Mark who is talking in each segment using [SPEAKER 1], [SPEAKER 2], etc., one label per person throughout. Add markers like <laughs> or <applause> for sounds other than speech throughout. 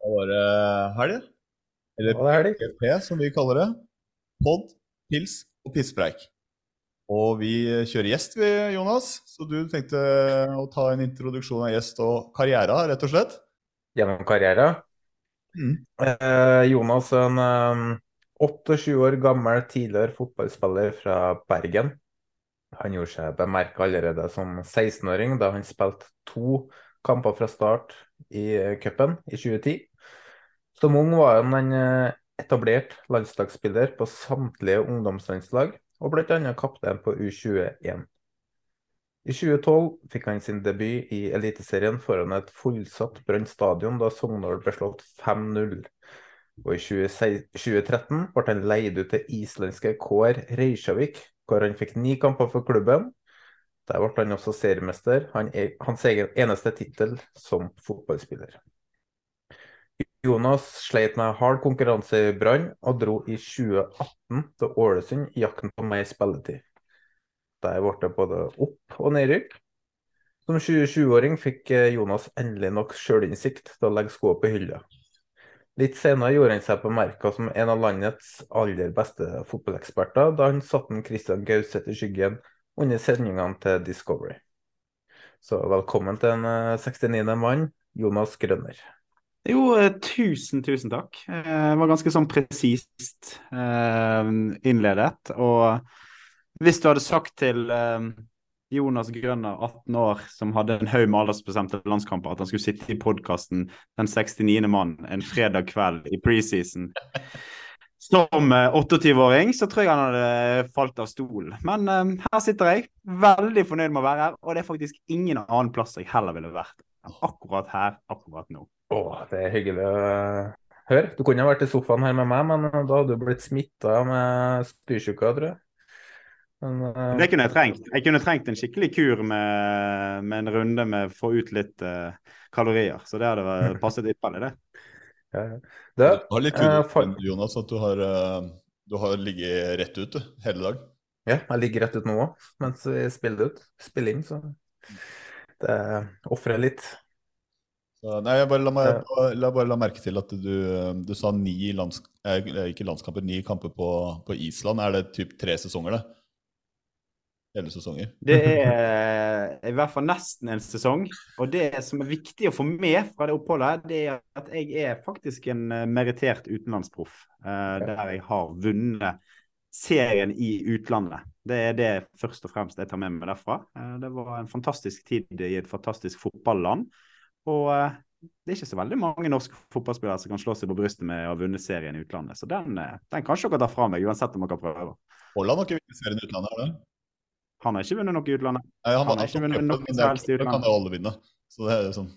[SPEAKER 1] Da var det helg. Eller PP, som vi kaller det. Pod, pils og pisspreik. Og vi kjører gjest, vi, Jonas. Så du tenkte å ta en introduksjon av gjest og karriere, rett og slett?
[SPEAKER 2] gjennom karriere.
[SPEAKER 1] Mm.
[SPEAKER 2] Eh, Jonas er en eh, 28 år gammel tidligere fotballspiller fra Bergen. Han gjorde seg bemerka allerede som 16-åring, da han spilte to kamper fra start i eh, cupen i 2010. Som ung var han en eh, etablert landslagsspiller på samtlige ungdomslandslag, og bl.a. kaptein på U21. I 2012 fikk han sin debut i Eliteserien foran et fullsatt Brann stadion da Sogndal ble slått 5-0. Og i 2013 ble han leid ut til islandske KR Reykjavik, hvor han fikk ni kamper for klubben. Der ble han også seriemester, er- hans egen eneste tittel som fotballspiller. Jonas sleit med hard konkurranse i Brann, og dro i 2018 til Ålesund i jakten på mer spilletid. Der ble det både opp- og nedrykk. Som 27-åring fikk eh, Jonas endelig nok sjølinnsikt til å legge skoene på hylla. Litt senere gjorde han seg bemerka som en av landets aller beste fotballeksperter, da han satte Christian Gauseth i skyggen under sendingene til Discovery. Så velkommen til en eh, 69. mann, Jonas Grønner.
[SPEAKER 3] Jo, eh, tusen, tusen takk. Eh, Det var ganske sånn presist eh, innledet. Og hvis du hadde sagt til Jonas Grønner, 18 år, som hadde en haug med aldersbestemte landskamper, at han skulle sitte i podkasten Den 69. mann en fredag kveld i preseason som eh, 28-åring, så tror jeg han hadde falt av stolen. Men her sitter jeg, veldig fornøyd med å være her, og det er faktisk ingen annen plass jeg heller ville vært akkurat her, akkurat nå.
[SPEAKER 2] Å, det er hyggelig å høre. Du kunne ha vært i sofaen her med meg, men da hadde du blitt smitta med spysjuka, tror jeg. Men, uh...
[SPEAKER 3] Det kunne jeg trengt. Jeg kunne trengt en skikkelig kur med, med en runde med å få ut litt uh, kalorier. Så det hadde vært- <laughs> passet ypperlig, det.
[SPEAKER 2] ja, ja.
[SPEAKER 1] Det
[SPEAKER 2] Du,
[SPEAKER 1] var litt
[SPEAKER 2] eh,
[SPEAKER 1] kult,
[SPEAKER 2] for-
[SPEAKER 1] Jonas, at du har, eh, du har ligget rett ut du, hele dag.
[SPEAKER 2] ja, jeg ligger rett ut nå òg, mens vi spiller ut. Spiller inn, så det ofre litt.
[SPEAKER 1] Så, nei, jeg bare la, meg, la, bare la merke til at du, du sa ni lands, eh, ikke landskamper, ni kamper på, på Island. Er det typ tre sesonger, det? Hele sesonger? <laughs>
[SPEAKER 3] Det er i hvert fall nesten en sesong. Og det som er viktig å få med fra det oppholdet, det er at jeg er faktisk en eh, merittert utenlandsproff. eh, Der jeg har vunnet serien i utlandet. Det er det først og fremst jeg tar med meg derfra. Eh, Det var en fantastisk tid i et fantastisk fotballand. Og eh, det er ikke så veldig mange norske fotballspillere som kan slå seg på brystet med å ha vunnet serien i utlandet. Så den, eh, den kan ikke dere ta fra meg, uansett om dere prøver.
[SPEAKER 1] Haaland har ikke vunnet serien i utlandet, har det?
[SPEAKER 3] Han har ikke vunnet noe i utlandet.
[SPEAKER 1] Nei, han,
[SPEAKER 3] Han har ikke vunnet noe som helst i
[SPEAKER 1] utlandet. kan jo alle vinne. Så det er jo sånn.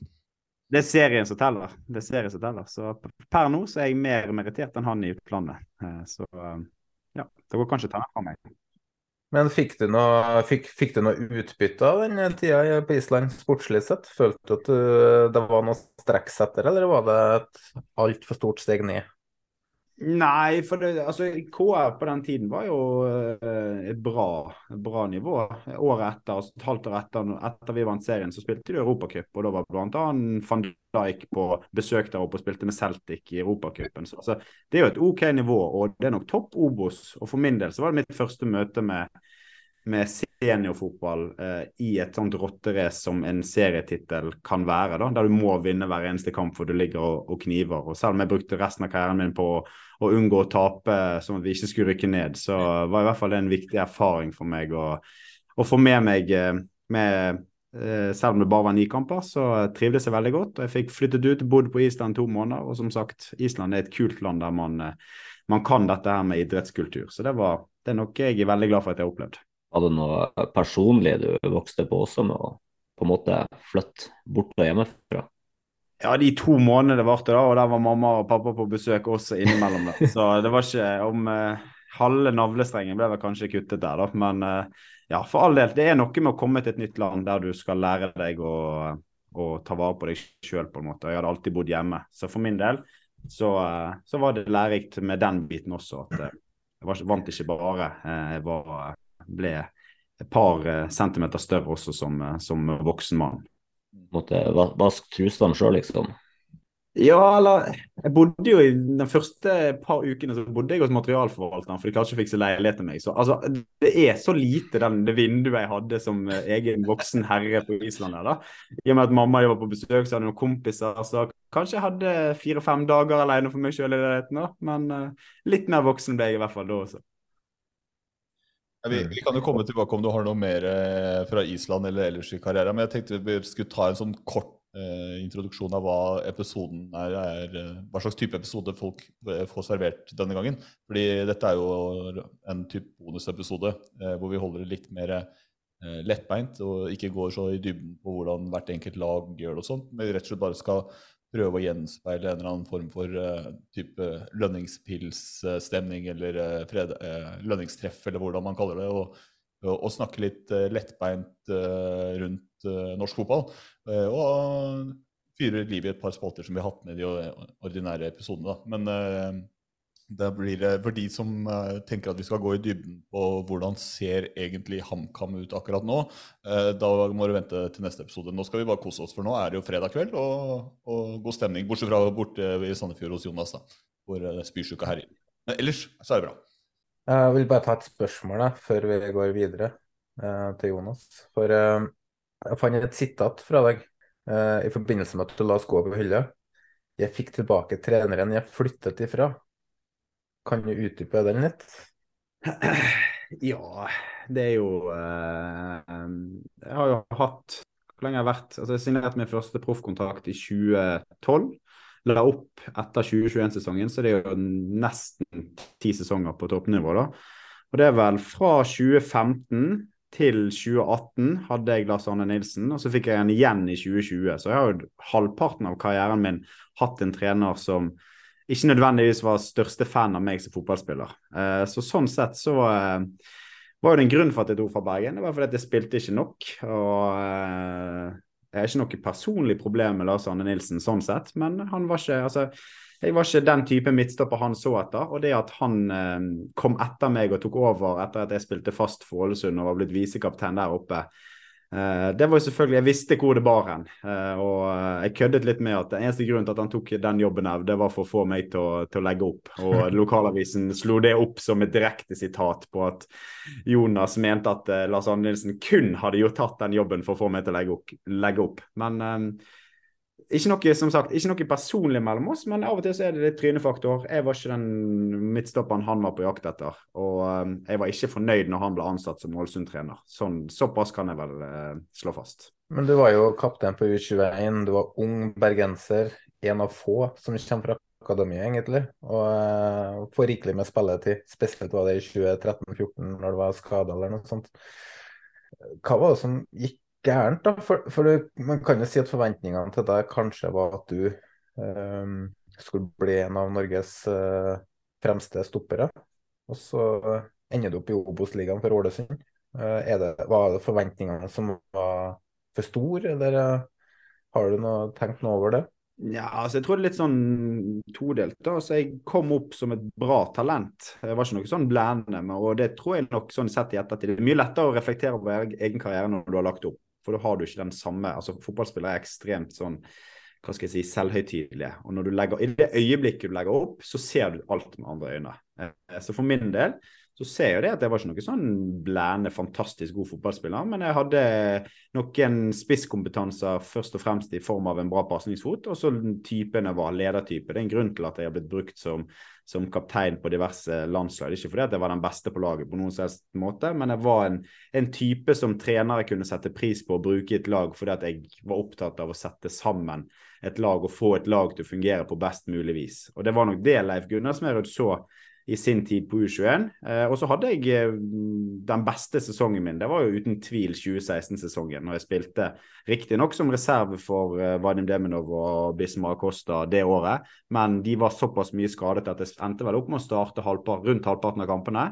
[SPEAKER 3] Det er serien som teller. Det er serien som teller. Så per nå så er jeg mer merittert enn han i utlandet. Så ja, det går kanskje til meg.
[SPEAKER 2] Men fikk du noe, fikk, fikk du noe utbytte av den tida på Island sportslig sett? Følte du at det var noe strekk etter, eller var det et altfor stort steg ned?
[SPEAKER 3] Nei, for det, altså, KR på den tiden var jo eh, et bra, bra nivå. Året etter, altså et halvt år etter, etter vi vant serien, så spilte de Europacup. Og da var bl.a. van Dijk på besøk der oppe og spilte med Celtic i Europacupen. Så, altså, det er jo et OK nivå, og det er nok topp Obos. Og for min del så var det mitt første møte med med seniorfotball eh, i et sånt rotterace som en serietittel kan være, da, der du må vinne hver eneste kamp for du ligger og, og, kniver. og Selv om jeg brukte resten av karrieren min på å, å unngå å tape, sånn at vi ikke skulle rykke ned, så var i hvert fall det en viktig erfaring for meg å, å få med meg eh, med eh, selv om det bare var ni kamper, så trivdes jeg veldig godt. og Jeg fikk flyttet ut, bodd på Island to måneder. Og som sagt, Island er et kult land der man, man kan dette her med idrettskultur. Så det, var, det er noe jeg er veldig glad for at jeg har opplevd.
[SPEAKER 4] Var det noe personlig du vokste på også, med å på en måte flytte bort fra hjemmefra?
[SPEAKER 3] Ja, de to månedene det varte, da, og der var mamma og pappa på besøk også innimellom. det. Så det var ikke om eh, halve navlestrengen ble vel kanskje kuttet der, da. Men eh, ja, for all del. Det er noe med å komme til et nytt land der du skal lære deg å, å ta vare på deg sjøl, på en måte. Jeg hadde alltid bodd hjemme. Så for min del så, eh, så var det lærerikt med den biten også. at jeg var, vant ikke bare. Jeg var ble et par eh, centimeter større også som, eh, som voksen mann.
[SPEAKER 4] Måtte vaske trusene sjøl, liksom?
[SPEAKER 3] Ja, eller Jeg bodde jo i de første par ukene så bodde jeg hos materialforvalteren, for de klarte ikke å fikse leilighet til meg. Så altså, det er så lite den, det vinduet jeg hadde som eh, egen voksen herre på Island. da. I og med at mamma var på besøk, så hadde noen kompiser. Så kanskje jeg hadde fire-fem dager alene for meg sjøl i leiligheten. da. Men uh, litt mer voksen ble jeg i hvert fall da også.
[SPEAKER 1] Vi, vi, kan jo komme tilbake om du har noe mer eh, fra Island eller ellers i karrieren. Men jeg tenkte vi skulle ta en sånn kort eh, introduksjon av hva episoden er, er, eh, Hva slags type episode folk eh, får servert denne gangen. Fordi dette er jo en type bonusepisode eh, hvor vi holder det litt mer eh, lettbeint og ikke går så i dybden på hvordan hvert enkelt lag gjør det og sånt. Men vi rett og slett bare skal prøve å gjenspeile en eller annen form for uh, type lønningspilsstemning eller uh, fred, uh, lønningstreff, eller hvordan man kaller det. Og, og, snakke litt lettbeint rundt norsk fotball. og fyre liv i et par spalter som vi har hatt med de ordinære episodene. Da. Men det blir det, For de som uh, tenker at vi skal gå i dybden på hvordan ser egentlig HamKam ut akkurat nå, uh, da må du vente til neste episode. Nå skal vi bare kose oss, for nå er det jo fredag kveld og, og god stemning. Bortsett fra borte i Sandefjord hos Jonas, da, hvor uh, spysjuka herjer. Men ellers så er det bra.
[SPEAKER 2] Jeg vil bare ta et spørsmål da, før vi går videre til Jonas. For jeg fant et sitat fra deg i forbindelse med at du la skoa på hylla. Jeg fikk tilbake treneren jeg flyttet ifra. Kan du utdype den litt? <clears throat>
[SPEAKER 3] Ja, det er jo uh, Jeg har jo hatt Hvor lenge har jeg vært altså Jeg signerte min første proffkontrakt i 2012. La opp etter 2021-sesongen, så det er jo nesten ti sesonger på toppnivå. da. Og det er vel fra 2015 til 2018 hadde jeg Lars Arne Nilsen, og så fikk jeg en igjen i 2020. Så jeg har jo halvparten av karrieren min hatt en trener som ikke nødvendigvis var største fan av meg som fotballspiller. Uh, så sånn sett så uh, var det en grunn for at jeg dro fra Bergen. Det var fordi at jeg spilte ikke nok. Og uh, jeg har ikke noe personlig problem med Lars Arne Nilsen sånn sett, men han var ikke altså, jeg var ikke den type midtstopper han så etter. Og det at han kom etter meg og tok over etter at jeg spilte fast for Ålesund og var blitt visekaptein der oppe, det var jo selvfølgelig, Jeg visste hvor det bar hen. Uh, og uh, jeg køddet litt med at den eneste grunnen til at han tok den jobben, her, det var for å få meg til å, til å legge opp. Og <laughs> lokalavisen slo det opp som et direkte sitat på at Jonas mente at Lars Arne Nilsen kun hadde jo tatt den jobben for å få meg til å. Legge opp. Men ikke noe, som sagt, ikke noe personlig mellom oss, men av og til så er det litt trynefaktor. Jeg var ikke den midtstopperen han var på jakt etter. Og um, jeg var ikke fornøyd når han ble ansatt som Ålesund-trener. Sånn, såpass kan jeg vel eh, slå fast.
[SPEAKER 2] Men du var jo kaptein på U21, du var ung bergenser. En av få som kommer fra akademiet, egentlig. Og eh, får rikelig med spilletid. Spesielt var det i 2013-2014, når det var skada eller noe sånt. Hva var det som gikk gærent, da? For, for det, man kan jo si at forventningene til deg kanskje var at du um, skulle bli en av Norges uh, fremste stoppere. Og så ender du opp i Obos-ligaen for Ålesund. Er det, var det forventningene som var for store, eller har du noe, tenkt noe over det?
[SPEAKER 3] Ja, altså jeg tror det er litt sånn todelt. da, altså Jeg kom opp som et bra talent. Jeg var ikke noe sånn blendende. og Det tror jeg nok sånn sett i ettertid. Det er mye lettere å reflektere over egen karriere når du har lagt opp. For da har du ikke den samme altså Fotballspillere er ekstremt sånn hva skal jeg si, selvhøytidelige. Og når du legger, i det øyeblikket du legger opp, så ser du alt med andre øyne. Eh, så for min del så ser jeg det at jeg var ikke noen sånn blærende fantastisk god fotballspiller, men jeg hadde noen spisskompetanser først og fremst i form av en bra pasningsfot, og så typen jeg var, ledertype. Det er en grunn til at jeg har blitt brukt som, som kaptein på diverse landslag. Ikke fordi jeg var den beste på laget på noen selvs måte, men jeg var en, en, type som trenere kunne sette pris på å bruke i et lag fordi at jeg var opptatt av å sette sammen et lag og få et lag til å fungere på best mulig vis. Og det var nok det Leif Gunnarsmerud så i sin tid på U21. Eh, og så hadde jeg eh, den beste sesongen min. Det var jo uten tvil 2016-sesongen, når jeg spilte riktignok som reserve for eh, Vadim Deminov og Bismar Acosta det året, men de var såpass mye skadet at jeg endte vel opp med å starte halvpart, rundt halvparten av kampene.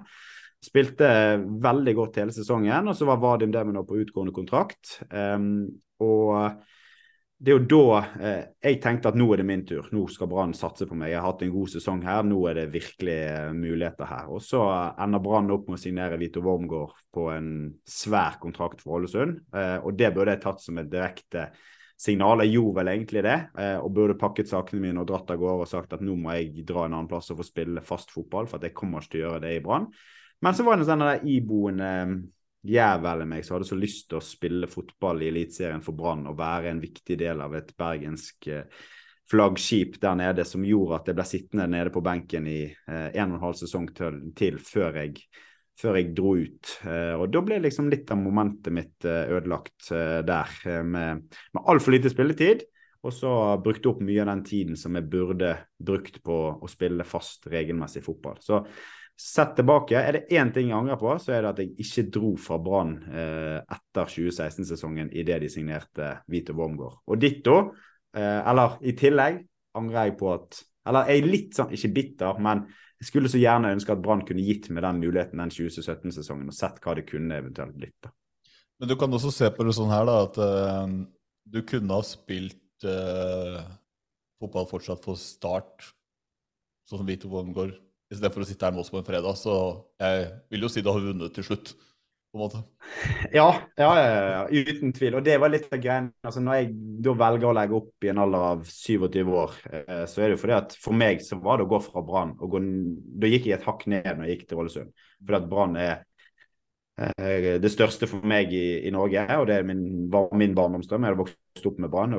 [SPEAKER 3] Spilte veldig godt hele sesongen, og så var Vadim Deminov på utgående kontrakt. Um, og det er jo da eh, jeg tenkte at nå er det min tur. Nå skal Brann satse på meg. Jeg har hatt en god sesong her. Nå er det virkelig eh, muligheter her. Og så ender Brann opp med å signere Vito Wormgård på en svær kontrakt for Ålesund. Eh, og det burde jeg tatt som et direkte signal. Jeg gjorde vel egentlig det, eh, og burde pakket sakene mine og dratt av gårde og sagt at nå må jeg dra en annen plass og få spille fast fotball, for at jeg kommer ikke til å gjøre det i Brann. Men så var det en sånn iboende jævel i meg som hadde så lyst til å spille fotball i Eliteserien for Brann og være en viktig del av et bergensk eh, flaggskip der nede, som gjorde at jeg ble sittende nede på benken i eh, en og en halv sesong til, til før, jeg, før, jeg, dro ut. Eh, og Da ble liksom litt av momentet mitt ødelagt der, med, med altfor lite spilletid. Og så brukte opp mye av den tiden som jeg burde brukt på å spille fast, regelmessig fotball. Så Sett tilbake, er det én ting jeg angrer på, så er det at jeg ikke dro fra Brann eh, etter 2016-sesongen idet de signerte Vito Wormgård. Og ditto, eh, eller i tillegg, angrer jeg på at Eller jeg er litt sånn, ikke bitter, men jeg skulle så gjerne ønske at Brann kunne gitt meg den muligheten den 2017-sesongen, og sett hva det kunne eventuelt blitt. da.
[SPEAKER 1] Men du kan også se på det sånn her, da, at uh, du kunne ha spilt uh, fotball fortsatt for Start, sånn som Vito Wormgård istedenfor å sitte her med oss på en fredag. Så jeg vil jo si du har vunnet til slutt. på en måte. <laughs>
[SPEAKER 3] Ja, ja, ja, uten tvil. Og det var litt av greia. Altså, når jeg da velger å legge opp i en alder av 27 år, eh, så er det jo fordi at for meg så var det å gå fra Brann Da gikk jeg et hakk ned når jeg gikk til Ålesund. Fordi at Brann er eh, det største for meg i, i Norge, og det min, var min barndomsdrøm. Jeg hadde vokst opp med Brann.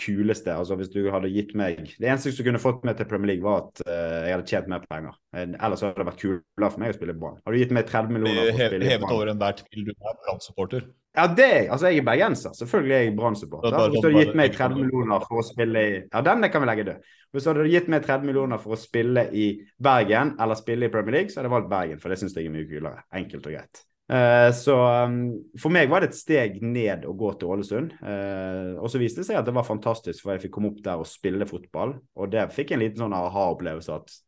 [SPEAKER 3] Kuleste. altså Hvis du hadde gitt meg Det eneste som kunne fått meg til Premier League, var at uh, jeg hadde tjent mer penger. Ellers hadde det vært kulere for meg å spille Brann. Hadde du gitt meg 30 millioner for å spille
[SPEAKER 1] Hevet over enhver tvil, du er Brann-supporter.
[SPEAKER 3] Ja, det Altså, jeg er bergenser. Selvfølgelig er jeg Brann-supporter. Hvis du hadde gitt meg 30 millioner for å spille i Ja, den kan vi legge død. Hvis du hadde gitt meg 30 millioner for å spille i Bergen eller spille i Premier League, så hadde jeg valgt Bergen, for det syns jeg er mye kulere. Enkelt og greit. Eh, så um, for meg var det et steg ned å gå til Ålesund. Uh, og så viste det seg at det var fantastisk, for jeg fikk komme opp der og spille fotball. Og der fikk jeg en liten sånn aha-opplevelse at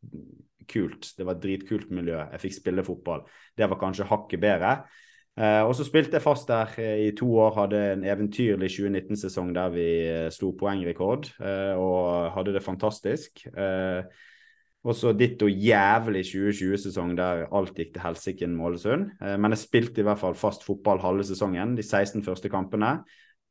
[SPEAKER 3] kult, det var et dritkult miljø. Jeg fikk spille fotball. Det var kanskje hakket bedre. Uh, og så spilte jeg fast der i to år, hadde en eventyrlig 2019-sesong der vi slo poengrekord og hadde det fantastisk. Og så ditto jævlig 2020-sesong der alt gikk til helsike med Ålesund. Eh, men jeg spilte i hvert fall fast fotball halve sesongen, de 16 første kampene.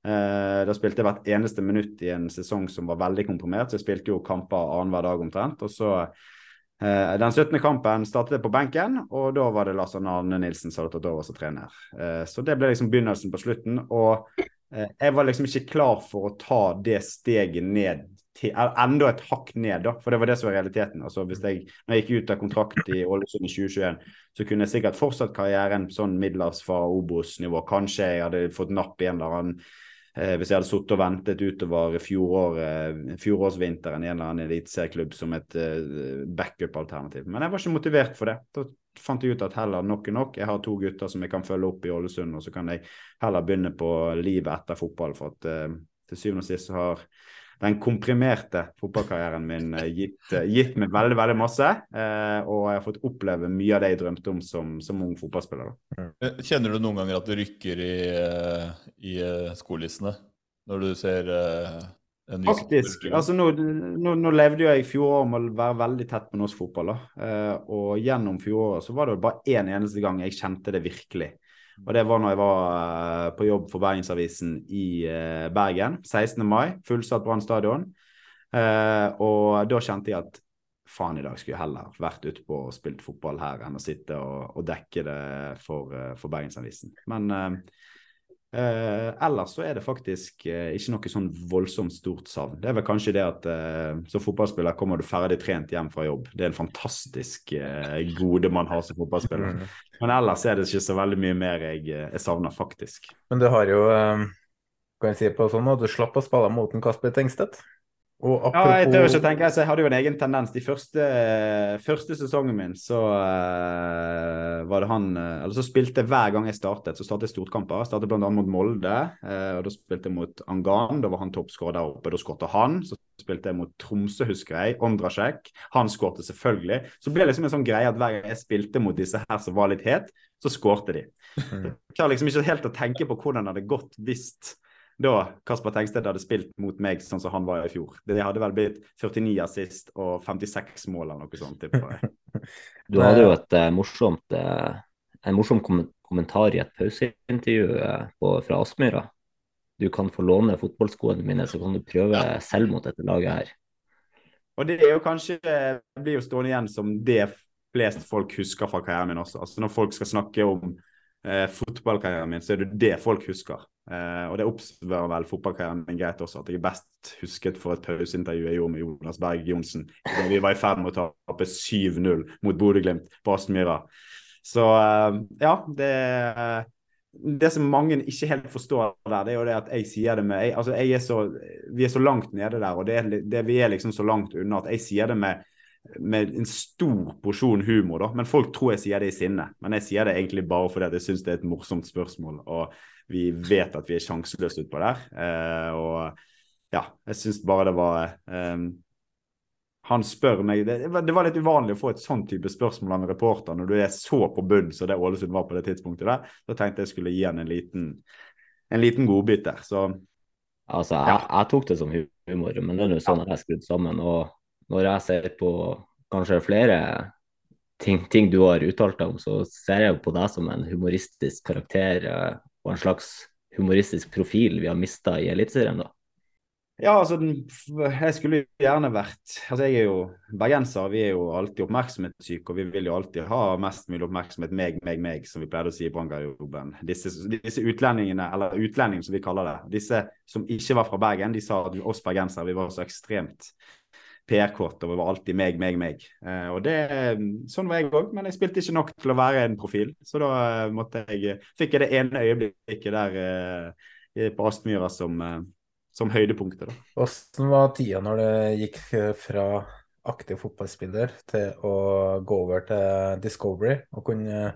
[SPEAKER 3] Eh, da spilte jeg hvert eneste minutt i en sesong som var veldig komprimert, så jeg spilte jo kamper annenhver dag omtrent. Og så eh, den 17. kampen startet jeg på benken, og da var det Lars Arne Nilsen som hadde tatt over som trener. Så det ble liksom begynnelsen på slutten. Og jeg var liksom ikke klar for å ta det steget ned enda et hakk ned, da, for det var det som var realiteten. Altså, hvis jeg, når jeg gikk ut av kontrakt i Ålesund i 2021, så kunne jeg sikkert fortsatt karrieren sånn middels fra Obos-nivå. Kanskje jeg hadde fått napp i en eller annen eh, Hvis jeg hadde sittet og ventet utover fjorår, eh, fjorårsvinteren i en eller annen eliteserieklubb som et eh, backup-alternativ. Men jeg var ikke motivert for det. Da fant jeg ut at heller nok er nok. Jeg har to gutter som jeg kan følge opp i Ålesund, og så kan jeg heller begynne på livet etter fotball. For at eh, til syvende og sist så har den komprimerte fotballkarrieren min eh, gitt, eh, gitt meg veldig veldig masse. Eh, og jeg har fått oppleve mye av det jeg drømte om som, som ung fotballspiller.
[SPEAKER 1] Da. Kjenner du noen ganger at det rykker i, i skolissene når du ser en ny
[SPEAKER 3] Faktisk. altså nå, nå, nå, levde jo jeg i fjoråret med å være veldig tett på norsk fotball. da, Og gjennom fjoråret så var det bare én eneste gang jeg kjente det virkelig. Og det var når jeg var uh, på jobb for Bergensavisen i uh, Bergen. 16. mai, fullsatt Brann stadion. Uh, og da kjente jeg at faen, i dag skulle jeg heller vært ute på og spilt fotball her enn å sitte og, og dekke det for, for Bergensavisen. Men Eh, ellers så er det faktisk eh, ikke noe sånn voldsomt stort savn. Det er vel kanskje det at eh, som fotballspiller kommer du ferdig trent hjem fra jobb. Det er en fantastisk eh, gode man har som fotballspiller. Mm. Men ellers er det ikke så veldig mye mer jeg, eh, jeg savner, faktisk.
[SPEAKER 2] Men du har jo, eh, kan jeg si på sånn, at du slapp å spille mot en Kasper Tengstedt?
[SPEAKER 3] Apropos... Ja, jeg tør ikke tenke, altså, jeg hadde jo en egen tendens. De første, første sesongen min så uh, var det han uh, Eller så spilte jeg hver gang jeg startet, så startet jeg stortkamper. Jeg startet bl.a. mot Molde, uh, og da spilte jeg mot Angan. Da var han toppskårer der oppe, da skåret han. Så spilte jeg mot Tromsø, husker jeg. Ondrasjek. Han skårte selvfølgelig. Så ble det liksom en sånn greie at hver gang jeg spilte mot disse her som var litt het, så skårte de. Mm. Jeg klarer liksom ikke helt å tenke på hvordan det hadde gått hvis da Kasper Tengsted hadde spilt mot meg sånn som han var i fjor. Det hadde vel blitt 49 assist og 56 mål eller noe sånt. <laughs>
[SPEAKER 4] du hadde jo et uh, morsomt, uh, en morsom kom kommentar i et pauseintervju uh, fra Aspmyra. Du kan få låne fotballskoene mine, så kan du prøve selv mot dette laget her.
[SPEAKER 3] Og det er jo kanskje blir jo stående igjen som det flest folk husker fra karrieren min også. Altså Når folk skal snakke om eh, fotballkarrieren min, så er det det folk husker. Eh, og det oppsummerer vel fotballkarrieren min greit også, at jeg er best husket for et pauseintervju jeg gjorde med Jonas Berg Johnsen. Vi var i ferd med å tape 7-0 mot Bodø-Glimt på Aspmyra. Så eh, ja, det det som mange ikke helt forstår der, det er jo det at jeg sier det med jeg, altså jeg er så, Vi er så langt nede der, og det, det, vi er liksom så langt unna at jeg sier det med med en stor porsjon humor, da. Men folk tror jeg sier det i sinne. Men jeg sier det egentlig bare fordi jeg syns det er et morsomt spørsmål, og vi vet at vi er sjanseløse utpå der. Eh, og ja, jeg syns bare det var eh, Han spør meg det, det, var litt uvanlig å få et sånn type spørsmål av en reporter når du er så på bunn som det Ålesund var på det tidspunktet der. Da tenkte jeg skulle gi han en liten, en liten godbit der. Så
[SPEAKER 4] Altså, jeg, jeg, tok det som humor, men det er jo sånn at jeg er skrudd sammen. og når jeg ser på kanskje flere ting, ting du har uttalt deg om, så ser jeg på deg som en humoristisk karakter eh, og en slags humoristisk profil vi har mista i Eliteserien, da.
[SPEAKER 3] Ja, altså, jeg skulle gjerne vært altså Jeg er jo bergenser, vi er jo alltid oppmerksomhetssyke, og vi vil jo alltid ha mest mulig oppmerksomhet meg, meg, meg, som vi pleide å si i branngarderoben. Disse, disse utlendingene, eller utlendingene som vi kaller det, disse som ikke var fra Bergen, de sa at oss bergensere vi var så ekstremt PR-kort og var alltid meg, meg, meg. Eh, og det, Sånn var jeg òg, men jeg spilte ikke nok til å være en profil. Så da eh, måtte jeg, fikk jeg det ene øyeblikket der eh, på Aspmyra som, eh, som høydepunktet.
[SPEAKER 2] Hvordan var tida når det gikk fra aktiv fotballspiller til å gå over til Discovery og kunne,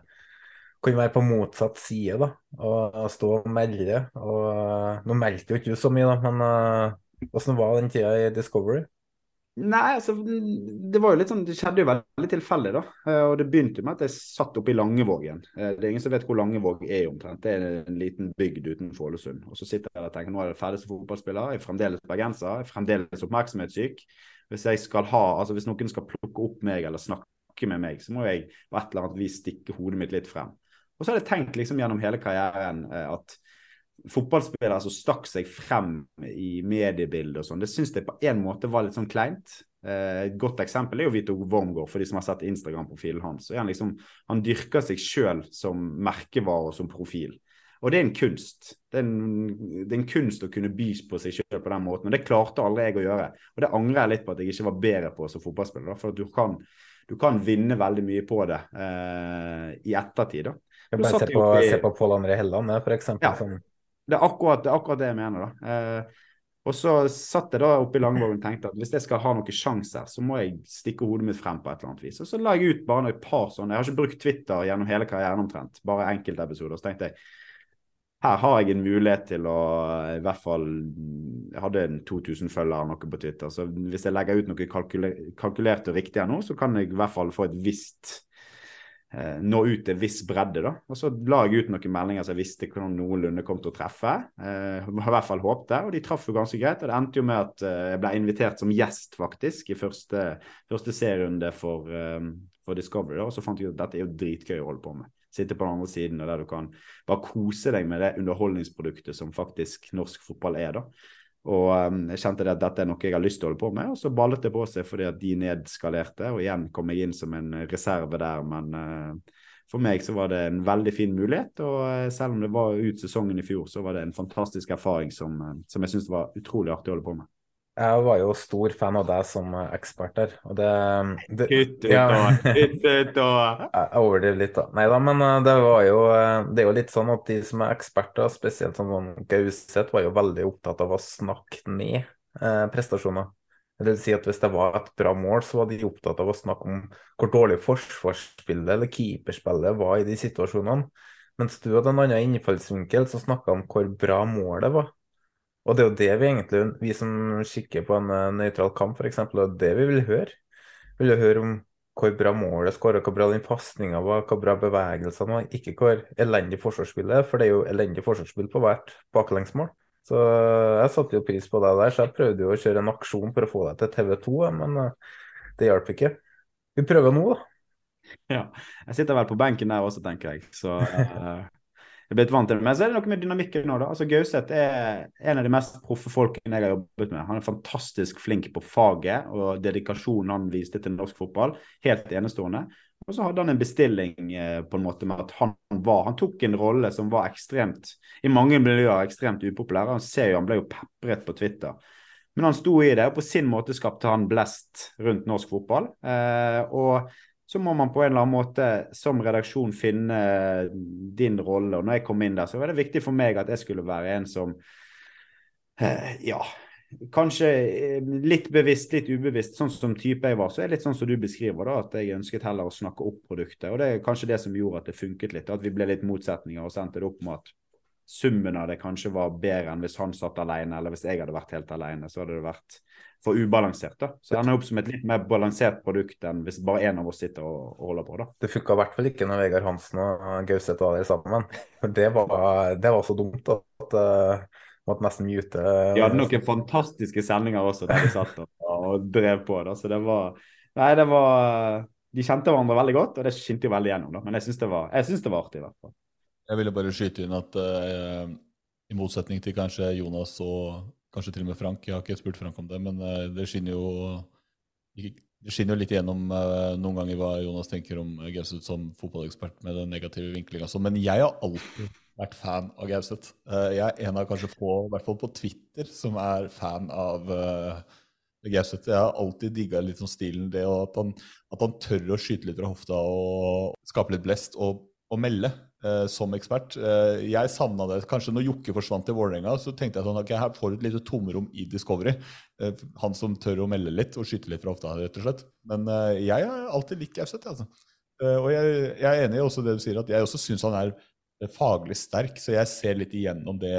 [SPEAKER 2] kunne være på motsatt side da, og stå og melde? Og, nå meldte jo ikke du så mye, da, men uh, hvordan var den tida i Discovery?
[SPEAKER 3] Nei, altså det var jo litt sånn, det skjedde jo veldig tilfeldig, da. Eh, og det begynte med at jeg satt oppe i Langevågen. Eh, det er ingen som vet hvor Langevåg er omtrent. Det er en liten bygd utenfor Ålesund. Og så sitter jeg og tenker nå er jeg ferdig som fotballspiller, jeg er fremdeles bergenser, jeg er fremdeles oppmerksomhetssyk. Hvis jeg skal ha, altså hvis noen skal plukke opp meg eller snakke med meg, så må jeg på et eller annet vis stikke hodet mitt litt frem. Og så har jeg tenkt liksom gjennom hele karrieren eh, at fotballspillere som stakk seg frem i mediebildet og sånn, det syns jeg på en måte var litt sånn kleint. Eh, et godt eksempel er jo Vito Wormgård, for de som har sett Instagram-profilen hans. Han, liksom, han dyrker seg sjøl som merkevare og som profil. Og det er en kunst. Det er en, det er en kunst å kunne by på seg sjøl på den måten. Og det klarte aldri jeg å gjøre. Og det angrer jeg litt på at jeg ikke var bedre på som fotballspiller. For du kan, du kan vinne veldig mye på det eh, i ettertid. da.
[SPEAKER 2] Bare se på, i, se på Pål André Helland, eksempel. Ja. Som
[SPEAKER 3] det er akkurat det, er akkurat det jeg mener. da. Eh, og så satt jeg da oppe i Langvågen og tenkte at hvis jeg skal ha noen sjanser, så må jeg stikke hodet mitt frem på et eller annet vis. Og så la jeg ut bare et par sånne Jeg har ikke brukt Twitter gjennom hele karrieren omtrent, bare enkeltepisoder. Så tenkte jeg her har jeg en mulighet til å i hvert fall Jeg hadde en 2000 følgere noe på Twitter, så hvis jeg legger ut noe kalkuler, kalkulert og riktig her nå, så kan jeg i hvert fall få et visst Nå ut til en viss bredde, da. Og så la jeg ut noen meldinger som jeg visste hvordan noenlunde kom til å treffe. Eh, i hvert fall håpet og de traff jo ganske greit. Og det endte jo med at eh, jeg ble invitert som gjest, faktisk, i første, første serierunde for, eh, for Discovery. Da. Og så fant jeg ut at dette er jo dritgøy å holde på med sitte på den andre siden, og der du kan bare kose deg med det underholdningsproduktet som faktisk norsk fotball er. da. Og um, jeg kjente at dette er noe jeg har lyst til å holde på med, og så ballet det på seg fordi at de nedskalerte. Og igjen kom jeg inn som en reserve der, men uh, for meg så var det en veldig fin mulighet. Og uh, selv om det var ut sesongen i fjor, så var det en fantastisk erfaring som, uh, som jeg syntes var utrolig artig å holde på med.
[SPEAKER 2] Jeg var jo stor fan av deg som ekspert der, og det, det
[SPEAKER 3] da! <laughs>
[SPEAKER 2] Jeg overdriver litt, da. Nei da, men eh, det var jo eh, Det er jo litt sånn at de som er eksperter, spesielt sånn Gauseth, var jo veldig opptatt av å snakke ned eh, prestasjoner. Det vil si at hvis det var et bra mål, så var de opptatt av å snakke om hvor dårlig forsvarsspillet eller keeperspillet var i de situasjonene. Mens du hadde en annen innfallsvinkel som snakka om hvor bra målet var. Og det er jo det vi egentlig, vi som kikker på en uh, nøytral kamp f.eks., og det vi vil høre. Vi vil høre om hvor bra målet skåra, hvor bra den pasninga var, hvor bra bevegelsene var. Ikke hvor elendig forsvarsspillet er, for det er jo elendig forsvarsspill på hvert baklengsmål. Så uh, jeg satte jo pris på deg der, så jeg prøvde jo å kjøre en aksjon for å få deg til TV2, men uh, det hjalp ikke. Vi prøver nå, da.
[SPEAKER 3] Ja. Jeg sitter vel på benken der også, tenker jeg. Så <laughs> jeg blitt vant til det. Men så er det noe med dynamikken nå. da. Altså Gauseth er en av de mest proffe folkene jeg har jobbet med. Han er fantastisk flink på faget og dedikasjonen han viste til norsk fotball. Helt enestående. Og så hadde han en bestilling eh, på en måte med at han var Han tok en rolle som var ekstremt i mange miljøer ekstremt upopulær. Han ser jo, han ble jo pepret på Twitter. Men han sto i det, og på sin måte skapte han blest rundt norsk fotball. Eh, og så må man på en eller annen måte som redaksjon finne din rolle. Og når jeg kom inn der, så var det viktig for meg at jeg skulle være en som eh, ja, kanskje eh, litt bevisst, litt ubevisst, sånn som type jeg var, så er det litt sånn som du beskriver, da, at jeg ønsket heller å snakke opp produktet. Og det er kanskje det som gjorde at det funket litt, at vi ble litt motsetninger og sendte det opp med at summen av det kanskje var bedre enn hvis han satt alene, eller hvis jeg hadde vært helt alene. Så hadde det vært for ubalansert. da. Så det er opp som et litt mer balansert produkt enn hvis bare én av oss sitter og, og, holder på. da.
[SPEAKER 2] Det funka i hvert fall ikke når Vegard Hansen og Gauseth var der sammen. Det var, det var så dumt da, at uh, måtte nesten mute uh,
[SPEAKER 3] De hadde noen fantastiske sendinger også der de satt og, og drev på. da, så det var Nei, det var De kjente hverandre veldig godt, og det skinte jo veldig gjennom. da, Men jeg syns det, det, var artig. i hvert fall.
[SPEAKER 1] Jeg ville bare skyte inn at uh, i motsetning til kanskje Jonas og Kanskje til og med Frank. Jeg har ikke spurt Frank om det, men eh, det skinner jo, det skinner litt igjennom eh, noen ganger hva Jonas tenker om Gauseth som fotballekspert med den negative vinklinga. Men jeg har alltid vært fan av Gauseth. Eh, jeg er en av kanskje få, i hvert fall på Twitter, som er fan av Gauseth. Jeg har alltid digga litt sånn stilen, det at han, at han tør å skyte litt fra hofta og skape litt blest og, og melde eh, som ekspert. Eh, jeg savna det. Kanskje når Jokke forsvant til Vålerenga, så tenkte jeg sånn at her får du et lite tomrom i Discovery. Eh, han som tør å melde litt og skyte litt fra hofta, rett og slett. Men eh, jeg har alltid likt Gauseth, altså. Eh, og jeg, jeg, er enig i også det du sier, at jeg også syns han er faglig sterk, så jeg ser litt igjennom det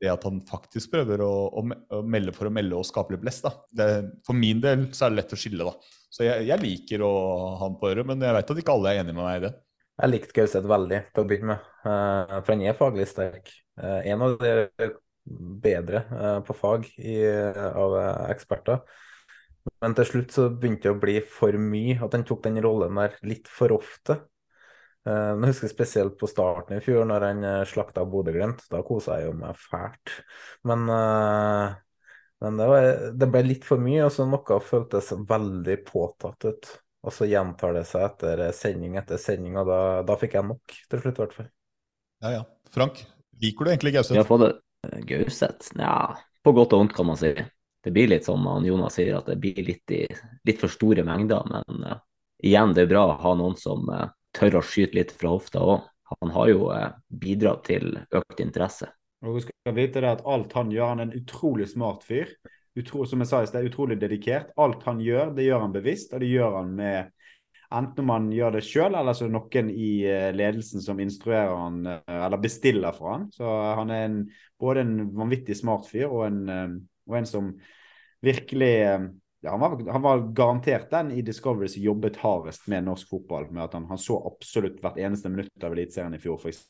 [SPEAKER 1] det at han faktisk prøver å, å, melde for å melde og skape litt blest. Det, for min del så er det lett å skille, da. Så jeg, jeg liker å ha han på øret, men jeg vet at ikke alle er enig med meg i det.
[SPEAKER 2] Jeg likte Gauseth veldig til å begynne med, uh, for han er faglig sterk. Uh, en av de bedre uh, på fag i, av eksperter. Men til slutt så begynte det å bli for mye, at han tok den rollen der litt for ofte. Jeg husker spesielt på starten i fjor, når han slakta Bodø-Glimt. Da kosa jeg jo meg fælt. Men, men det, var, det, ble litt for mye, og så noe føltes veldig påtatt ut. Og så gjentar det seg etter sending etter sending, og da, da fikk jeg nok til slutt, i hvert fall.
[SPEAKER 1] Ja, ja. Frank, liker du egentlig Gauseth?
[SPEAKER 4] Ja, det Gauseth? Ja, på godt og vondt, kan man si. Det blir litt som Jonas sier, at det blir litt, i, litt for store mengder. Men uh, igjen, det er bra å ha noen som uh, tør å skyte litt fra hofta òg. Han har jo uh, bidratt til økt interesse.
[SPEAKER 3] Og du skal vite det at Alt han gjør, han er en utrolig smart fyr utro, som jeg sa i sted, utrolig dedikert. Alt han gjør, det gjør han bevisst, og det gjør han med Enten om han gjør det sjøl, eller så er det noen i eh, ledelsen som instruerer han, eh, eller bestiller for han. Så han er en, både en vanvittig smart fyr og en, eh, og en som virkelig ja, han, var, han, var, garantert den i Discovery som jobbet hardest med norsk fotball. med at Han, han så absolutt hvert eneste minutt av Eliteserien i fjor, f.eks.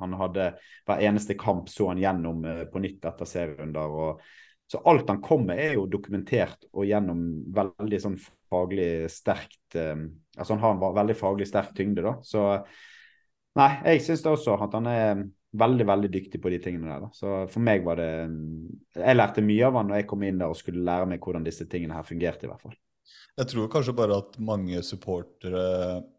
[SPEAKER 3] Han hadde hver eneste kamp så han gjennom på nytt etter serierunder. og så alt han kommer med, er jo dokumentert og gjennom veldig sånn faglig sterkt um, Altså han har en veldig faglig sterk tyngde, da. Så nei, jeg syns også at han er veldig, veldig dyktig på de tingene der. Da. Så for meg var det Jeg lærte mye av han når jeg kom inn der og skulle lære meg hvordan disse tingene her fungerte, i hvert fall.
[SPEAKER 1] Jeg tror kanskje bare at mange supportere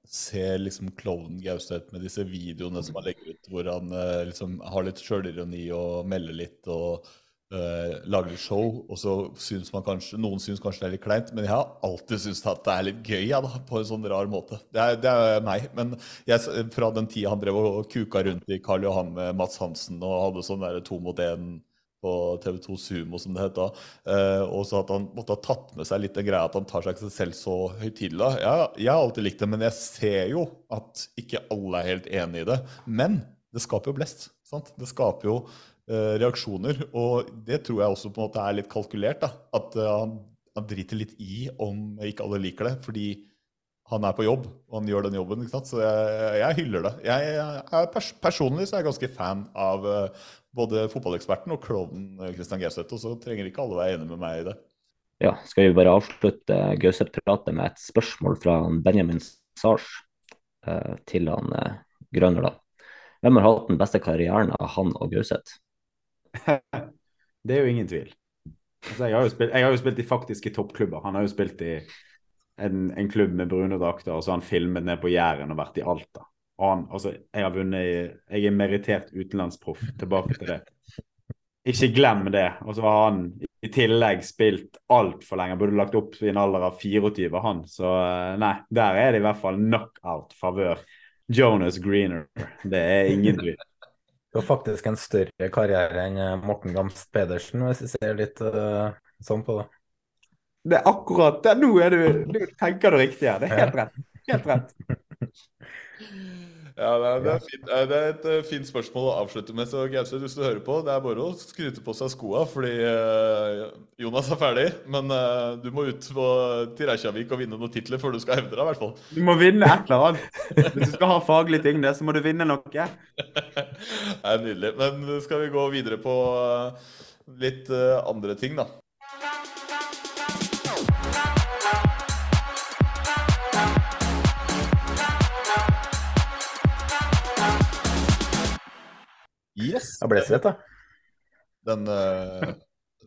[SPEAKER 1] ser liksom klovnen Gauseth med disse videoene som han legger ut, hvor han eh, liksom har litt sjølironi og melder litt. og Uh, lager show, og så syns man kanskje Noen syns kanskje det er litt kleint, men jeg har alltid syntes at det er litt gøy, ja, da, på en sånn rar måte. Det er, det er meg. Men jeg, fra den tida han drev og kuka rundt i Karl Johan med Mats Hansen og hadde sånn der to mot én på TV2 Sumo, som det het da, uh, og så at han måtte ha tatt med seg litt den greia at han tar seg ikke selv så høytidelig. Ja, jeg har alltid likt det, men jeg ser jo at ikke alle er helt enig i det. Men det skaper jo blest. Sant? Det skaper jo Eh, reaksjoner. Og det tror jeg også på en måte er litt kalkulert. da, At uh, han, han, driter litt i om ikke alle liker det. Fordi han er på jobb, og han gjør den jobben. ikke sant? Så jeg, jeg hyller det. Jeg, jeg pers Personlig så er jeg ganske fan av uh, både fotballeksperten og klovnen Christian Gauseth. Og så trenger ikke alle være enig med meg i det.
[SPEAKER 4] Ja, skal vi bare avslutte Gauseth-pratet med et spørsmål fra Benjamin Sars til han Grønner, da. Hvem har hatt den beste karrieren av han og Gauseth? <laughs>
[SPEAKER 3] det er jo ingen tvil. Altså, jeg, har jo spilt, jeg har jo spilt i faktiske toppklubber. Han har jo spilt i en, en klubb med brune drakter, og så har han filmet ned på Jæren og vært i Alta. Han, altså, jeg har vunnet Jeg er merittert utenlandsproff. Tilbake til det. Ikke glem det. Og så har han i tillegg spilt altfor lenge. Burde lagt opp i en alder av 24, han. Så eh, nei, der er det i hvert fall knockout-favør. Jonas Greener. Det er ingen tvil.
[SPEAKER 2] Du har faktisk en større karriere enn eh, Morten Gamst Pedersen, hvis vi ser litt uh, sånn på det.
[SPEAKER 3] Det er akkurat det. Nå er du, du tenker du riktig her. Det er helt rett. Helt rett. <laughs>
[SPEAKER 1] Ja, det er, det, er fint, det er, et uh, fint spørsmål å avslutte med. Så Gauseth, hvis du hører på, det er bare å skryte på seg skoa, fordi uh, Jonas er ferdig. Men uh, du må ut på, til Reykjavik og vinne noen titler før du skal hevde deg, i hvert fall.
[SPEAKER 3] Du må vinne et eller annet. Hvis du skal ha faglig tyngde, så må du vinne noe. <laughs>
[SPEAKER 1] det er nydelig. Men skal vi gå videre på litt andre ting, da. Yes.
[SPEAKER 2] Jeg ble svett, da.
[SPEAKER 1] Den uh,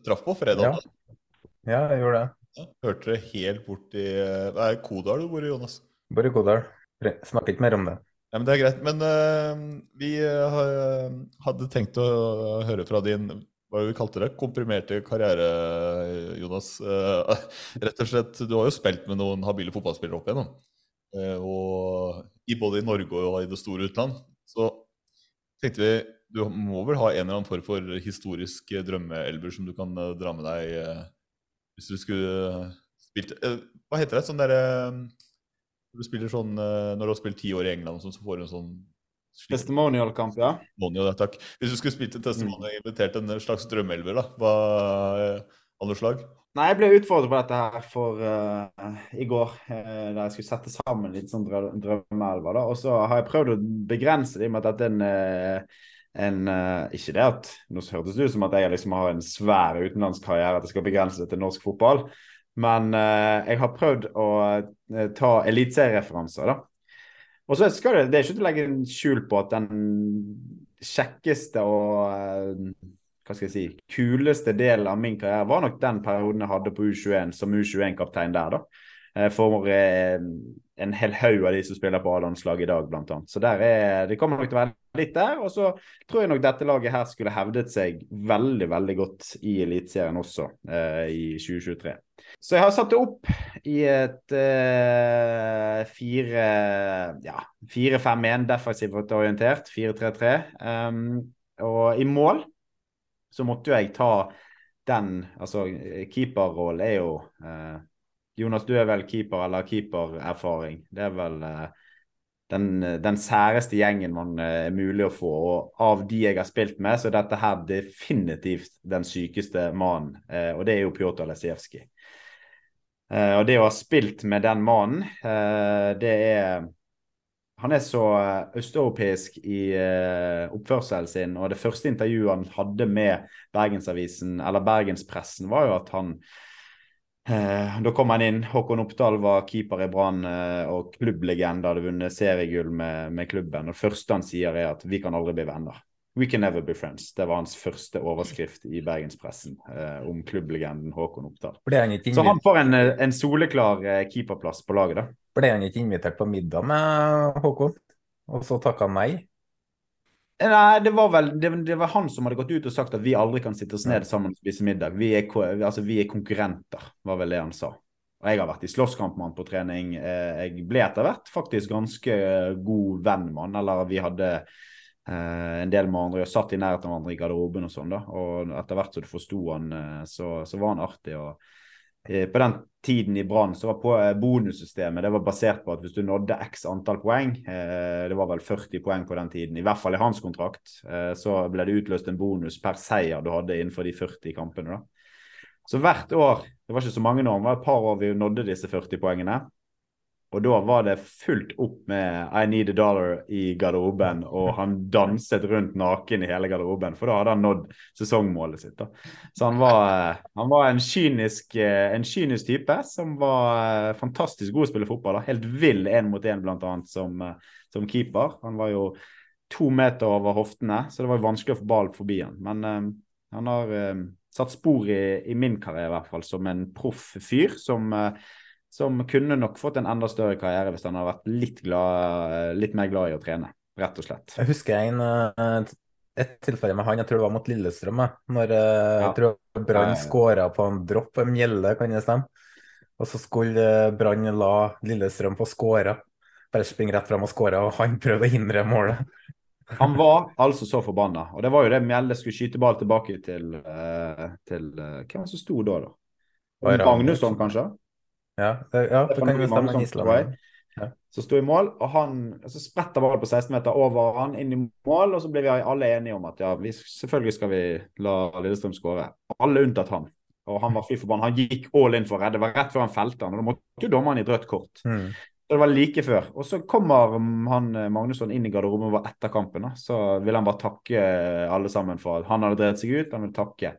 [SPEAKER 1] traff på fredag.
[SPEAKER 2] Ja. ja, jeg gjorde det.
[SPEAKER 1] Hørte det helt bort i Det er Kodal du bor i, Jonas?
[SPEAKER 2] Bor i Kodal. Snakk ikke mer om det.
[SPEAKER 1] Ja, men Det er greit. Men uh, vi uh, hadde tenkt å høre fra din hva vi kalte det, komprimerte karriere, Jonas. Rett og slett, Du har jo spilt med noen habile fotballspillere opp igjennom. og i både i Norge og i det store utland. Så tenkte vi du må vel ha en eller annen form for historisk drømmeelver som du kan uh, dra med deg uh, hvis du skulle spilt Hva heter det? Sånn derre Du spiller sånn Når du har spilt ti år i England, sånn, så får du en sånn
[SPEAKER 3] Testimonial-kamp, ja.
[SPEAKER 1] Testimonial, takk. Hvis du skulle spilt en testimonial og invitert en slags drømmeelver, da, hva andre slag?
[SPEAKER 3] Nei, jeg ble utfordret på dette her for uh, i går, uh, da jeg skulle sette sammen litt sånn drømmeelver. da, Og så har jeg prøvd å begrense det med at dette er en uh, en uh, Ikke det at Nå hørtes det ut som at jeg liksom har en svær utenlandskarriere, at jeg skal begrense det til norsk fotball. Men uh, jeg har prøvd å uh, ta eliteseriereferanser, da. Og så skal det, det er ikke til å legge en skjul på at den kjekkeste og hva skal jeg si, kuleste delen av min karriere var nok den perioden jeg hadde på U21 som U21-kaptein der, da. For en hel haug av de som spiller på A-landslaget i dag, blant annet. Så er, det kommer nok til å være litt der. Og så tror jeg nok dette laget her skulle hevdet seg veldig, veldig godt i Eliteserien også eh, i 2023. Så jeg har satt det opp i et eh, fire ja, 4-5-1 defensivt orientert, 4-3-3. Um, og i mål så måtte jo jeg ta den Altså, keeperrollen er jo eh, Jonas, du er vel keeper eller keepererfaring. Det er vel uh, den, den, særeste gjengen man uh, er mulig å få. Og av de jeg har spilt med, så er dette her definitivt den sykeste mannen. Og det er jo Pjotr Lesijevskij. og det å ha spilt med den mannen, det er han er så østeuropeisk i oppførselen sin, og det første intervjuet han hadde med Bergensavisen, eller Bergenspressen, var jo at han Da kom han inn, Håkon Oppdal var keeper i Brann uh, og klubblegende, hadde vunnet seriegull med, med, klubben. og Det første han sier, er at vi kan aldri bli venner. We can never be friends. Det var hans første overskrift i bergenspressen om klubblegenden Håkon Oppdal. Så han får en, en soleklar keeperplass på laget, da.
[SPEAKER 2] Ble han ikke invitert på middag med Håkon, og så takka han nei?
[SPEAKER 3] Nei, det var vel det, det, var han som hadde gått ut og sagt at vi aldri kan sitte oss ned sammen og spise middag. Vi er, altså, vi er konkurrenter, var vel det han sa. Og jeg har vært i slåsskamp med han på trening. Eh, jeg ble etter hvert faktisk ganske god venn med han. Eller vi hadde eh, en del med andre og satt i nærheten av hverandre i garderoben og sånn. da. Og etter hvert så du forsto han, eh, så, så, var han artig. og Eh, på den tiden i Brann så var på eh, bonussystemet det var basert på at hvis du nådde x antall poeng, eh, det var vel 40 poeng på den tiden, i hvert fall i hans kontrakt, så ble det utløst en bonus per seier du hadde innenfor de 40 kampene. da. Så hvert år, det var ikke så mange år, det var et par år vi nådde disse 40 poengene. Og da var det fullt opp med I need a dollar i garderoben, og han danset rundt naken i hele garderoben, for da hadde han nådd sesongmålet sitt. da. Så han var, han var en, kynisk, en, kynisk, type som var eh, fantastisk god å spille fotball. da. Helt vill én mot én, bl.a. Som, som keeper. Han var jo to meter over hoftene, så det var vanskelig å få ball forbi han. Men um, han har um, satt spor i, i, min karriere, i hvert fall, som en proff fyr som uh, som kunne nok fått en enda større karriere hvis han hadde vært litt, glad, litt mer glad i å trene, rett og slett.
[SPEAKER 2] Jeg husker en, eh, et tilfelle med han, jeg tror det var mot Lillestrøm, når eh, ja. jeg tror Brann skåra på en dropp, en mjelle, kan det stemme? Og så skulle eh, Brann la Lillestrøm få skåra. Bare springe rett fram og skåre, og han prøvde å hindre målet. <laughs>
[SPEAKER 3] Han var altså så forbanna. Og det var jo det Mjelle skulle skyte ball tilbake til, til Hvem var det som sto da, da? Magnusson, kanskje?
[SPEAKER 2] Ja, det, ja, det kan jo stemme Island.
[SPEAKER 3] Ja. Som sto i mål, og han så spretter ballen på 16 meter over han inn i mål. Og så blir vi alle enige om at ja, vi, selvfølgelig skal vi la Lillestrøm skåre. Alle unntatt han. Og han var fy forbanna. Han gikk all in for å redde. Det var rett før han felte han, og da måtte jo dommeren i et rødt kort. Mm. Så det var like før. Og så kommer han Magnusson inn i garderoben etter kampen. Da. Så vil han bare takke alle sammen for at han hadde drevet seg ut. Han vil takke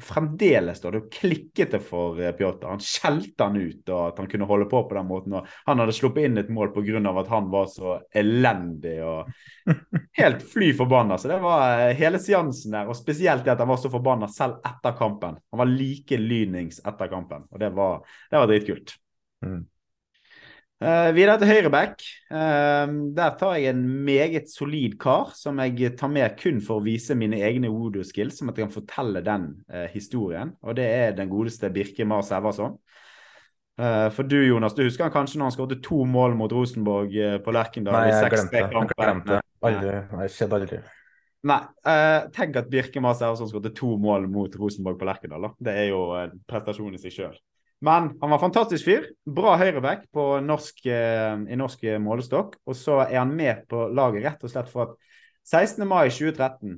[SPEAKER 3] og fremdeles da, det klikket det for eh, Pjotr. Han skjelte han ut og at han kunne holde på på den måten. og Han hadde sluppet inn et mål pga. at han var så elendig og <laughs> helt fly forbanna. Så det var eh, hele seansen der, og spesielt det at han var så forbanna selv etter kampen. Han var like lynings etter kampen, og det var, det var dritkult. Mm. Uh, videre til høyreback. Uh, der tar jeg en meget solid kar som jeg tar med kun for å vise mine egne voodoo-skills, som at jeg kan fortelle den uh, historien. Og det er den godeste Birke Mars Everson. for du Jonas, du husker han kanskje når han skåret to mål mot Rosenborg på Lerkendal?
[SPEAKER 2] Nei, jeg glemte det. Jeg glemte. Aldri. Det skjedde aldri.
[SPEAKER 3] Nei, tenk at Birke Mars Everson skåret to mål mot Rosenborg på Lerkendal. Det er jo en prestasjon i seg sjøl. Men han var fantastisk fyr. Bra høyreback norsk, eh, i norsk målestokk. Og så er han med på laget rett og slett for at 16. mai 2013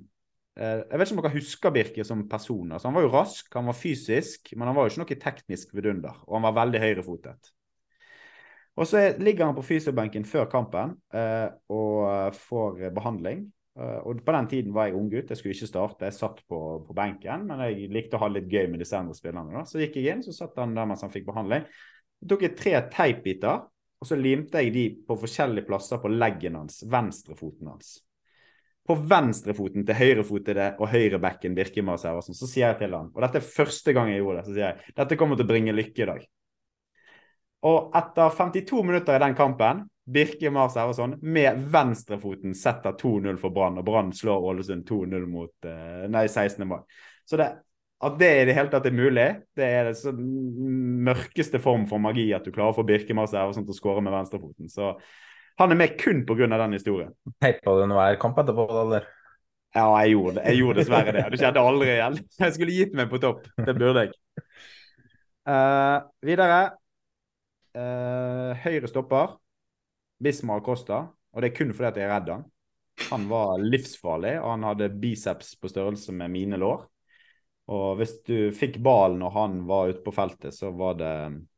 [SPEAKER 3] eh, Jeg vet ikke om dere husker Birke som person. Altså, han var jo rask, han var fysisk, men han var jo ikke noe teknisk vidunder. Og han var veldig høyrefotet. Og så ligger han på fysiobenken før kampen eh, og får behandling. Uh, og På den tiden var jeg unggutt, jeg skulle ikke starte. Jeg satt på, på, benken, men jeg likte å ha litt gøy med disse andre spillerne. Så gikk jeg inn, så satt han der mens han fikk behandling. Så tok jeg tre teipbiter, og så limte jeg de på forskjellige plasser på leggen hans, venstrefoten hans. På venstrefoten til høyrefotede og høyrebekken Birkemar Serversen. Så sier jeg til han, og dette er første gang jeg gjorde det, så sier jeg dette kommer til å bringe lykke i dag. Og etter 52 minutter i den kampen Birke Mars Everson med venstrefoten setter 2-0 for Brann, og Brann slår Ålesund 2-0 mot eh, nei, 16. mai. Så det, at det i det hele tatt er mulig, det er den mørkeste form for magi at du klarer å få Birke Mars Everson til å skåre med venstrefoten. Så han er med kun pga. den historien.
[SPEAKER 2] Teipa du noe kamp etterpå, eller?
[SPEAKER 3] Ja, jeg gjorde det. Jeg gjorde dessverre det. Det skjedde aldri igjen. Jeg skulle gitt meg på topp. Det burde jeg. Uh, videre Uh, høyre stopper, Bismar Costa. Og det er kun fordi at jeg er redd han. Han var livsfarlig, og han hadde biceps på størrelse med mine lår. Og hvis du fikk ballen når han var ute på feltet, så var det,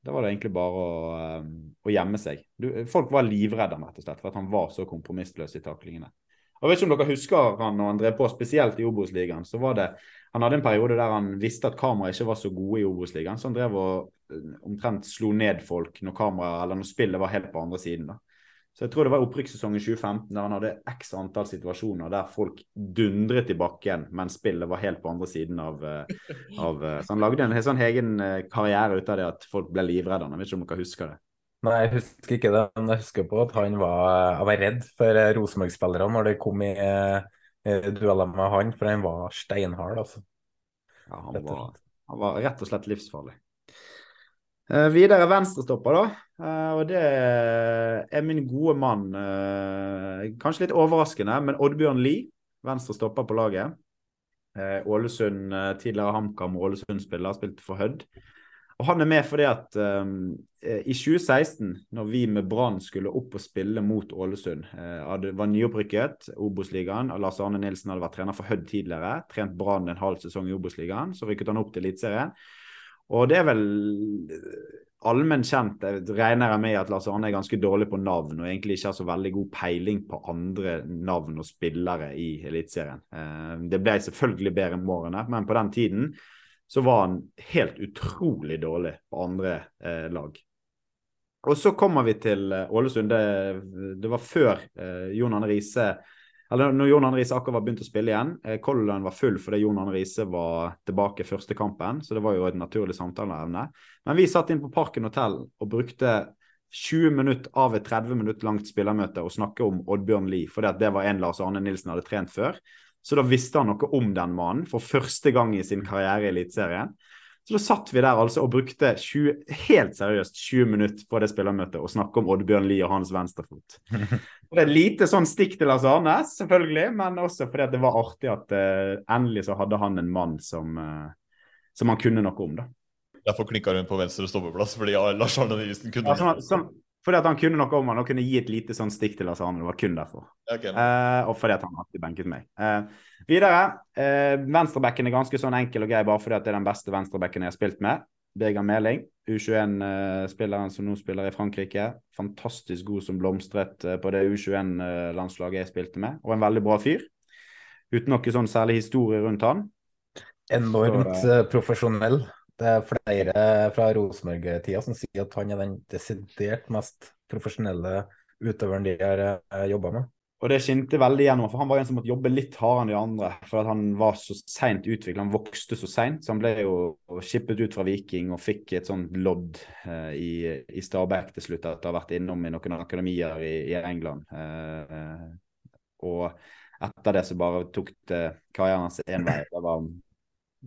[SPEAKER 3] da var det egentlig bare å, eh, å gjemme seg. Du, folk var livredde rett og slett, for at han var så kompromissløs i taklingene. Og om dere husker han når han drev på, spesielt i Obos-ligaen. så var det, Han hadde en periode der han visste at kameraet ikke var så gode i Obos-ligaen, så han drev og eh, omtrent slo ned folk når kamera, eller når spillet var helt på andre siden. da. Så jeg tror det var opprykkssesongen 2015 der han hadde x antall situasjoner der folk dundret i bakken mens spillet var helt på andre siden av, eh, av eh, Så han lagde en helt sånn egen eh, karriere ut av det at folk ble livredde. Jeg vet ikke om dere husker det?
[SPEAKER 2] Nei, jeg husker ikke det, men jeg husker på at han var, var redd for Rosenborg-spillerne når det kom i i dueller med han, for han var steinhard, altså.
[SPEAKER 3] Ja, han var, han var rett og slett livsfarlig. Uh, videre venstrestopper, da. Uh, og det er min gode mann. Uh, kanskje litt overraskende, men Oddbjørn Lie. Venstrestopper på laget. Ålesund, tidligere HamKam Ålesund-spiller, spilt for Hødd. Og Han er med fordi at um, i 2016, når vi med Brann skulle opp og spille mot Ålesund hadde, var nyopprykket, Obos-ligaen. Lars Arne Nilsen hadde vært trener for Hødd tidligere. Trent Brann en halv sesong i Obos-ligaen. Så rykket han opp til Eliteserien. Og det er vel allment kjent, jeg regner jeg med at Lars Arne er ganske dårlig på navn og egentlig ikke har så veldig god peiling på andre navn og spillere i Eliteserien. Eh, det ble selvfølgelig bedre med årene, men på den tiden så var han helt utrolig dårlig på andre eh, lag. Og så kommer vi til eh, Ålesund. Det, det var før eh, Jon Arne Riise eller når Jon Arne Riise akkurat var begynt å spille igjen. Eh, Color Line var full fordi Jon Arne Riise var tilbake første kampen, så det var jo et naturlig samtaleevne. Men vi satt inn på Parken hotell og brukte 20 minutter av et 30 minutter langt spillermøte og snakke om Oddbjørn Lie, fordi det var en Lars Arne Nilsen hadde trent før. Så da visste han noe om den mannen for første gang i sin karriere i Eliteserien. Så da satt vi der altså og brukte 20, helt seriøst 20 minutter på det spillermøtet og snakke om Oddbjørn Lie og hans venstrefot. <laughs> Og det er lite sånn stikk til Lars Arne, selvfølgelig, men også fordi det var artig at uh, endelig så hadde han en mann som, uh, som han kunne noe om, da.
[SPEAKER 1] Derfor klikka hun på venstre stoppeplass, fordi ja, Lars Arne Nilsen kunne
[SPEAKER 3] ja, sånn, sånn, fordi at han kunne noe om han og kunne gi et lite sånn stikk til Lars Arne. Det var kun derfor.
[SPEAKER 1] Okay.
[SPEAKER 3] Uh, og fordi at han alltid benket meg. Uh, videre. Eh, venstrebacken er ganske sånn enkel og grei bare fordi at det er den beste venstrebacken jeg har spilt med. Birger Meling, U21-spilleren som nå spiller i Frankrike. Fantastisk god som blomstret på det U21-landslaget jeg spilte med, og en veldig bra fyr. Uten noe sånn særlig historie rundt han.
[SPEAKER 2] Enormt Så, profesjonell. Det er flere fra Rosenborg-tida som sier at han er den desidert mest profesjonelle utøveren de har eh, jobba med.
[SPEAKER 3] Og det skinte veldig gjennom, for han var en som måtte jobbe litt hardere enn de andre. For han var så seint utvikla, han vokste så seint. Så han ble jo skippet ut fra Viking og fikk et sånt lodd eh, i, i Stabæk til slutt, etter å ha vært innom i noen akademier i, i England. Eh, og etter det så bare tok det karrieren hans én vei. Det var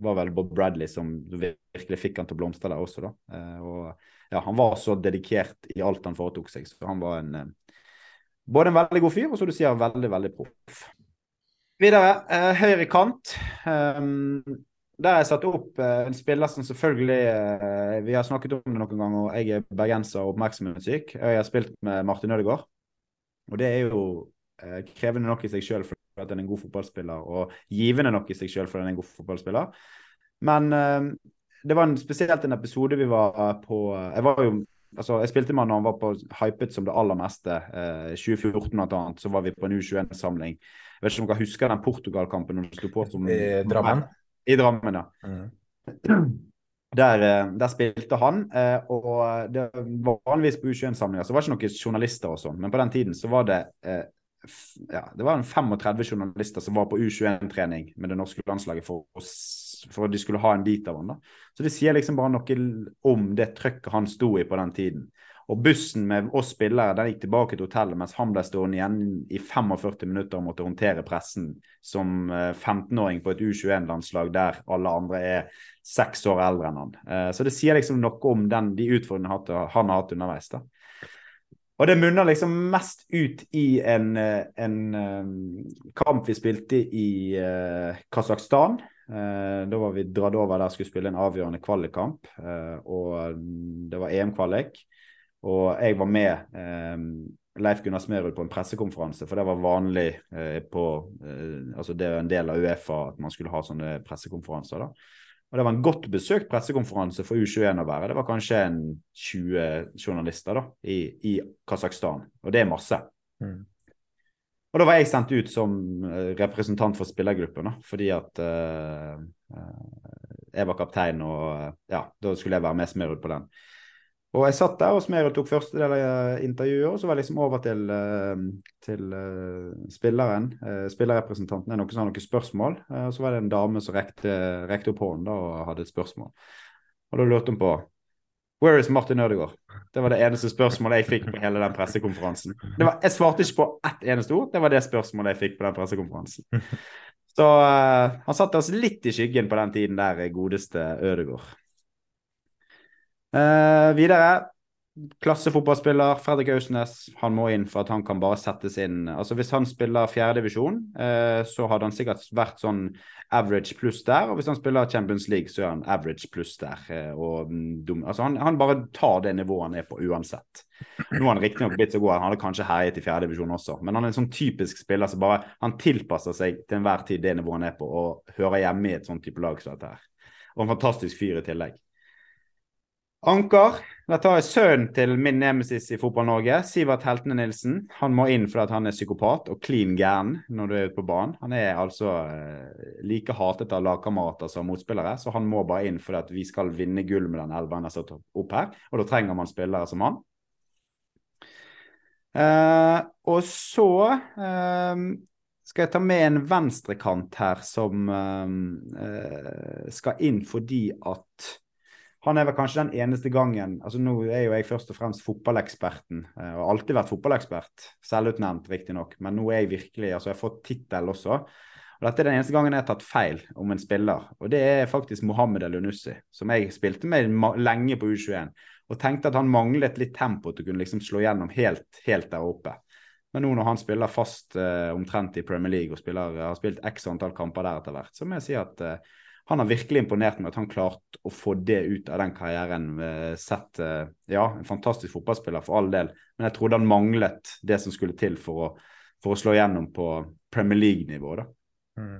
[SPEAKER 3] var vel Bob Bradley som virkelig fikk han til å blomstre der også, da. Eh, og ja, han var så dedikert i alt han foretok seg, så han var en eh, både en veldig god fyr og som du sier veldig, veldig proff. Videre, eh, høyre kant. Um, der har jeg satt opp eh, en spiller som selvfølgelig eh, Vi har snakket om det noen ganger, og jeg er bergenser og oppmerksomhetssyk. Jeg har spilt med Martin Ødegaard, og det er jo eh, krevende nok i seg sjøl at han er en god fotballspiller, og givende nok i seg sjøl for at han er en god fotballspiller. Men uh, det var en, spesielt en episode vi var på Jeg var jo altså jeg spilte med han når han var på hypet som det aller meste. Eh, 2014 blant annet, så var vi på en U21-samling. Jeg vet ikke om dere husker den Portugal-kampen når det sto på som
[SPEAKER 2] I Drammen?
[SPEAKER 3] I Drammen, ja. Mm. Der, eh, der, spilte han, eh, og det var vanligvis på U21-samlinger så var det ikke noen journalister og sånn, men på den tiden så var det ja, det var en 35 journalister som var på U21-trening med det norske landslaget for, for, at de skulle ha en bit av han. da. Så det sier liksom bare noe om det trøkket han sto i på den tiden. Og bussen med oss spillere den gikk tilbake til hotellet mens han ble stående igjen i 45 minutter og måtte håndtere pressen som 15-åring eh, på et U21-landslag der alle andre er seks år eldre enn han. Eh, så det sier liksom noe om den, de utfordringene han har hatt underveis. da. Og det munner liksom mest ut i en, eh, en kamp vi spilte i Kasakhstan. Uh, da var vi dratt over der skulle spille en avgjørende kvalikkamp. Uh, og det var EM-kvalik. Og jeg var med eh, Leif Gunnar Smerud på en pressekonferanse, for det var vanlig eh, på eh, Altså det er en del av Uefa at man skulle ha sånne pressekonferanser. da. Og Det var en godt besøkt pressekonferanse for U21 å være. Det var kanskje en 20 journalister da, i, i Kasakhstan, og det er masse. Mm. Og da var jeg sendt ut som eh, representant for spillergruppen, da, fordi at uh, jeg var kaptein, og ja, da skulle jeg være med Smerud på den. Og jeg satt der, og Smerud tok første del av intervjuet, og så var jeg liksom over til, til spilleren. Spillerrepresentanten er noen som har noen spørsmål. Og så var det en dame som rekte, rekte opp hånden da, og hadde et spørsmål. Og da lurte hun på Where is Martin Ødegaard? Det var det eneste spørsmålet jeg fikk på hele den pressekonferansen. Var, jeg svarte ikke på ett eneste ord, det var det spørsmålet jeg fikk på den pressekonferansen. Så uh, han satte oss litt i skyggen på den tiden der, godeste Ødegaard. Uh, videre, klassefotballspiller Fredrik Ausnes. Han må inn for at han kan bare settes inn Altså Hvis han spiller fjerdedivisjon, eh, så hadde han sikkert vært sånn average pluss der. Og hvis han spiller Champions League, så er han average pluss der. Uh, og mm, altså han, han, bare tar det nivået han er på uansett. Nå har han riktignok blitt så god han hadde kanskje herjet i fjerdedivisjon også, men han er en sånn typisk spiller som bare han tilpasser seg til enhver tid det nivået han er på, og hører hjemme i et sånt type lag som dette her. Og en fantastisk fyr i tillegg. Anker. Dette er sønnen til min nemesis i Fotball-Norge, Sivert Heltene Nilsen. Han må inn fordi han er psykopat og klin gæren når du er ute på banen. Han er altså eh, like hatet av lagkamerater som motspillere, så han må bare inn fordi vi skal vinne gull med den elven jeg har satt opp her. Og da trenger man spillere som han. Eh, og så eh, skal jeg ta med en venstrekant her som eh, eh, skal inn fordi at han er vel kanskje den eneste gangen altså Nå er jo jeg først og fremst fotballeksperten, eh, og har alltid vært fotballekspert. Selvutnevnt, riktignok, men nå er jeg virkelig altså Jeg har fått tittel også. Og Dette er den eneste gangen jeg har tatt feil om en spiller, og det er faktisk Mohammed El-Unussi, som jeg spilte med lenge på U21, og tenkte at han manglet litt tempo til å kunne liksom slå gjennom helt, helt der oppe. Men nå når han spiller fast uh, omtrent i Premier League og spiller, har spilt x antall kamper der etter hvert, så må jeg si at uh, han har virkelig imponert med at han klarte å få det ut av den karrieren. Eh, sett, eh, ja, en fantastisk fotballspiller for all del, men jeg trodde han manglet det som skulle til for å, for å slå igjennom på Premier League-nivå. da. Mm.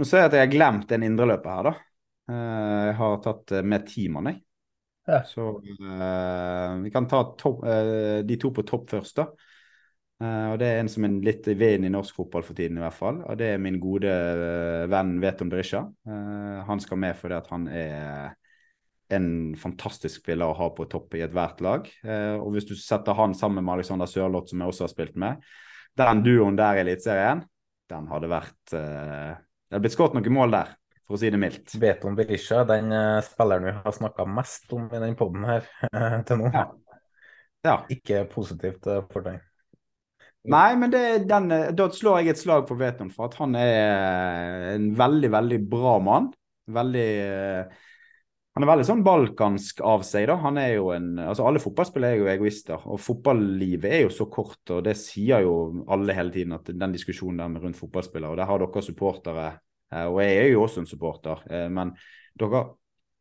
[SPEAKER 3] Nå ser jeg at jeg har glemt en indreløper her, da. Eh, jeg har tatt med ti mann, jeg. Ja. Så uh, vi kan ta to, uh, de to på topp først, da. Uh, og Det er en som er litt i vinden i norsk fotball for tiden, i hvert fall. Og det er min gode uh, venn Veton Berisha. Uh, han skal med fordi at han er en fantastisk spiller å ha på topp i ethvert lag. og hvis du setter han sammen med Alexander Sørloth, som jeg også har spilt med, den duoen der i Eliteserien, den hadde vært Det hadde blitt skåret noen mål der, for å si det mildt.
[SPEAKER 2] Veton Berisha, den spilleren vi har snakka mest om i den poden her <laughs> til nå.
[SPEAKER 3] Ja. ja.
[SPEAKER 2] Ikke positivt for deg.
[SPEAKER 3] Nei, men den, da slår jeg et slag for Veton, for at han er en veldig, veldig bra mann. Veldig Han er veldig sånn balkansk av seg, da. Han er jo en Altså, alle fotballspillere er jo egoister, og fotballivet er jo så kort, og det sier jo alle hele tiden, at den diskusjonen der med rundt fotballspillere, og der har dere supportere, eh, og jeg er jo også en supporter, eh, men dere,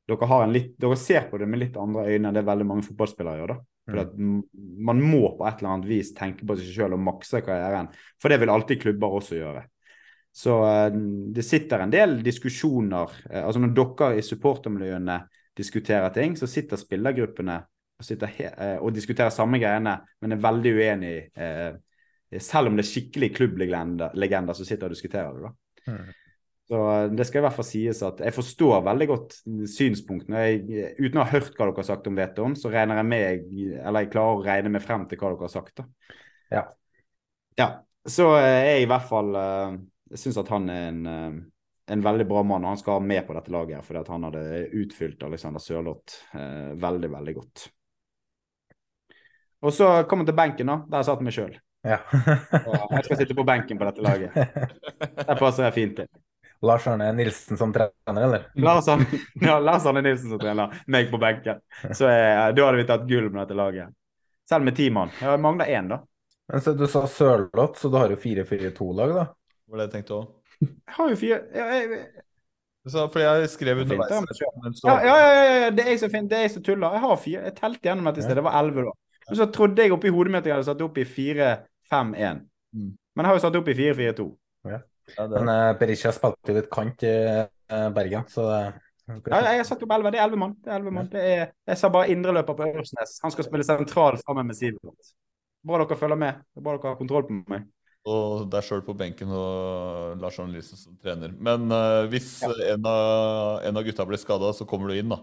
[SPEAKER 3] dere, litt, dere ser på det med litt andre øyne enn det veldig mange fotballspillere gjør, da. At Man må på et eller annet vis tenke på seg selv og makse karrieren. For det vil alltid klubber også gjøre. Så uh, det sitter en del diskusjoner. Uh, altså Når dere i supportermiljøene diskuterer ting, så sitter spillergruppene og, sitter uh, og diskuterer samme greiene, men er veldig uenig. selv om det er skikkelig klubblegender som sitter og diskuterer det. da. Mm. Så eh, det skal i hvert fall sies at jeg forstår veldig godt synspunktene. Jeg, uten å ha hørt hva dere har sagt om vetoen, så regner jeg med, eller jeg klarer å regne meg frem til hva dere har sagt. da.
[SPEAKER 2] Ja.
[SPEAKER 3] ja. Så eh, jeg i hvert fall eh, syns at han er en, en, veldig bra mann, og han skal ha med på dette laget. Fordi at han hadde utfylt Alexander Sørloth eh, veldig, veldig godt. Og så kom han til benken, da. Der satt vi sjøl.
[SPEAKER 2] Ja.
[SPEAKER 3] jeg skal sitte på benken på dette laget. <laughs> Der passer jeg fint til.
[SPEAKER 2] Lars Arne Nilsen som trener, eller? <laughs>
[SPEAKER 3] Lars Arne, ja, Lars Arne Nilsen som trener, meg på benken. Så eh, Da hadde vi tatt gull med dette laget. Selv med ti mann. Jeg mangler én, da.
[SPEAKER 2] Men så Du sa Sørloth, så du har jo 4-4-2-lag, da?
[SPEAKER 1] Det var det jeg tenkte òg.
[SPEAKER 3] Jeg har jo fire ja, jeg,
[SPEAKER 1] Så, for jeg skrev underveis.
[SPEAKER 3] Ja, ja, ja, ja, ja, det er jeg som fin- det er jeg som tuller. Jeg har fire. Jeg telte gjennom dette i sted. Det var elleve, da. Men så trodde jeg oppi hodet mitt at jeg hadde satt opp i 4-5-1.
[SPEAKER 1] Mm.
[SPEAKER 3] Men jeg har jo satt opp i 4-4-2.
[SPEAKER 2] Ja.
[SPEAKER 1] Ja, det-
[SPEAKER 2] Men uh, Berisha spilte jo litt kant i uh, Bergen, så det
[SPEAKER 3] Ja, jeg har satt opp 11. Det er 11 mann. Det er 11 mann. Det er, jeg sa bare indreløper på Ørsnes. Han skal spille sentral sammen med Sivert. Bra dere følger med. Det er Bra dere har kontroll på meg.
[SPEAKER 1] Og deg sjøl på benken og Lars Arne Lise som trener. Men uh, hvis en, av, en av gutta blir skada, så kommer du inn, da.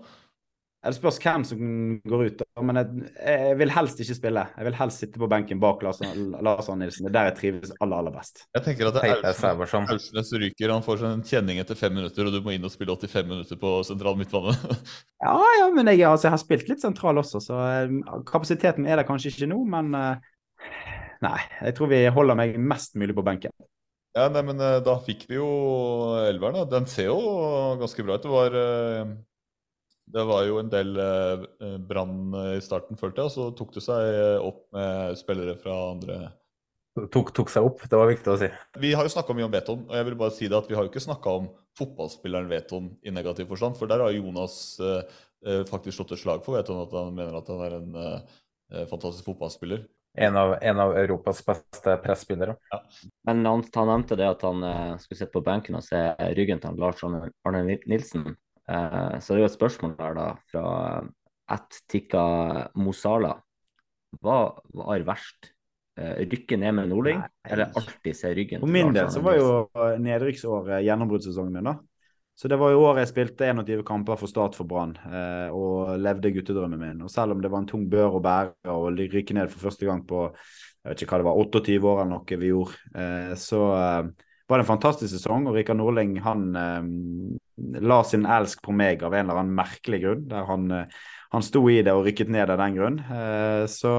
[SPEAKER 3] Det spørs hvem som går ut, men jeg, jeg vil helst ikke spille. Jeg vil helst sitte på benken bak Lars Lars Arne Nilsen. Det er der jeg trives aller, aller best.
[SPEAKER 1] Jeg tenker at det er. Aursnes ryker. Han får en kjenning etter fem minutter, og du må inn og spille 85 minutter på sentral midtbane. <laughs>
[SPEAKER 3] Ja, ja, men jeg, altså, jeg har spilt litt sentral også, så eh, kapasiteten er der kanskje ikke nå, men eh, Nei, jeg tror vi holder meg mest mulig på benken.
[SPEAKER 1] ja, nei, men eh, da fikk vi jo elveren. Den ser jo ganske bra ut. Det var det var jo en del eh, brann i starten, følte jeg, og så tok det seg eh, opp med spillere fra andre
[SPEAKER 2] tok, tok seg opp. Det var viktig å si.
[SPEAKER 1] Vi har jo snakka mye om Veton, og jeg vil bare si det at vi har jo ikke snakka om fotballspilleren Veton i negativ forstand, for der har Jonas eh, eh, faktisk slått et slag for Veton, at han mener at han er en eh, eh, fantastisk fotballspiller.
[SPEAKER 2] En av, en av Europas beste presspillere.
[SPEAKER 4] Men han, han nevnte det at han eh, skulle sitte på benken og se ryggen til han Lars Arne, Arne Nilsen. Eh, så det er jo et spørsmål der da fra at Tikka Mosala. Hva var verst? Eh, rykke ned med Nordling, eller alltid se ryggen
[SPEAKER 3] For min del så var jo nedrykksåret gjennombruddssesongen min, da. Så det var jo året jeg spilte 21 kamper for Start for Brann eh, og levde guttedrømmen min. Og selv om det var en tung bør å bære å rykke ned for første gang på jeg vet ikke hva det var, 28 år eller noe vi gjorde, eh, så eh, var det en fantastisk sesong. Og Rikard Nordling han eh, la sin elsk på meg av en eller annen merkelig grunn. Der han, eh, han sto i det og rykket ned av den grunn. Eh, så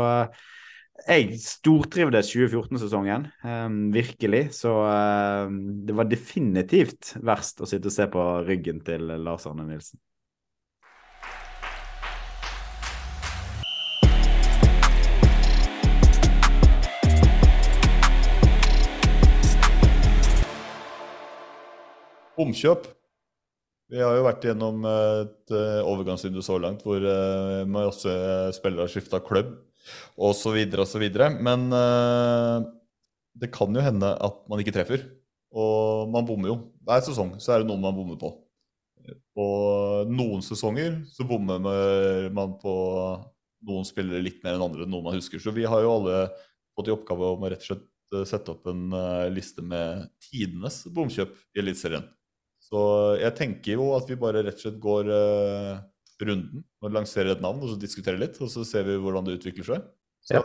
[SPEAKER 3] jeg stortrivdes 2014-sesongen, eh, virkelig. Så eh, det var definitivt verst å sitte og se på ryggen til Lars Arne Nilsen.
[SPEAKER 1] Omkjøp. Vi har jo vært gjennom et eh, overgangsvindu så langt hvor eh, masse spillere har skifta klubb osv. osv. Men eh, det kan jo hende at man ikke treffer. Og man bommer jo. Hver sesong så er det noe man bommer på. Og noen sesonger så bommer man på noen spillere litt mer enn andre, noen man husker. Så vi har jo alle fått i oppgave om å rett og slett eh, sette opp en eh, liste med tidenes bomkjøp i Eliteserien. Så jeg tenker jo at vi bare rett og slett går uh, runden og lanserer et navn, og så diskuterer litt, og så ser vi hvordan det utvikler seg. Så
[SPEAKER 2] Ja.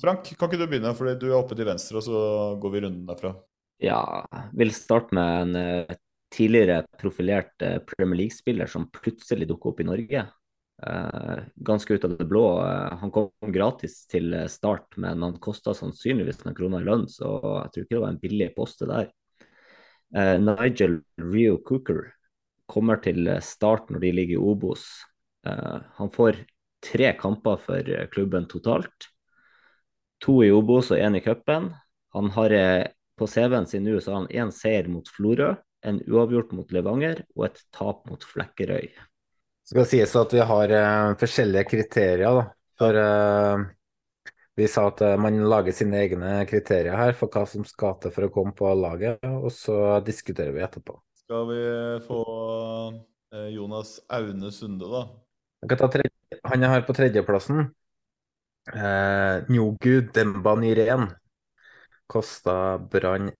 [SPEAKER 1] Frank, kan ikke du begynne, for du er oppe til venstre, og så går vi runden derfra.
[SPEAKER 4] Ja, vil starte med en eh, tidligere profilert eh, Premier League-spiller som plutselig dukker opp i Norge. Eh, ganske ut av det blå. Eh, han kom gratis til eh, start, men han kosta sannsynligvis noen kroner i lønn, så jeg tror ikke det var en billig poste der. Eh, Nigel Rio Cooker kommer til eh, start når de ligger i Obos. Eh, han får tre kamper for klubben totalt. To i Obos og én i cupen. Han har på CV-en sin nå så har én seier mot Florø, en uavgjort mot Levanger og et tap mot Flekkerøy.
[SPEAKER 2] Det skal sies at vi har eh, forskjellige kriterier, da. For eh, vi sa at eh, man lager sine egne kriterier her for hva som skal til for å komme på laget, og så diskuterer vi etterpå.
[SPEAKER 1] Skal vi få eh, Jonas Aune Sunde, da?
[SPEAKER 2] Jeg kan ta tredje, han er her på tredjeplassen. Eh, Njogu Demba Nyren kosta Brann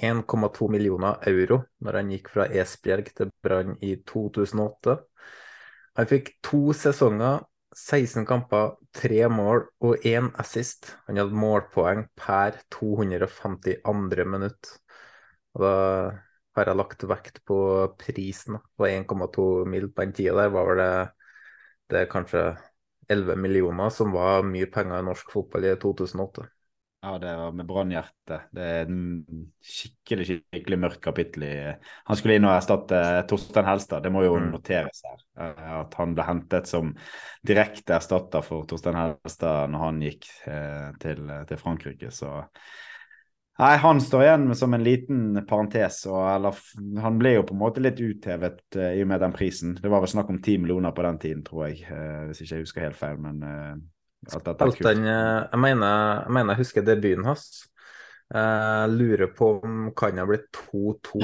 [SPEAKER 2] 1,2 millioner euro når han gikk fra Esbjerg til Brann i 2008. Han fikk to sesonger, 16 kamper, 3 mål og 1 assist. Han hadde målpoeng per 252 minutt. Og da har jeg lagt vekt på prisen, på 1,2 mil på den tida der. var vel det, det kanskje 11 millioner, som var mye penger i norsk fotball i 2008.
[SPEAKER 3] Ja, det var med brannhjerte. Det er et skikkelig skikkelig mørkt kapittel i Han skulle inn og erstatte Torstein Helstad, det må jo
[SPEAKER 2] Mm.
[SPEAKER 3] noteres her. eh, At han ble hentet som direkte erstatter for Torstein Helstad når han gikk eh, til, til Frankrike. Så Nei, han står igjen som en liten parentes. Og, eller, han ble jo på en måte litt uthevet uh, i og med den prisen. Det var vel snakk om ti millioner på den tiden, tror jeg. Uh, hvis ikke jeg husker helt feil, men uh, dette
[SPEAKER 2] er kult. Jeg, mener, jeg mener jeg husker debuten hans. Jeg lurer på om kan ha blitt 2-2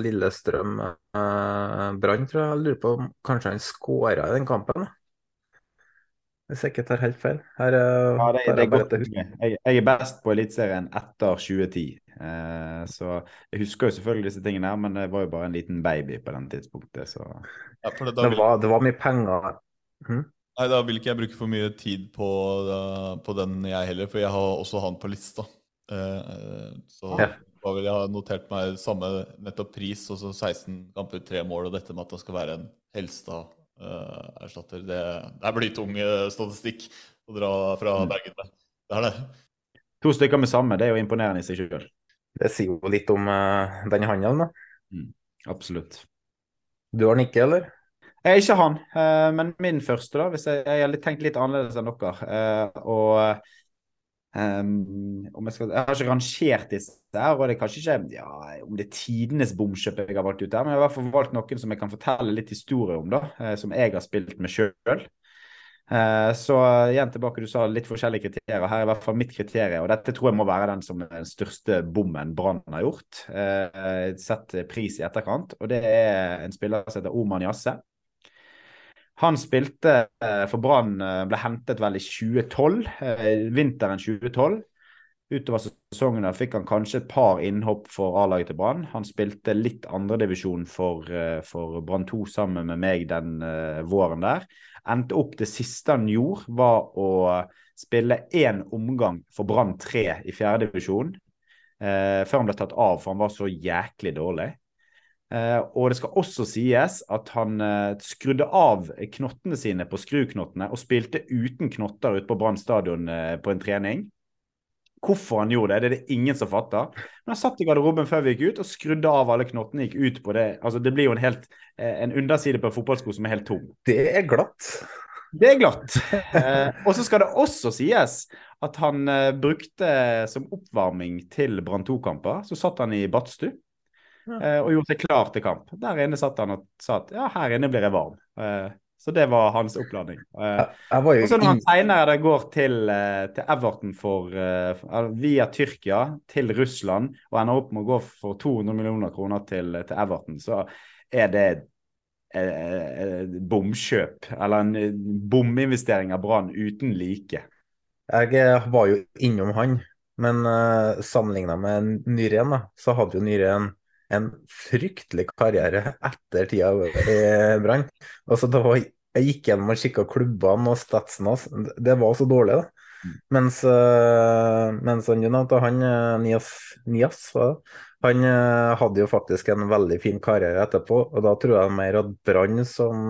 [SPEAKER 2] Lillestrøm-Brann, tror jeg. Jeg lurer på om kanskje han skåra i den kampen. Hvis jeg ikke tar helt feil. Her,
[SPEAKER 3] ja, det, det er godt. Jeg, jeg, er best på Eliteserien etter 2010. Uh, eh, så jeg husker jo selvfølgelig disse tingene her, men det var jo bare en liten baby på den tidspunktet, så
[SPEAKER 2] ja, det, det, var, det, var, mye penger.
[SPEAKER 1] Hm? Nei, Da vil ikke jeg bruke for mye tid på, på, den, jeg heller, for jeg har også han på lista. Uh, så ja. da vil jeg ha notert meg samme nettopp pris, og så 16 kamper, tre mål, og dette med at det skal være en Helstad uh, erstatter. Det, det er blytung uh, statistikk å dra fra mm. Bergen med. Det er det.
[SPEAKER 3] To stykker med samme, det er jo imponerende i seg sjøl.
[SPEAKER 2] Det sier jo litt om uh, den handelen, da.
[SPEAKER 3] Mm, absolutt.
[SPEAKER 2] Du har nikket, eller?
[SPEAKER 3] Jeg er ikke han, uh, men min første, da. Hvis jeg, har tenkt litt annerledes enn dere. Uh, og Um, jeg, skal, jeg, har ikke rangert disse her, og det er kanskje ikke ja, om det er tidenes bomkjøp jeg har valgt ut her, men jeg har i hvert fall valgt noen som jeg kan fortelle litt historie om, da, uh, som jeg har spilt med sjøl. Eh, så igjen tilbake, du sa litt forskjellige kriterier. Her er i hvert fall mitt kriterium, og dette tror jeg må være den som er den største bommen Brann har gjort. Sett pris i etterkant, og det er en spiller som heter Oman Jasse. Han spilte eh, for Brann, eh, ble hentet vel i 2012, eh, vinteren 2012. Utover sesongen fikk han kanskje et par innhopp for A-laget til Brann. Han spilte litt andredivisjon for, for Brann 2 sammen med meg den våren der. Endte opp det siste han gjorde, var å spille én omgang for Brann 3 i fjerdedivisjon. Uh, før han ble tatt av, for han var så jæklig dårlig. Uh, og det skal også sies at han uh, skrudde av knottene sine på skruknottene og spilte uten knotter ute på Brann stadion uh, på en trening. Hvorfor han gjorde det, det er det ingen som fatter. Men han satt i garderoben før vi gikk ut og skrudde av alle knottene. gikk ut på Det altså det blir jo en, helt, en underside på en fotballsko som er helt tom.
[SPEAKER 2] Det er glatt.
[SPEAKER 3] Det er glatt. og så skal det også sies at han brukte som oppvarming til Brann 2-kamper, så satt han i badstue Eh, og gjorde seg klar til kamp. Der inne satt han og sa at ja, her inne blir jeg varm. Eh, så det var hans oppladning. Eh, og så når han senere går til, til Everton for, via Tyrkia til Russland og ender opp med å gå for 200 millioner kroner til, til Everton, så er det bomkjøp, eller en bominvestering av Brann uten like.
[SPEAKER 2] Jeg var jo innom han, men uh, sammenligna med Nyren, da, så hadde jo Nyren en fryktelig karriere etter tida i Brann. Altså, jeg gikk gjennom og kikka klubbene og statsen hans. Det var så dårlig, da. Mm. Mens, uh, mens han, han eh, Nias, Nias han hadde jo faktisk en veldig fin karriere etterpå. Og da tror jeg mer at Brann som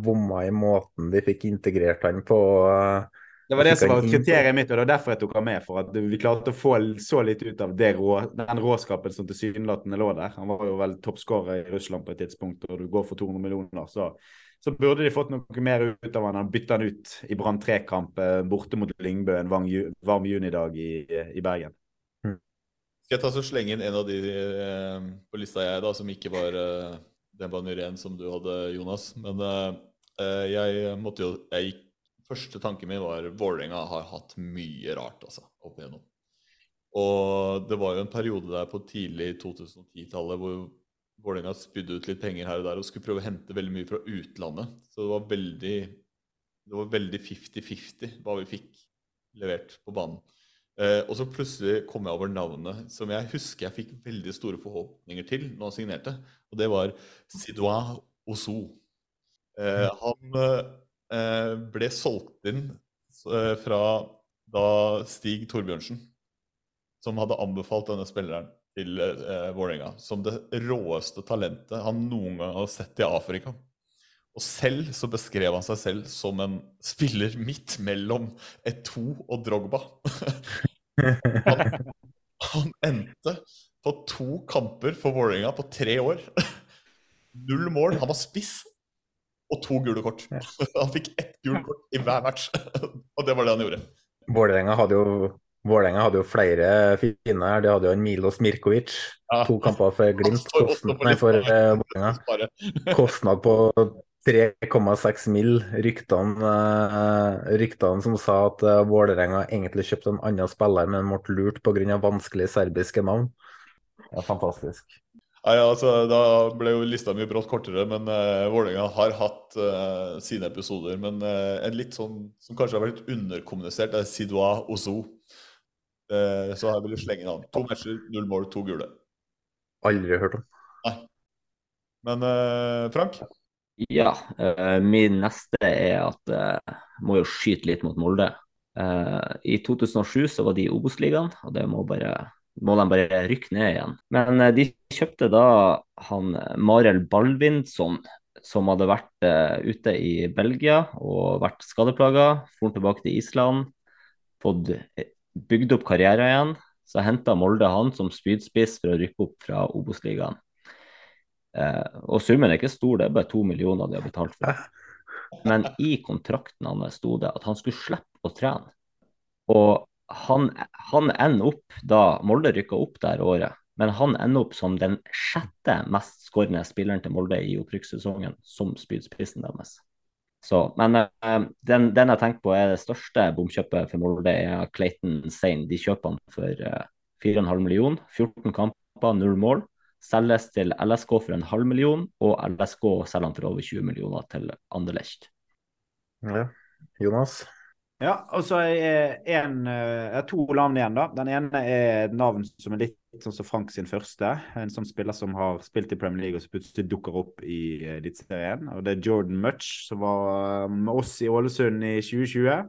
[SPEAKER 2] bomma i måten de fikk integrert han på.
[SPEAKER 3] Det var det som var kriteriet mitt, og det var derfor jeg tok han med. For at vi klarte å få så litt ut av rå, den råskapen som tilsynelatende lå der. Han var jo vel toppskårer i Russland på et tidspunkt, og du går for 200 millioner. Så, så burde de fått noe mer ut av han. Han bytta han ut i Brann 3-kamp eh, borte mot Lyngbø en varm, junidag i, i Bergen.
[SPEAKER 1] Mm. Skal jeg ta så slenge inn en av de eh, på lista jeg, da, som ikke var eh, den var som du hadde, Jonas. Men eh, jeg måtte jo Jeg gikk første tanken min var Vålerenga har hatt mye rart altså, opp igjennom. Og det var jo en periode der på tidlig 2010-tallet hvor Vålerenga spydde ut litt penger her og der og skulle prøve å hente veldig mye fra utlandet. Så det var veldig det var veldig 50-50 hva vi fikk levert på banen. Eh, og så plutselig kom jeg over navnet som jeg husker jeg fikk veldig store forhåpninger til når han signerte. Og det var Sidoin Ozo. Eh, han eh, Eh, ble solgt inn eh, fra da Stig Torbjørnsen, som hadde anbefalt denne spilleren til eh, Vålerenga som det råeste talentet han noen gang har sett i Afrika. Og selv så beskrev han seg selv som en spiller midt mellom Eto og Drogba. <laughs> han, han endte på to kamper for Vålerenga på tre år. <laughs> Null mål. Han var spiss og to gule kort. <laughs> Han fikk ett gult kort i hver match, <laughs> og det var det han gjorde.
[SPEAKER 2] Vålerenga hadde jo Vålerenga hadde jo flere fine her. De hadde jo en Milos Mirkovic.
[SPEAKER 1] Ja.
[SPEAKER 2] To kamper for Glimt. Kostnad, nei, for eh, Vålerenga. <laughs> Kostnad på 3,6 mill. Ryktene, eh, ryktene som sa at eh, Vålerenga egentlig kjøpte en annen spiller, men ble lurt pga. vanskelige serbiske navn. Ja, fantastisk.
[SPEAKER 1] Nei, altså, Da ble jo lista mye brått kortere, men uh, Vålerenga har hatt uh, sine episoder. Men uh, en litt sånn som kanskje har vært underkommunisert, er Sidoa Ozo. Uh, så jeg vil slenge navn. To matcher, null mål, to gule.
[SPEAKER 2] Aldri hørt om.
[SPEAKER 1] Men eh, Frank?
[SPEAKER 4] Ja, eh, min neste er at jeg må jo skyte litt mot Molde. Eh, I 2007 så var de i Obos-ligaen, og det må, bare, må de bare rykke ned igjen. Men eh, de kjøpte da han Mariel Balvinson, som hadde vært eh, ute i Belgia og vært skadeplaga, Dro tilbake til Island, fått eh, bygd opp karriere igjen. Så henta Molde han som spydspiss for å rykke opp fra Obos-ligaen. Eh, og summen er ikke stor, det er bare to millioner de har betalt for. Men i kontrakten hans sto det at han skulle slippe å trene. Og han, han ender opp da Molde rykka opp der året, men han ender opp som den sjette mest skårende spilleren til Molde i opprykkssesongen, som spydspissen deres. Så, men uh, den, den jeg tenker på er det største bomkjøpet for Molde, er Clayton Sane. De kjøper han for uh, 4,5 millioner, 14 kamper, null mål. Selges til LSK for en halv million, og LSK selger han for over 20 millioner til Anderlecht.
[SPEAKER 2] Ja. Jonas?
[SPEAKER 3] Ja, og så er en, er to navn igjen. da. Den ene er et navn som er litt sånn som Frank sin første. En sånn spiller som har spilt i Premier League og så plutselig dukker opp i eh, Eliteserien. Og det er Jordan Much, som var eh, med oss i Ålesund i 2020.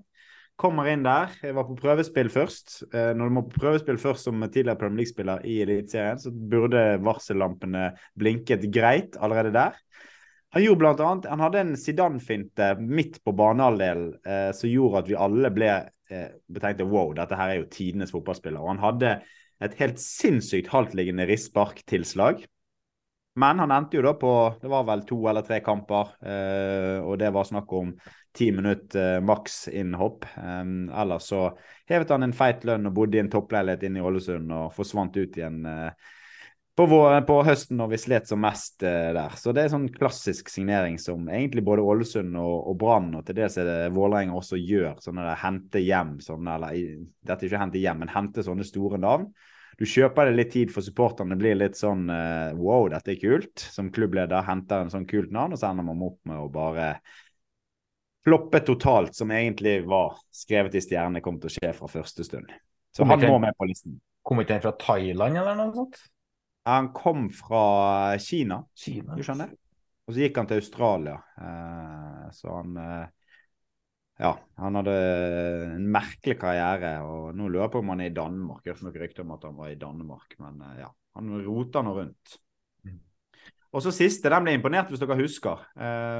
[SPEAKER 3] Kommer inn der. Jeg var på prøvespill først. Eh, Når du må på prøvespill først som tidligere Premier League-spiller i Eliteserien, så burde varsellampene blinket greit allerede der. Han gjorde blant annet, han hadde en Zidane-finte midt på banehalvdelen eh, som gjorde at vi alle ble eh, betenkte wow, dette her er jo tidenes fotballspiller. Og han hadde et helt sinnssykt haltliggende rissparktilslag. Men han endte jo da på det var vel to eller tre kamper, eh, og det var snakk om ti minutter eh, maks innhopp. Eh, ellers så hevet han en feit lønn og bodde i en toppleilighet inne i Ålesund og forsvant ut igjen eh, på, vår, på høsten når vi slet som mest uh, der. Så det er sånn klassisk signering som egentlig både Ålesund og, og Brann og til dels er det Vålerenga også gjør. Sånne der hente hjem sånne, eller dette er ikke hente hjem, men hente sånne store navn. Du kjøper det litt tid for supporterne, det blir litt sånn uh, wow, dette er kult. Som klubbleder henter en sånn kult navn, og så ender man opp med å bare floppe totalt, som egentlig var skrevet i stjernene kom til å skje fra første stund. Så han må med på listen.
[SPEAKER 2] Kom ikke han fra Thailand eller noe sånt?
[SPEAKER 3] Han kom fra Kina,
[SPEAKER 2] Kina.
[SPEAKER 3] du skjønner. Og så gikk han til Australia. Eh, så han eh, Ja, han hadde en merkelig karriere. Og nå lurer jeg på om han er i Danmark. Jeg har ikke noe rykte om at han var i Danmark, men eh, ja. Han rota nå rundt. Og så siste, den ble imponert hvis dere husker.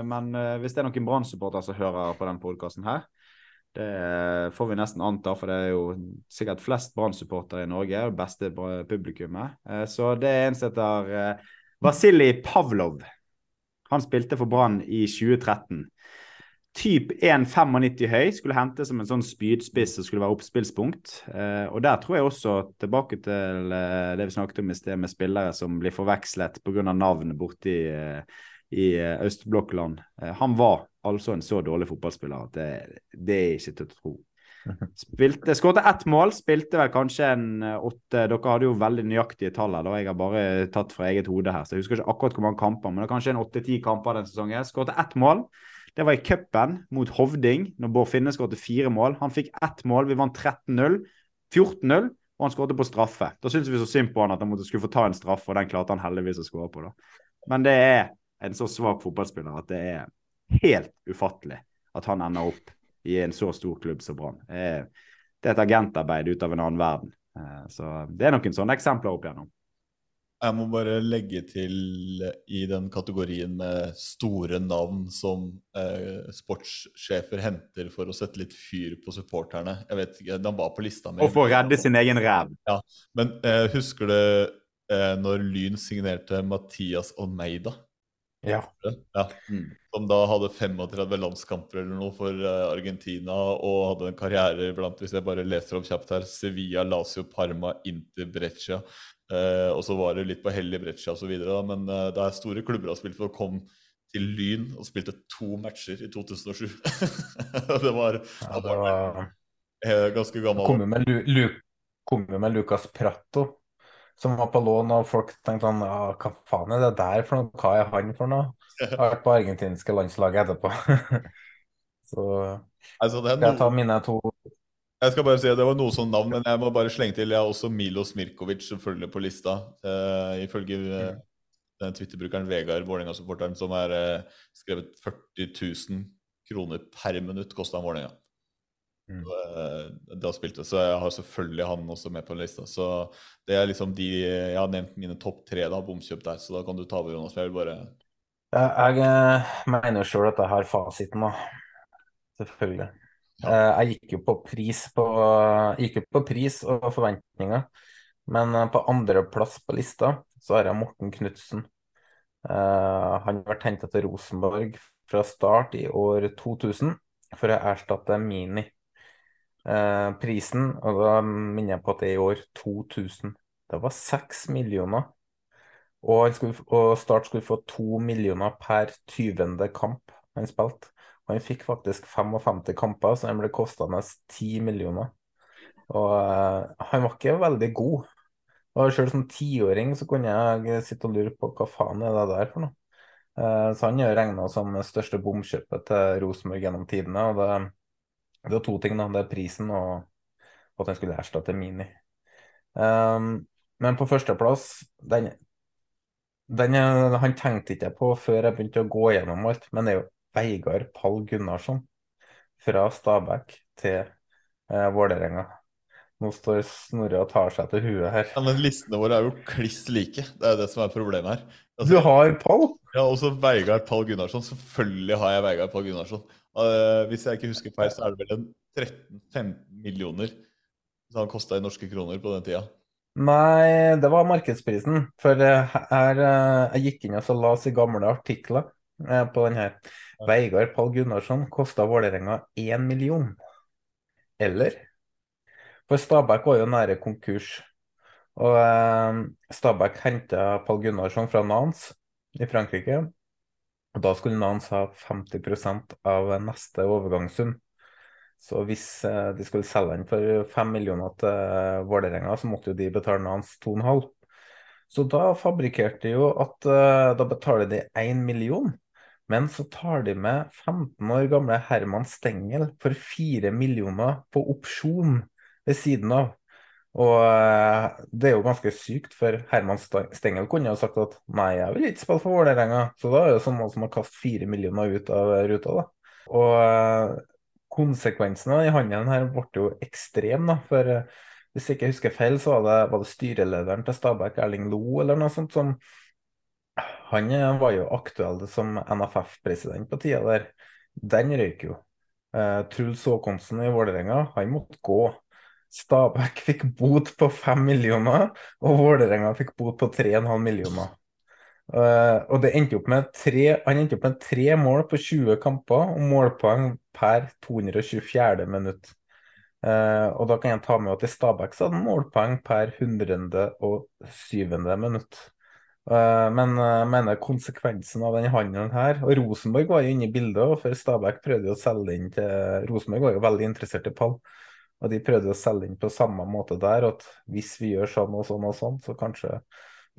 [SPEAKER 3] Men hvis det er noen Brann-supportere som hører på den podkasten her, det får vi nesten anta, for det er jo sikkert flest Brann-supportere i Norge. Det beste publikummet. Eh, Så det er en som heter eh, Vasilij Pavlov. Han spilte for Brann i 2013. Typ 1,95 høy, skulle hente som en sånn spydspiss som skulle være oppspillspunkt. Eh, og der tror jeg også, tilbake til det vi snakket om i sted, med spillere som blir forvekslet pga. navn borti eh, i eh, østblokkland. Han var altså en så dårlig fotballspiller at det, det er ikke til å tro. <laughs> Spilte, Skåret ett mål, spilte vel kanskje en eh, åtte Dere hadde jo veldig nøyaktige tall her, da. Jeg har bare tatt fra eget hode her, så jeg husker ikke akkurat hvor mange kamper, men det er kanskje en åtte-ti kamper den sesongen. Skåret ett mål. Det var i cupen mot Hovding, når Bård Finne skåret fire mål. Han fikk ett mål, vi vant 13-0. 14-0, og han skåret på straffe. Da syntes vi så synd på han at han måtte skulle få ta en straffe, og den klarte han heldigvis å skåre på. da. Men det er en så svak fotballspiller at det er helt ufattelig at han ender opp i en så stor klubb som Brann. Det er et agentarbeid ut av en annen verden. Eh, Så det er noen sånne eksempler opp igjennom.
[SPEAKER 1] Jeg må bare legge til i den kategorien med store navn som eh, sportssjefer henter for å sette litt fyr på supporterne. Jeg vet ikke, De var på lista mi.
[SPEAKER 3] Og for å redde sin egen ræv.
[SPEAKER 1] Ja, Men eh, husker du eh, når Lyn signerte Mathias Almeida?
[SPEAKER 2] Ja.
[SPEAKER 1] ja. Som da hadde 35 landskamper eller noe for eh, Argentina og hadde en karriere blant, hvis jeg bare leser opp kjapt her, Sevilla, Lazio, Parma, Inter, Breccia. Eh, og så var det litt på hell i Breccia osv. Men eh, det er store klubber har spilt for å komme til Lyn og spilte to matcher i 2007. <laughs> det var,
[SPEAKER 2] ja, det var
[SPEAKER 1] ganske gammel.
[SPEAKER 2] Kommer med, Lu, kom med Lucas Prato som var på lån, og folk tenkte sånn ja, Hva faen er det der for noe? Hva er han for noe? <laughs> Jeg har vært på argentinske landslaget etterpå. <laughs> så
[SPEAKER 1] altså, er
[SPEAKER 2] jeg tar mine to
[SPEAKER 1] Jeg skal bare si at Det var noe sånn navn, men jeg må bare slenge til. Jeg har også Milo Smirkovic selvfølgelig på lista. Uh, ifølge uh, den Twitter-brukeren Vegard Vålerenga-supporteren som har uh, skrevet 40 000 kroner per minutt kosta Vålerenga. Mm. Eh, da spilte, så jeg har selvfølgelig han også med på lista. Så det er liksom de Jeg har nevnt mine topp tre da, bomkjøp der, så da kan du ta over, Jonas. Jeg vil bare
[SPEAKER 2] Jeg, jeg eh, mener sjøl at jeg har fasiten, da. Selvfølgelig. Ja. Eh, jeg gikk jo på pris på gikk jo på pris og forventninger, men på andreplass på lista så har jeg Morten Knutsen. Han ble henta til Rosenborg fra start i år 2000 for å erstatte Mini. Eh, prisen, og da minner jeg på at det er i år 2000. Det var seks millioner. Og, skulle, og, Start skulle få to millioner per 20. kamp han spilte. Og han fikk faktisk 55 kamper, så han ble kostende 10 millioner. Og uh, han var ikke veldig god. Og Selv som tiåring så kunne jeg sitte og lure på hva faen er det der for noe. Uh, så han er regna som største bomkjøpet til Rosenborg gjennom tidene. og det det var to ting, da. Det er prisen og, at den skulle erstatte Mini. Um, men på førsteplass den, den, Han tenkte ikke på før jeg begynte å gå gjennom alt, men det er jo Veigard Pall Gunnarsson. Fra Stabæk til eh, Vålerenga. Nå står Snorre og tar seg til huet her.
[SPEAKER 1] Ja, Men listene våre er jo kliss like. Det er det som er problemet her.
[SPEAKER 2] Altså, du har Pall?
[SPEAKER 1] Ja, også Veigard Pall Gunnarsson. Selvfølgelig har jeg Veigard Pall Gunnarsson. Uh, hvis jeg ikke husker feil, så er det vel en 13-15 millioner som han kosta i norske kroner på den tida.
[SPEAKER 2] Nei, det var markedsprisen. For her, uh, jeg gikk inn og så oss i gamle artikler på den her. Veigard Pall Gunnarsson kosta Vålerenga én million. Eller? For Stabæk var jo nære konkurs. Og Stabæk henta Pall Gunnarsson fra Nance i Frankrike. Og da skulle Nans ha 50% av neste overgangssum. Så hvis eh, de skulle selge den for 5 millioner til eh, Vålerenga, så måtte jo de betale Nans 2,5. Så da fabrikkerte de jo at eh, da betaler de 1 million. Men så tar de med 15 år gamle Herman Stengel for 4 millioner på opsjon ved siden av. Og eh, det er jo ganske sykt, for Herman Stengel kunne jo sagt at nei, jeg vil ikke spille for Vålerenga. Så da er det sånn som å kaste fire millioner ut av ruta, da. Og eh, konsekvensene i handelen her ble jo ekstrem, da. For eh, hvis jeg ikke husker feil, så var det, var det styrelederen til Stabæk, Erling Lo, eller noe sånt, som Han var jo aktuell som NFF-president på tida der. Den røyk jo. Truls Håkonsen i Vålerenga, han måtte gå. Stabæk fikk bot på 5 millioner, og Vålerenga fikk bot på 3,5 millioner. Uh, og det endte opp med tre, Han endte opp med tre mål på 20 kamper og målpoeng per 224. minutt. Uh, og da kan jeg ta med at i Stabæk så hadde han målpoeng per 107. minutt. Uh, men jeg mener konsekvensen av denne handelen her Og Rosenborg var jo inne i bildet, og for Stabæk prøvde å selge inn til Rosenborg var jo veldig interessert i Pall. Og de prøvde å selge inn på samme måte der, at hvis vi gjør sånn og sånn og sånn, så kanskje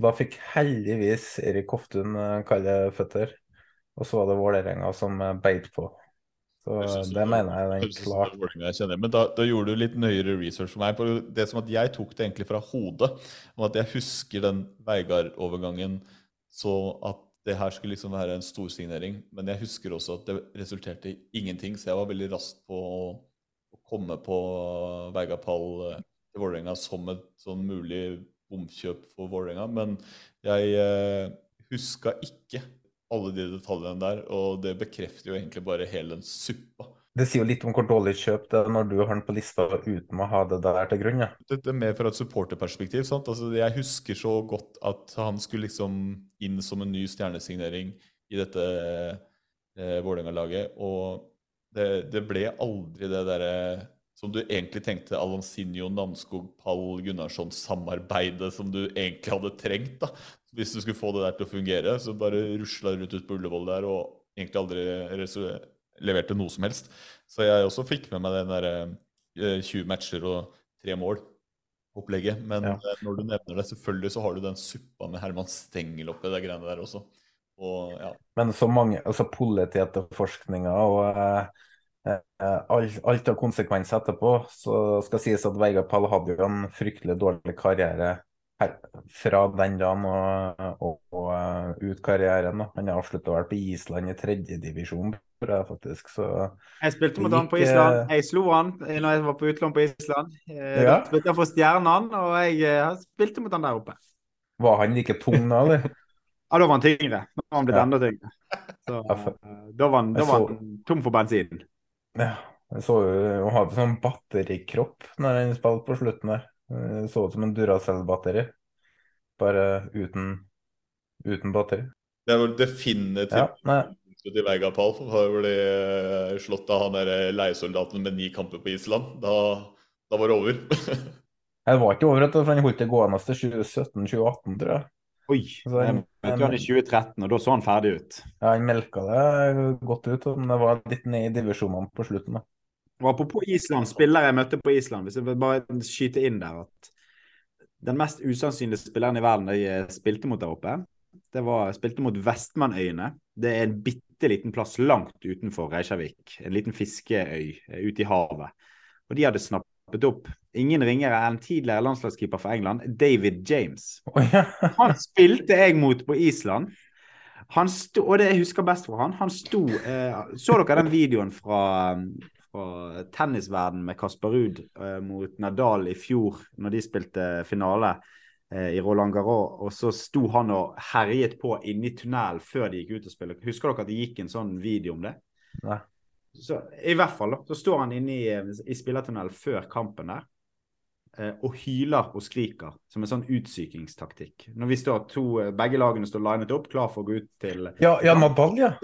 [SPEAKER 2] Da fikk heldigvis Erik Hoftun eh, kalde føtter, og så var det Vålerenga som eh, beit på. Så det mener jeg er klart.
[SPEAKER 1] Jeg Men da, da, gjorde du litt nøyere research for meg. på det som at Jeg tok det egentlig fra hodet. Om at jeg husker den Veigard-overgangen så at det her skulle liksom være en storsignering. Men jeg husker også at det resulterte i ingenting, så jeg var veldig rask på å komme på Veigapall eh, til Vålerenga som et sånn mulig bomkjøp for Vålerenga. Men jeg eh, huska ikke alle de detaljene der, og det bekrefter jo egentlig bare hele den suppa.
[SPEAKER 2] Det sier jo litt om hvor dårlig kjøp det er når du har den på lista uten å ha det der til grunn. Ja.
[SPEAKER 1] Dette er mer fra et supporterperspektiv. sant? Altså, jeg husker så godt at han skulle liksom inn som en ny stjernesignering i dette eh, Vålerenga-laget. Og det, det, ble aldri det derre som du egentlig tenkte Alansinho, Namskog, Pall Gunnarsson-samarbeidet som du egentlig hadde trengt. da. Hvis du skulle få det der til å fungere, så bare rusla rundt ut på Ullevål der og egentlig aldri leverte noe som helst. Så jeg også fikk med meg den der 20 matcher og tre mål opplegget. Men ja. Eh, når du nevner det, selvfølgelig så har du den suppa med Herman Stengel oppi de greiene der også. Og, ja.
[SPEAKER 2] Men så mange altså politietterforskninger og eh, eh, alt, alt har konsekvenser etterpå, så skal sies at Vegard Pall hadde jo en fryktelig dårlig karriere her, fra den dagen og, og, og uh, ut karrieren. Han avslutta vel på Island i tredjedivisjon, tror jeg faktisk. Så
[SPEAKER 3] jeg spilte mot han på Island. Jeg slo han når jeg var på utlån på Island. Jeg ja. Da spilte for Stjernen, og jeg jeg spilte mot han der oppe.
[SPEAKER 2] Var han like tung da, eller? <laughs>
[SPEAKER 3] ja, da var han tyngre. Nå har han blitt ja. enda tyngre. Så, uh, da var han, da var han tom for bensin.
[SPEAKER 2] Ja. Jeg så jo Han hadde sånn batterikropp når han spilte på slutten der. Jeg så ut som en Duracell-batteri, bare uten, uten batteri.
[SPEAKER 1] Det er vel definitivt ja, til Vegapal Har ble eh, slått av han der eh, leiesoldaten med ni kamper på Island. Da, da var det over. <laughs>
[SPEAKER 2] det var ikke over, for han holdt det gående til 2017-2018, tror jeg.
[SPEAKER 3] Oi, Altså, jeg møtte han i 2013, og da så han ferdig ut.
[SPEAKER 2] Ja, han melka det godt ut, men det var litt ned i divisjonene på slutten. da.
[SPEAKER 3] Og Apropos Island, spillere jeg møtte på Island. Hvis jeg vil bare skyte inn der at Den mest usannsynlige spilleren i verden jeg spilte mot der oppe, det var spilte mot Vestmannøyene. Det er en bitte liten plass langt utenfor Reykjavik. En liten fiskeøy eh, ute i havet. Og de hadde snappet opp ingen ringere enn tidligere landslagskeeper for England, David James.
[SPEAKER 2] Oh, ja.
[SPEAKER 3] Han spilte jeg mot på Island. Han sto, og det jeg husker best fra han, han sto eh, Så dere den videoen fra, fra tennisverden med Kasper Ruud eh, mot Nadal i fjor, når de spilte finale eh, i Roland Garros. Og så sto han og herjet på inne i tunnelen før de gikk ut og spilte. Husker dere at det gikk en sånn video om det?
[SPEAKER 2] Nei.
[SPEAKER 3] Så, I hvert fall, da. Så står han inne i, i spillertunnelen før kampen der eh, og hyler og skriker som en sånn utsykingstaktikk. Når vi står to, begge lagene står linet opp, klar for å gå ut til
[SPEAKER 2] Ja, ja Nadal, ja.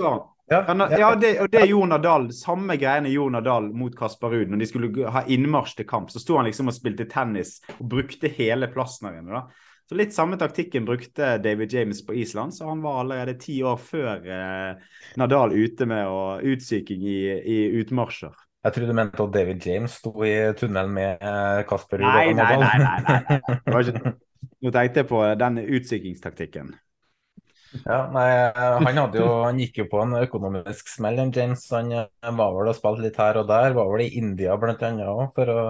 [SPEAKER 3] Ja, ja det, og det er Jon Nadal, samme greiene Jon Nadal mot Kasper Ruud. Når de skulle ha innmarsj til kamp, så sto han liksom og spilte tennis og brukte hele plassen der inne. da. Så Litt samme taktikken brukte David James på Island, så han var allerede ti år før eh, Nadal ute med å utsyking i, i utmarsjer.
[SPEAKER 2] Jeg trodde du mente at David James sto i tunnelen med eh, Kasper
[SPEAKER 3] nei, nei, nei, nei, nei, nei. Ikke... <laughs> Nå tenkte jeg på den utsykingstaktikken.
[SPEAKER 2] Ja, nei, han, hadde jo, han gikk jo på en økonomisk smell, James. Han eh, var vel og spilte litt her og der. Var vel i India òg, for å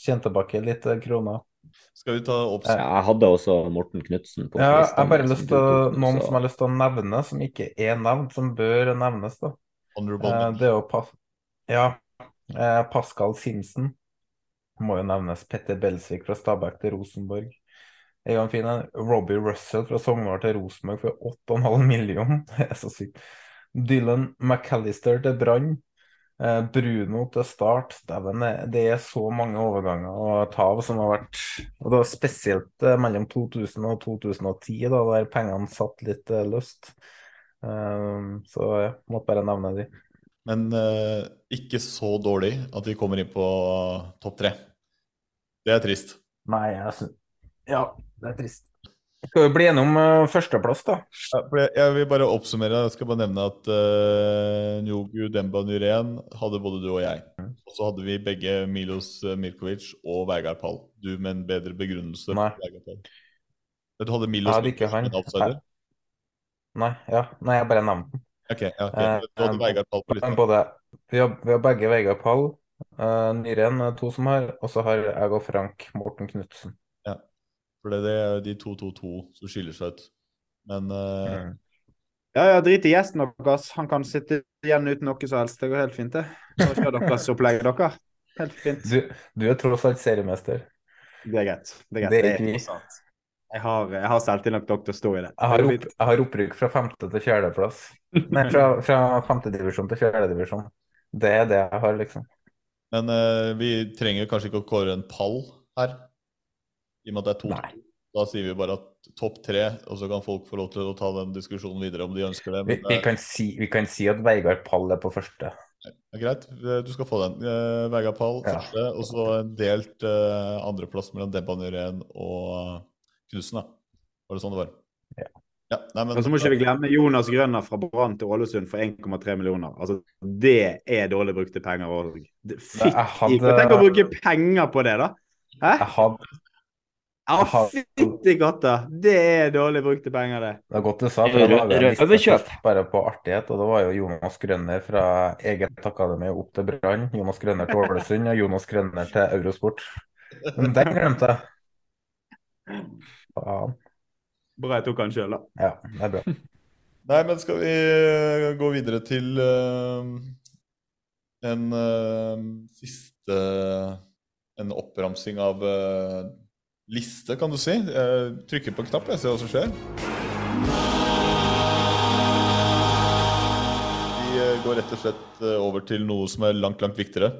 [SPEAKER 2] tjene tilbake litt eh, kroner.
[SPEAKER 1] Skal vi ta opp
[SPEAKER 4] Jeg hadde også Morten Knutsen
[SPEAKER 2] på Ja, jeg bare lyst til noen som har lyst til å nevne, som ikke er nevnt, som bør nevnes. da. Eh, det er jo Pas ja, Pascal Simpson. Må jo nevnes. Petter Belsvik fra Stabæk til Rosenborg. En fin en. Robbie Russell fra Sogndal til Rosenborg for 8,5 millioner. <laughs> Det er så sykt. Dylan McAllister til Brann. Eh, Bruno til Start. Det er så mange overganger og tap som har vært Og da spesielt eh, mellom 2000 og 2010, da, der pengene satt litt uh, løst. Så jeg måtte bare nevne de.
[SPEAKER 1] Men ikke så dårlig at de kommer inn på topp tre. Det er trist.
[SPEAKER 2] Nei, jeg synes Ja, det er trist. Skal vi bli gjennom uh, førsteplass, da?
[SPEAKER 1] Ja, jeg vil bare oppsummere. Jeg skal bare nevne at uh, Njogu Demba Nyren hadde både du og jeg. Mm. Og så hadde vi begge Milos eh, Mirkovic og Vegard Pall. Du med en bedre begrunnelse.
[SPEAKER 2] Nei.
[SPEAKER 1] Du hadde Milos
[SPEAKER 2] hadde ikke han. outsider? Nei, ja. Nei, jeg bare nevnte den.
[SPEAKER 1] Ok, ja, okay. Du hadde Vegard Pall på?
[SPEAKER 2] Både, vi, har, vi har begge Vegard Pall. Uh, Nyren to som har, og så har jeg og Frank Morten Knutsen.
[SPEAKER 1] For det er de 2-2-2 som skiller seg ut. Men uh... mm.
[SPEAKER 3] Ja, ja, drit i gjesten deres. Han kan sitte igjen uten noe som helst. Det går helt fint, det. Så kjør deres <laughs> opplegg, dere. Helt fint.
[SPEAKER 2] Du, du, er tross alt seriemester.
[SPEAKER 3] Det er greit. Det er greit. Det er ikke vi. Jeg har, jeg har selvtillit nok til å stå i det.
[SPEAKER 2] Jeg har, opp, jeg har opprykk fra femte til fjerdeplass. Nei, fra, fra femtedivisjon til fjerdedivisjon. Det er det jeg har, liksom.
[SPEAKER 1] Men uh, vi trenger kanskje ikke å kåre en pall her? I og med at det er to.
[SPEAKER 2] Nei.
[SPEAKER 1] Da sier vi bare at topp tre, og så kan folk få lov til å ta den diskusjonen videre om de ønsker det.
[SPEAKER 2] Vi,
[SPEAKER 1] Men,
[SPEAKER 2] vi,
[SPEAKER 1] eh,
[SPEAKER 2] kan si, vi kan si at Vegard Pall er på første.
[SPEAKER 1] det er greit, eh, du skal få den. Uh, Vegard Pall
[SPEAKER 2] Ja.
[SPEAKER 1] første, og så en delt uh, andreplass mellom Debba Nyrén og Knutsen. da. Var det sånn det var?
[SPEAKER 2] Ja.
[SPEAKER 1] Ja, nei, men,
[SPEAKER 3] Og så må ikke vi glemme Jonas Grønner fra Brann til Ålesund for 1,3 millioner. Altså, Det er dårlig brukte penger òg.
[SPEAKER 2] Fikk hadde-
[SPEAKER 3] Tenk å bruke penger på det, da! Hæ?
[SPEAKER 2] Jeg hadde,
[SPEAKER 3] Ja, fytti katta! Det er dårlig brukte penger, det.
[SPEAKER 2] det er godt du sa, det.
[SPEAKER 4] Røverkjøp.
[SPEAKER 2] bare på artighet, og det var jo Jonas Grønner fra eget akademi opp til Brann, Jonas Grønner til Ålesund og Jonas Grønner til Eurosport. Men den glemte jeg. Faen.
[SPEAKER 3] Bra jeg tok han sjøl, da.
[SPEAKER 2] Ja, det er bra.
[SPEAKER 1] Nei, men skal vi eh, gå videre til uh, en uh, siste En oppramsing av eh, liste, kan du si. Jeg trykker på knapp, jeg ser hva som skjer. Vi eh, går rett og slett eh, over til noe som er langt, langt viktigere.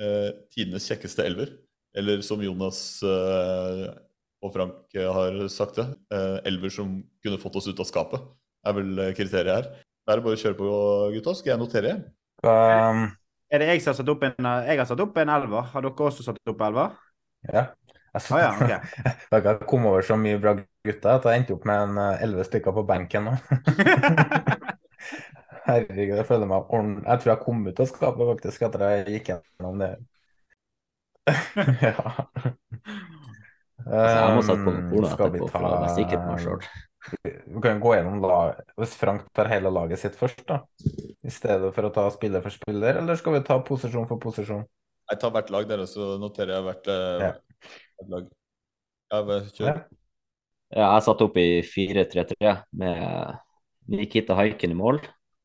[SPEAKER 1] Eh, tidenes kjekkeste elver. Eller som Jonas og Frank har sagt det, elver som kunne fått oss ut av skapet, er vel kriteriet her. Da er det bare å kjøre på, gutta. Skal jeg notere?
[SPEAKER 2] Um,
[SPEAKER 3] Er det jeg som har satt opp en Jeg har satt opp en elver. Har dere også satt opp elver?
[SPEAKER 2] ja. Jeg
[SPEAKER 3] ah, ja, <laughs> ok.
[SPEAKER 2] Dere kommet over så mye bra gutter at jeg endte opp med en eh, elleve stykker på benken nå. <laughs> Herregud, jeg føler meg ordentlig Jeg tror jeg kom ut av skapet faktisk etter jeg gikk gjennom det. <laughs> ja.
[SPEAKER 4] Altså, jeg må satt på noen cola
[SPEAKER 2] skal vi
[SPEAKER 4] for å være sikker på meg sjøl.
[SPEAKER 2] Vi kan gå gjennom lag Hvis Frank tar hele laget sitt først, da. I stedet for å ta spiller for spiller, eller skal vi ta posisjon for posisjon?
[SPEAKER 1] Jeg tar hvert lag der, og så noterer jeg hvert, eh,
[SPEAKER 2] Ja.
[SPEAKER 1] Lag. Kjør.
[SPEAKER 2] Ja.
[SPEAKER 4] Jeg satt opp i 4-3-3 med Nikita Haiken i mål,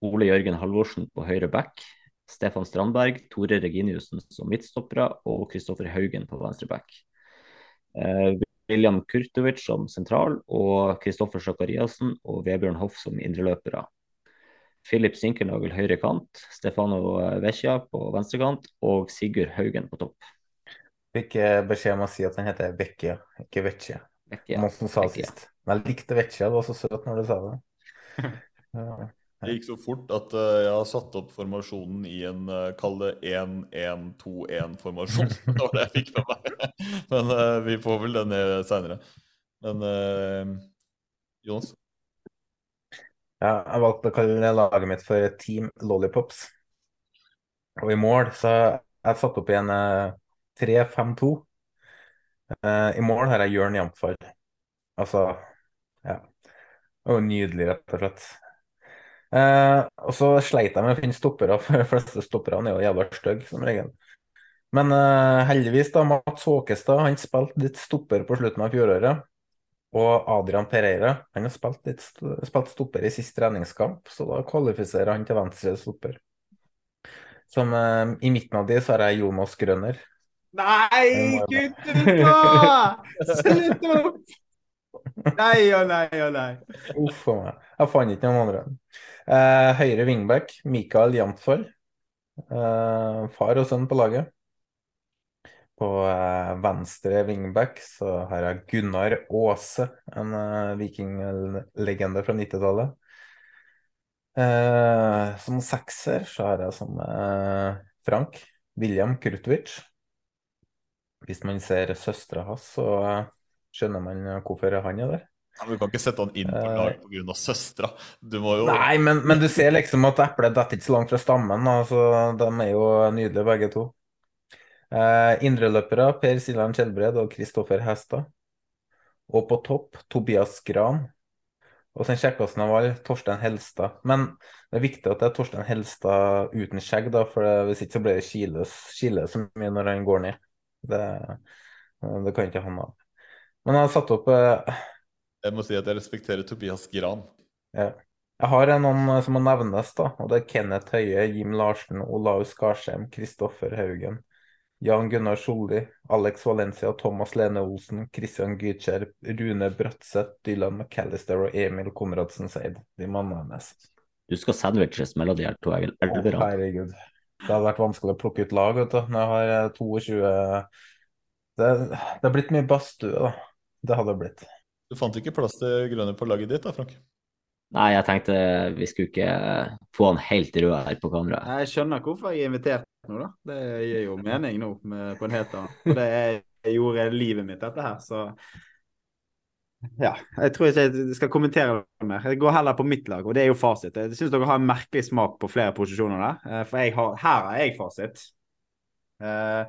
[SPEAKER 4] Ole Jørgen Halvorsen på høyre back, Stefan Strandberg, Tore Reginiussen som midtstoppere og Kristoffer Haugen på venstre back. Eh, William Kurtovic som sentral og Kristoffer Sakariassen og Vebjørn Hoff som indreløpere. Filip Sinkernagel høyre kant, Stefano Vecchia på venstre kant og Sigurd Haugen på topp.
[SPEAKER 2] Fikk beskjed om å si at han heter Vecchia, ikke Vecchia. Som sa
[SPEAKER 4] Vecchia.
[SPEAKER 2] sist. Men jeg likte Vecchia, det var så søt når du sa det. <laughs> Ja.
[SPEAKER 1] Det gikk så fort at uh, jeg har satt opp formasjonen i en uh, kall det 1-1-2-1-formasjon. <laughs> Det var det jeg fikk med meg. <laughs> Men uh, vi får vel den ned seinere. Men uh, Jonas?
[SPEAKER 2] Ja, jeg valgte å kalle laget mitt for Team Lollipops. Og i mål så har jeg satt opp i en eh, 3-5-2. Uh, I mål har jeg Jørn Jamfar. Altså, ja. Det var nydelig, rett og slett. Uh, og så sleit jeg med å finne stoppere, <laughs> for de fleste stopperne er jo jævla stygge, som regel. Men uh, heldigvis, da, Mats Håkestad han spilte litt stopper på slutten av fjoråret. Og Adrian Pereira han har spilt, litt, spilt stopper i siste treningskamp, så da kvalifiserer han til venstre stopper. Som uh, I midten av de så har jeg Jonas Grønner.
[SPEAKER 3] Nei, kutt ut nå! Slutt opp! Nei og nei og nei.
[SPEAKER 2] Uff a meg. Jeg fant ikke noen andre. Eh, høyre wingback, Mikael Jamtfall. Eh, far og sønn på laget. På eh, venstre wingback så har jeg Gunnar Aase, en eh, vikinglegende fra 90-tallet. Eh, som sekser så har jeg som eh, Frank William Krutwitz. Hvis man ser søstera hans, så eh, skjønner man eh, hvorfor han er der.
[SPEAKER 1] Ja, men du kan ikke sette han inn på
[SPEAKER 2] Eh,
[SPEAKER 1] lag pga. søstera. Du må jo
[SPEAKER 2] Nei, men, men du ser liksom at eplet detter ikke så langt fra stammen. Altså, De er jo nydelige begge to. Eh, Indreløpere Per Siljan Skjelbred og Kristoffer Hestad. Og på topp Tobias Gran. Og den kjekkeste av alle, Torstein Helstad. Men det er viktig at det er Torstein Helstad uten skjegg, da, for hvis ikke så blir det kiles, kiles så mye når han går ned. Det, det kan ikke han ha. Men jeg har satt opp eh,
[SPEAKER 1] Jeg må si at jeg respekterer Tobias Gran.
[SPEAKER 2] Ja. Jeg har noen eh, som må nevnes, da. Og det er Kenneth Høie, Jim Larsen, Olaus Skarsheim, Kristoffer Haugen, Jan Gunnar Solli, Alex Valencia, Thomas Lene Olsen, Christian Gytskjær, Rune Bratseth, Dylan McAllister og Emil Konradsen Seid. De mannene nevnes.
[SPEAKER 4] Du skal sandwiches mellom de her to
[SPEAKER 2] Å,
[SPEAKER 4] elverne.
[SPEAKER 2] herregud. Det hadde vært vanskelig å plukke ut lag, vet du. Når jeg har eh, 22 Det, det har blitt mye badstue, da. Det hadde det blitt.
[SPEAKER 1] Du fant ikke plass til grønne på laget ditt da, Frank?
[SPEAKER 4] Nei, jeg tenkte vi skulle ikke få han helt rød her på kamera.
[SPEAKER 3] Jeg skjønner hvorfor jeg er invitert nå, da. Det gir jo mening nå med, på en helt annen. For det er, jeg gjorde livet mitt, dette her, så ja, jeg tror ikke jeg skal kommentere det mer. Jeg går heller på mitt lag, og det er jo fasit. Jeg syns dere har en merkelig smak på flere posisjoner der, eh, for har, her har jeg fasit. Uh,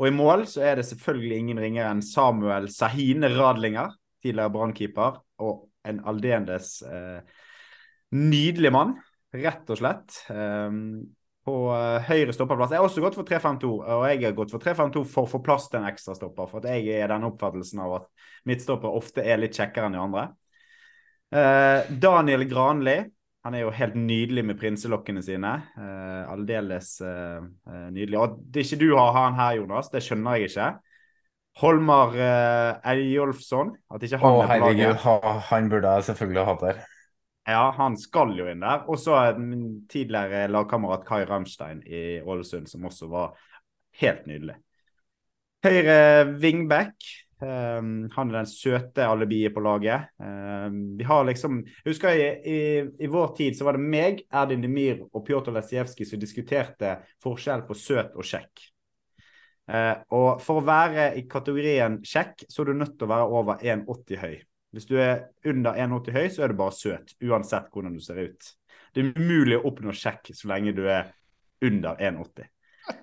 [SPEAKER 3] og i mål så er det selvfølgelig ingen ringere enn Samuel Sahine Radlinger, tidligere brannkeeper, og en aldeles uh, nydelig mann, rett og slett. På uh, høyre stopperplass. Jeg har også gått for 3-5-2, og jeg har gått for 3-5-2 for å få plass til en ekstra stopper. For jeg er den oppfattelsen av at midtstopper ofte er litt kjekkere enn de andre. Eh, Daniel Granli. Han er jo helt nydelig med prinselokkene sine. Eh, aldeles nydelig. Og det ikke du har han her, Jonas, det skjønner jeg ikke. Holmar eh, Eyolfsson. At ikke han
[SPEAKER 2] Å, herregud, han burde jeg selvfølgelig hatt der.
[SPEAKER 3] Ja, han skal jo inn der. Og så tidligere lagkamerat Kai Ramstein i Ålesund, som også var helt nydelig. Høyre wingback. Um, han er den søte alibiet på laget. Um, vi har liksom Jeg husker i, i, i, vår tid så var det meg, Erdin Demir og Pjotr Lesijevskij som diskuterte forskjell på søt og kjekk. Uh, og for å være i kategorien kjekk, så er du nødt til å være over 1,80 høy. Hvis du er under 1,80 høy, så er du bare søt, uansett hvordan du ser ut. Det er umulig å oppnå sjekk så lenge du er under 1,80.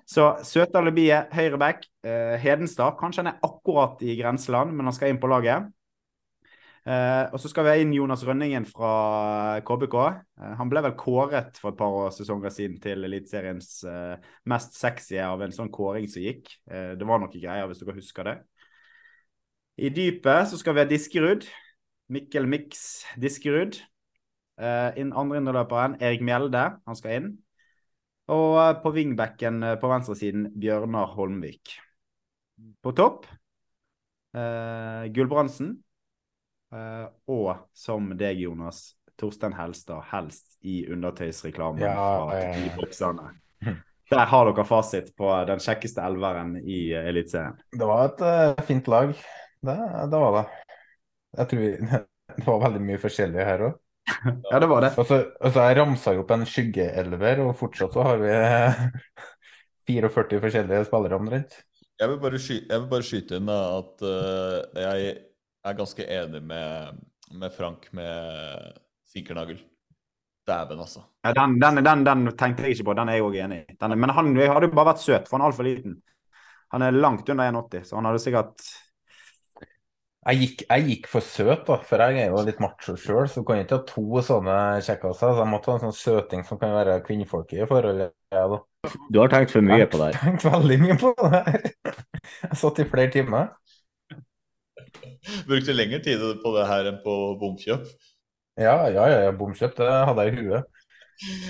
[SPEAKER 3] Så søte alibiet, høyre back. Eh, Hedenstad, kanskje han er akkurat i grenseland, men han skal inn på laget. Eh, og så skal vi ha inn Jonas Rønningen fra KBK. Eh, han ble vel kåret for et par sesonger siden til Eliteseriens eh, mest sexy av en sånn kåring som gikk. Eh, det var noen greier, hvis dere husker det. I dypet så skal vi ha Diskerud. Mikkel Mix Diskerud. Uh, inn andre innerløperen Erik Mjelde, han skal inn. Og uh, på wingbacken uh, på venstresiden Bjørnar Holmvik. På topp uh, Gulbrandsen. og som deg, Jonas, Torstein Helstad, helst i undertøysreklamen ja, fra de bokserne. Der har dere fasit på den kjekkeste elveren i Eliteserien.
[SPEAKER 2] Det var et fint lag. Det, det var det. Jeg tror <laughs> det var veldig mye forskjellig her òg. <laughs>
[SPEAKER 3] Ja, det var det.
[SPEAKER 2] Og så, og så jeg ramsa jo opp en skyggeelver, og fortsatt så har vi <laughs> 44 forskjellige spillere omtrent.
[SPEAKER 1] Jeg vil bare, sky jeg vil bare skyte inn da, at uh, jeg er ganske enig med, med Frank med Sinkernagel. Dæven, altså.
[SPEAKER 3] Ja, den, den, den, den, tenkte jeg ikke på, den er jeg òg enig i. men han hadde jo bare vært søt, for han er altfor liten. Han er langt under 1,80, så han hadde sikkert
[SPEAKER 2] jeg gikk, jeg gikk, for søt, da, for jeg er jo litt macho sjøl, så kan jeg ikke ha to sånne kjekkaser. Så jeg måtte ha en sånn søting som kan være kvinnfolk i forholdet. Ja,
[SPEAKER 4] du har tenkt for mye på det
[SPEAKER 2] her? Jeg har tenkt veldig mye på det her. Jeg satt i flere timer.
[SPEAKER 1] Brukte lengre tid på det her enn på bomkjøp?
[SPEAKER 2] Ja, ja, ja, bomkjøp det hadde jeg i huet.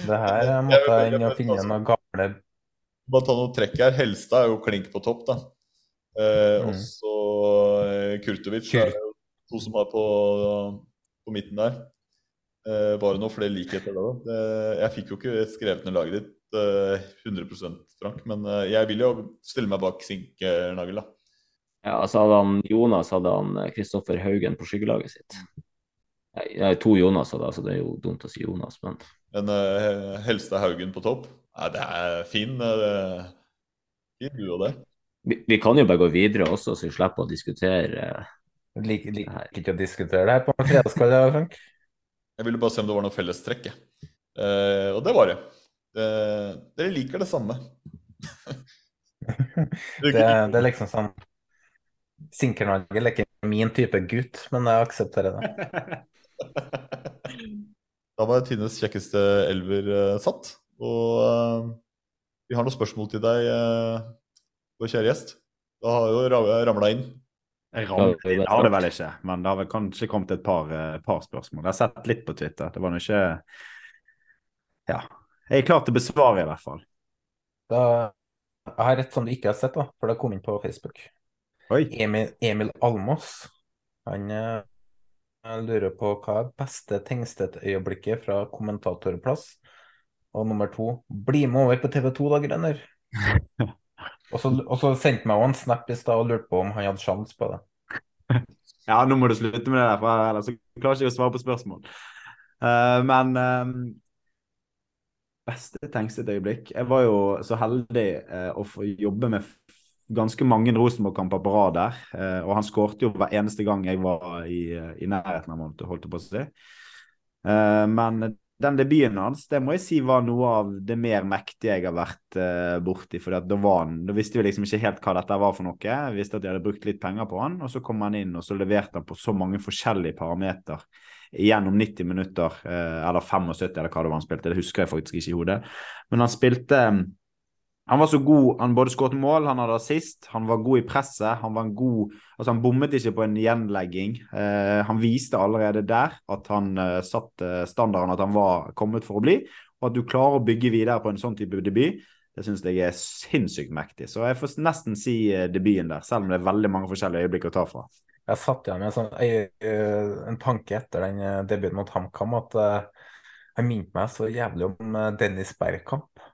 [SPEAKER 2] Det her måtte jeg inn og finne noen gamle
[SPEAKER 1] Bare ta noen trekk her. Helstad er jo klink på topp, da. Eh, mm. Også eh, Kurtovic er to som er på, på midten der. Eh, bare noen flere likheter da. Eh, jeg fikk jo ikke skrevet ned laget ditt eh, 100% Frank, men eh, jeg vil jo stille meg bak Sinkernagel, da.
[SPEAKER 4] Ja, altså hadde han Jonas hadde han Kristoffer Haugen på skyggelaget sitt. Nei, to Jonas hadde, altså det er jo dumt å si Jonas, men
[SPEAKER 1] Men uh, Helstad Haugen på topp? Nei, det er fin, fin duo der.
[SPEAKER 4] Vi, vi, kan jo bare gå videre også, så vi slipper å diskutere
[SPEAKER 2] uh, Liker ikke å diskutere det her på fredagskveld, Frank?
[SPEAKER 1] Jeg ville bare se om det var noe fellestrekk. Uh, og det var det. Uh, dere liker det samme. <laughs>
[SPEAKER 2] det, det, er liksom sånn Sinkernagel er ikke min type gutt, men jeg aksepterer det. <laughs>
[SPEAKER 1] da var Tines kjekkeste elver uh, satt. Og vi har noen spørsmål til deg vår kjære gjest. Da har jo ramla inn.
[SPEAKER 3] Ramla har det vel ikke, men det har vel kanskje kommet et par, eh, par spørsmål. Jeg har sett litt på Twitter. Det var nå ikke Ja. Jeg er klar til å besvare, i hvert fall.
[SPEAKER 2] Da, jeg har et som du ikke har sett, da, for det kom inn på Facebook.
[SPEAKER 3] Oi.
[SPEAKER 2] Emil, Emil Almås. Han uh, lurer på hva er beste Tengstedt-øyeblikket fra kommentatorplass. Og nummer to, bli med over på TV 2 da, Grønner. <laughs> Og så, sendte meg en snap i stad og lurte på om han hadde sjanse på det. <laughs>
[SPEAKER 3] Ja, nå må du slutte med det der, for ellers klarer jeg ikke å svare på spørsmål. Uh, men um, beste tenksteøyeblikk Jeg var jo så heldig uh, å få jobbe med ganske mange Rosenborg-kamper på rad der. Uh, og han skårte jo hver eneste gang jeg var i, i nærheten av ham, holdt på å si. men den debuten hans det må jeg si var noe av det mer mektige jeg har vært uh, borti. for da, da visste vi liksom ikke helt hva dette var for noe. Jeg visste at de hadde brukt litt penger på han, og så kom han inn og så leverte han på så mange forskjellige parameter gjennom 90 minutter, uh, eller 75 eller hva det var han spilte. Det husker jeg faktisk ikke i hodet. Men han spilte han var så god. Han både skåret mål, han hadde assist, han var god i presset. Han var en god Altså, han bommet ikke på en gjenlegging. Eh, han viste allerede der at han eh, satte standarden, at han var kommet for å bli. Og at du klarer å bygge videre på en sånn type debut, det syns jeg er sinnssykt mektig. Så jeg får nesten si eh, debuten der, selv om det er veldig mange forskjellige øyeblikk å ta fra.
[SPEAKER 2] Jeg satt igjen med en, sånn, eh, en tanke etter den eh, debuten mot HamKam at uh, han minte meg så jævlig om Dennis Bergkamp.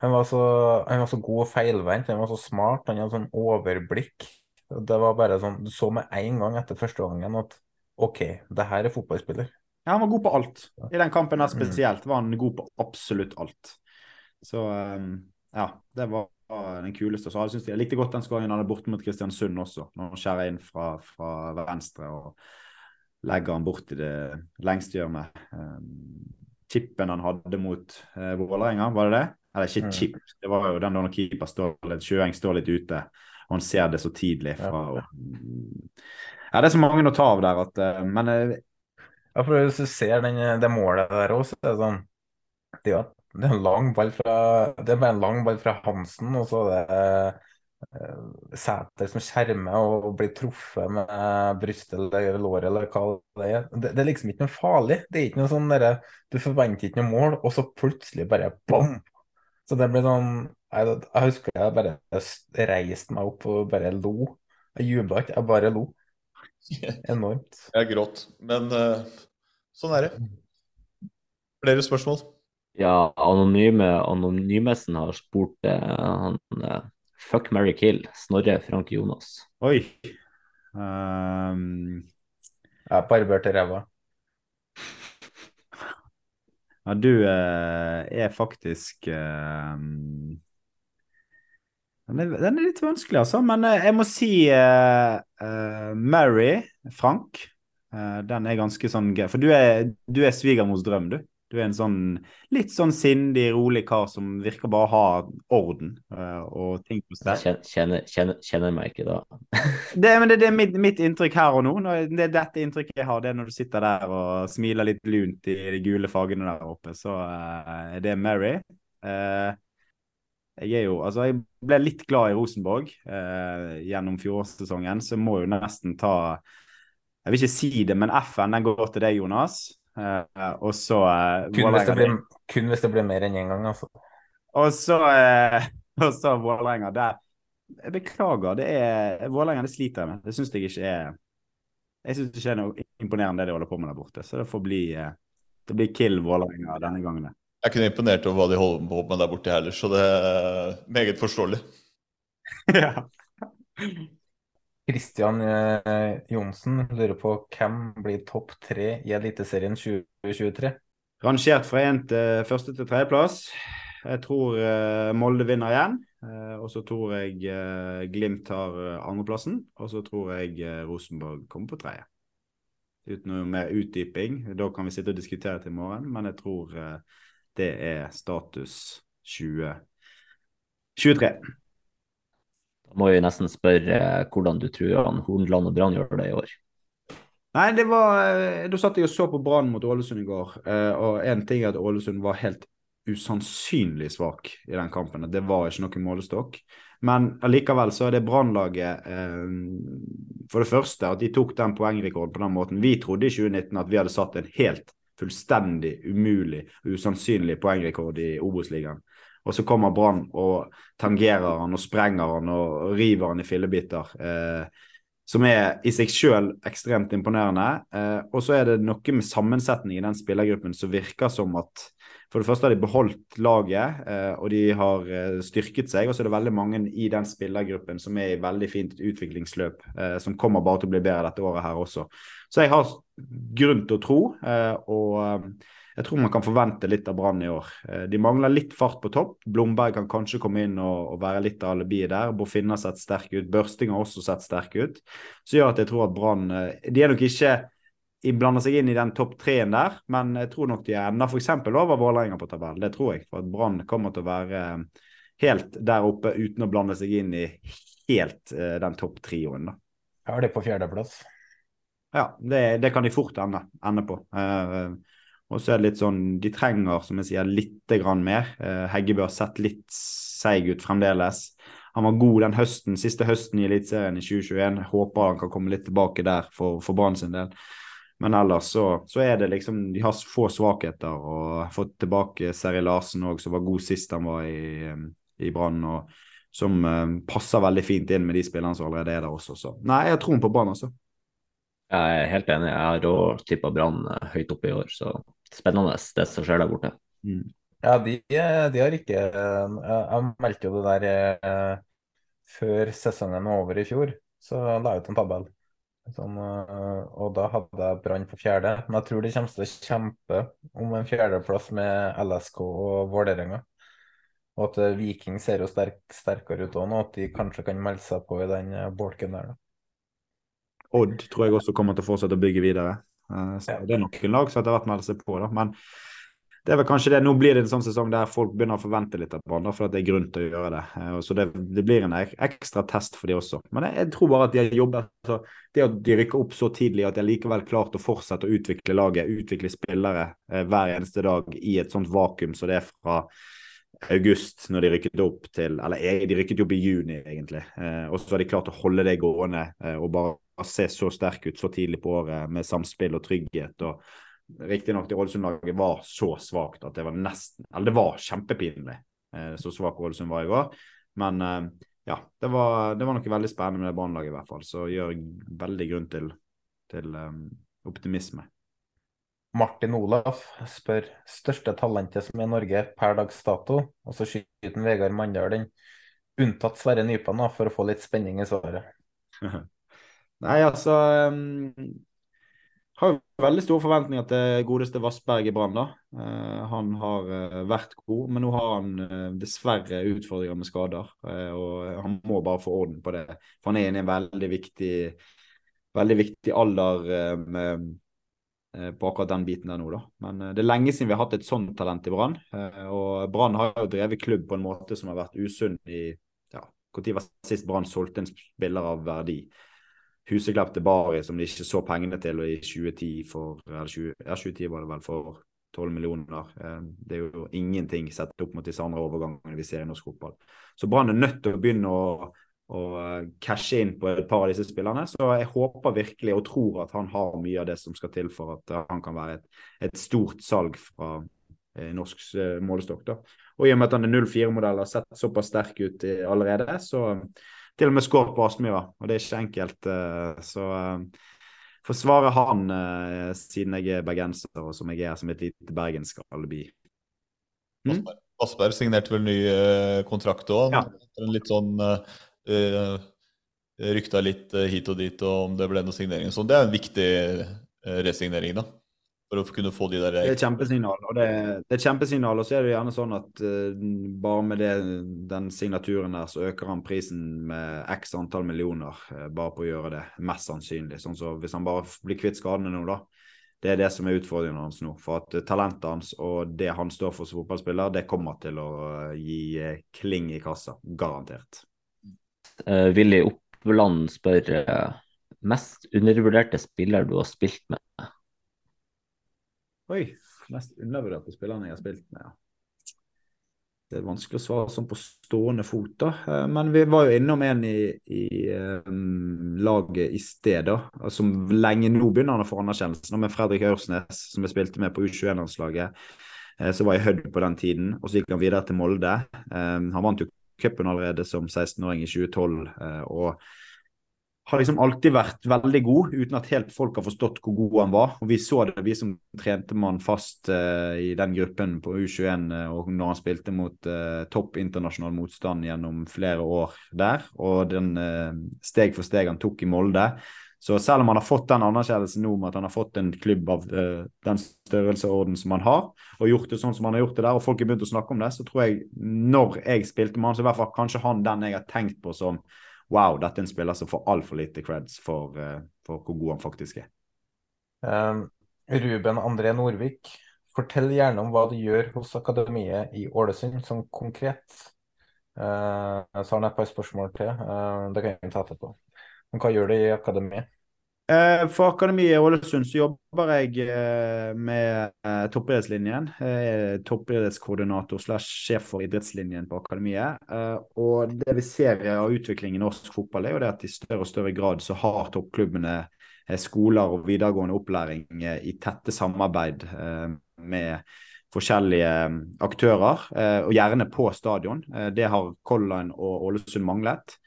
[SPEAKER 2] Han var så, han var så god og feilvendt, han var så smart, han hadde sånn overblikk. Det var bare sånn, Du så med en gang etter første gangen at OK, det her er fotballspiller.
[SPEAKER 3] Ja, han var god på alt. I den kampen der mm. spesielt var han god på absolutt alt. Så um, ja, det var den kuleste. Så jeg, jeg likte godt den skåringen han hadde borte mot Kristiansund også, når han skjærer inn fra, fra venstre og legger han bort i det lengste hjørnet. Um, chippen han hadde mot uh, Vålerenga, var det det? Eller ikke chip, det var jo den da når keeper står litt, Sjøeng står litt ute, og han ser det så tidlig fra ja. ja, det er så mange å ta av der at eh, Men eh,
[SPEAKER 2] Ja, for hvis du ser den, det målet der òg, så er det sånn Det er det en lang ball fra Det er bare en lang ball fra Hansen, og så er det Sæter som skjermer og blir truffet med brystet eller låret eller hva det er. Det, det, er liksom ikke noe farlig. Det er ikke noe sånn der, Du forventer ikke noe mål, og så plutselig bare bom! Så det ble sånn Jeg, jeg husker jeg bare reiste meg opp og bare lo. Jeg jubla ikke, jeg bare lo. <laughs> Enormt.
[SPEAKER 1] Jeg gråt. Men uh, sånn er det. Flere spørsmål?
[SPEAKER 4] Ja, anonyme Anonymessen har spurt uh, han uh, Fuck, Mary Kill. Snorre Frank Jonas.
[SPEAKER 3] Oi. Um...
[SPEAKER 2] Jeg barberte ræva.
[SPEAKER 3] Ja, du eh, er faktisk eh, den, er, den, er, litt vanskelig, altså. Men eh, jeg må si eh, eh, Mary Frank. Eh, den er ganske sånn gøy. For du er, du er svigermors drøm, du. Du er en sånn litt sånn sindig, rolig kar som virker bare å ha orden uh, og ting på
[SPEAKER 4] stell. Kjenner, kjenner, kjenner, meg ikke da.
[SPEAKER 3] det, men det, det er mitt, mitt, inntrykk her og nå. Det er dette inntrykket jeg har. Det er når du sitter der og smiler litt lunt i de gule fargene der oppe. Så uh, det er Mary. Uh, jeg jo Altså, jeg ble litt glad i Rosenborg gjennom fjorårssesongen, så jeg må jo nesten ta Jeg vil ikke si det, men F-en den går til deg, Jonas. Uh, og så uh,
[SPEAKER 2] kun, hvis blir, kun, hvis det blir mer enn én en gang, altså.
[SPEAKER 3] Og så, uh, <laughs> og så Vålerenga. Der Jeg beklager, det er Vålerenga det sliter jeg med. Det syns jeg ikke er Jeg syns ikke er noe imponerende det de holder på med der borte. Så det får bli Det blir kill Vålerenga denne gangen.
[SPEAKER 1] Jeg er ikke imponert over hva de holder på med der borte heller, så det er meget forståelig. <laughs>
[SPEAKER 3] ja.
[SPEAKER 2] Kristian eh, Johnsen lurer på hvem blir topp tre i Eliteserien 2023?
[SPEAKER 3] Rangert fra én til første til tredjeplass. Jeg tror uh, Molde vinner igjen. Uh, og så tror jeg Glimt tar andreplassen. Og så tror jeg Rosenborg kommer på tredje. Uten noe mer utdyping. Da kan vi sitte og diskutere til i morgen, men jeg tror det er status 2023.
[SPEAKER 4] Da må vi nesten spørre eh, hvordan du tror han Hornland og Brann gjør det i år.
[SPEAKER 3] Nei, det var eh, Da satt jeg og så på Brann mot Ålesund i går, eh, og én ting er at Ålesund var helt usannsynlig svak i den kampen. Det var ikke noen målestokk. Men allikevel så er det Brannlaget For det første at de tok den poengrekorden på den måten. Vi trodde i 2019 at vi hadde satt en helt fullstendig umulig og usannsynlig poengrekord i Obos-ligaen. Og så kommer Brann og tangerer han og sprenger han og river han i fillebiter. Eh, som er i seg selv ekstremt imponerende. Eh, og så er det noe med sammensetning i den spillergruppen som virker som at for det første har de beholdt laget, eh, og de har eh, styrket seg. Og så er det veldig mange i den spillergruppen som er i veldig fint utviklingsløp, eh, som kommer bare til å bli bedre dette året her også. Så jeg har grunn til å tro, eh, og eh, jeg tror man kan forvente litt av Brann i år. Eh, de mangler litt fart på topp. Blomberg kan kanskje komme inn og, og være litt av alibiet der. Bofinna har sett sterk ut. Børsting har også sett sterk ut. Så gjør at jeg tror at Brann eh, De er nok ikke de blander seg inn i den topp treen der, men jeg tror nok de ender f.eks. over Vålerenga på tabell. Det tror jeg. For at Brann kommer til å være eh, helt der oppe uten å blande seg inn i helt den topp trioen.
[SPEAKER 2] da. Ja, det på fjerdeplass.
[SPEAKER 3] Ja, det, det, kan de fort ende, ende på. Uh, og så er det litt sånn De trenger, som jeg sier, litt grann mer. Eh, Heggebø har sett litt seig ut fremdeles. Han var god den høsten, siste høsten i Eliteserien i 2021. Jeg håper han kan komme litt tilbake der for, for Brann sin del. Men ellers så, så, er det liksom De har få svakheter. og Fått tilbake Seri Larsen òg, som var god sist han var i, eh, i Brann. og Som uh, passer veldig fint inn med de spillerne som allerede er der også. Så nei, jeg har troen på Brann, altså.
[SPEAKER 4] Jeg er helt enig. Jeg har òg tippa Brann høyt oppe i år, så spennende det som skjer der borte.
[SPEAKER 2] Mm. Ja, de, de, har ikke Jeg meldte jo det der eh, før sesongen var over i fjor, så la jeg ut en tabell. Sånn, eh, og da hadde jeg Brann på fjerde. Men jeg tror de kommer til å kjempe om en fjerdeplass med LSK og Vålerenga. Og at eh, Viking ser jo sterk, sterkere ut òg nå, at de kanskje kan melde seg på i den bolken der. da.
[SPEAKER 3] Odd tror jeg også kommer til å fortsette å bygge videre. Eh, så Det er noen lag som etter hvert melder seg på. da, men det er vel kanskje det, Nå blir det en sånn sesong der folk begynner å forvente litt av Brann, for det er grunn til å gjøre det. Eh, så det, det blir en ekstra test for de også. Men jeg, jeg tror bare at de har jobbet altså, Det at de rykker opp så tidlig, at de likevel klart å fortsette å utvikle laget, utvikle spillere eh, hver eneste dag i et sånt vakuum som så det er fra august, når de rykket opp til Eller de rykket opp i juni, egentlig. Eh, og så har de klart å holde det gående eh, og bare se så sterk ut så tidlig på året med samspill og trygghet. og Riktignok det Ålesund-laget var så svakt at det var nesten Eller det var kjempepinlig eh, så svak Ålesund var i går. Men eh, ja, det var, det var, noe veldig spennende med det banelaget i hvert fall. Så gjør veldig grunn til, til um, optimisme.
[SPEAKER 2] Martin Olaf spør største talentet som er i Norge per dags dato, og så skyter Vegard Mandal den. Unntatt Sverre Nypan, for å få litt spenning i svaret. <laughs>
[SPEAKER 3] Nei, altså um, Har jo veldig store forventninger til godeste Vassberg i Brann. Uh, han har uh, vært god, men nå har han uh, dessverre utfordringer med skader. og han må bare få orden på det. For han er inne i en veldig viktig, veldig viktig alder med Eh, på akkurat den biten der nå, da. Men det er lenge siden vi har hatt et sånt talent i Brann. Og Brann har jo drevet klubb på en måte som har vært usunn i ja, Når var sist Brann solgte en spiller av verdi? Huseklepp til Bari, som de ikke så pengene til i 2010 for eller 20, ja, 2010 var det vel for 12 millioner. Det er jo ingenting sett opp mot disse andre overgangene vi ser i norsk fotball. Så Brann er nødt til å begynne å og eh, cashe inn på et par av disse spillerne. Så jeg håper virkelig og tror at han har mye av det som skal til for at eh, han kan være et, et stort salg fra eh, norsk eh, målestokk. da. Og i og med at han er 04-modell og har sett såpass sterk ut eh, allerede, så til og med skåret på Aspmyra. Og det er ikke enkelt. Eh, så forsvare han siden jeg er bergenser og som jeg er som et lite bergensk alibi.
[SPEAKER 1] Mm? Asperg signerte vel ny kontrakt òg. Ja. Litt sånn uh, rykta litt hit og dit og om det ble noe signering. Så det er en viktig resignering, da. For å kunne få de der
[SPEAKER 3] Det er kjempesignal. Og det, det er kjempesignal, og så er det gjerne sånn at uh, bare med det, den signaturen der, så øker han prisen med x antall millioner bare på å gjøre det. Mest sannsynlig. Sånn så hvis han bare blir kvitt skadene nå, da. Det er det som er utfordringen hans nå. For at talentet hans og det han står for som fotballspiller, det kommer til å gi kling i kassa. Garantert.
[SPEAKER 4] Uh, Willy Oppland spør uh, mest undervurderte spiller du har spilt med?
[SPEAKER 3] Oi, mest undervurderte spillerne jeg har spilt med, ja. Det er vanskelig å svare sånn på stående fot, da. Uh, men vi var jo innom en i, i um, laget i sted, da. Som lenge nå begynner han å få anerkjennelse. Med Fredrik Aursnes, som jeg spilte med på U21-landslaget. Så var jeg Hødd på den tiden, og så gikk han videre til Molde. Han vant jo cupen allerede som 16-åring i 2012. Eh, og har liksom alltid vært veldig god, uten at helt folk har forstått hvor god han var. Og Vi så det, vi som trente man fast uh, i den gruppen på U21 uh, og når han spilte mot uh, topp internasjonal motstand gjennom flere år der. Og den steg for steg han tok i Molde. Så selv om han har fått den anerkjennelsen nå med at han har fått en klubb av den størrelseorden som han har, og gjort det sånn som han har gjort det der, og folk har begynt å snakke om det, så tror jeg når jeg spilte med han, så i hvert fall kanskje han den jeg har tenkt på som wow, dette er en spiller som får altfor lite creds for, uh, for, hvor god han faktisk er.
[SPEAKER 2] Um, Ruben André Norvik, fortell gjerne om hva du gjør hos akademiet i Ålesund, sånn konkret. Uh, så har han et par spørsmål til, uh, det kan jeg ta etterpå. Men hva gjør du i akademiet?
[SPEAKER 3] Eh, for Akademiet i Ålesund så jobber jeg eh, med eh, toppidrettslinjen. Toppidrettskoordinator slash sjef for idrettslinjen på Akademiet. Og det vi ser av utvikling i norsk fotball, er jo det at i større og større grad så har toppklubbene skoler og videregående opplæring i tette samarbeid med forskjellige aktører, og gjerne på stadion. Det har Color og Ålesund manglet.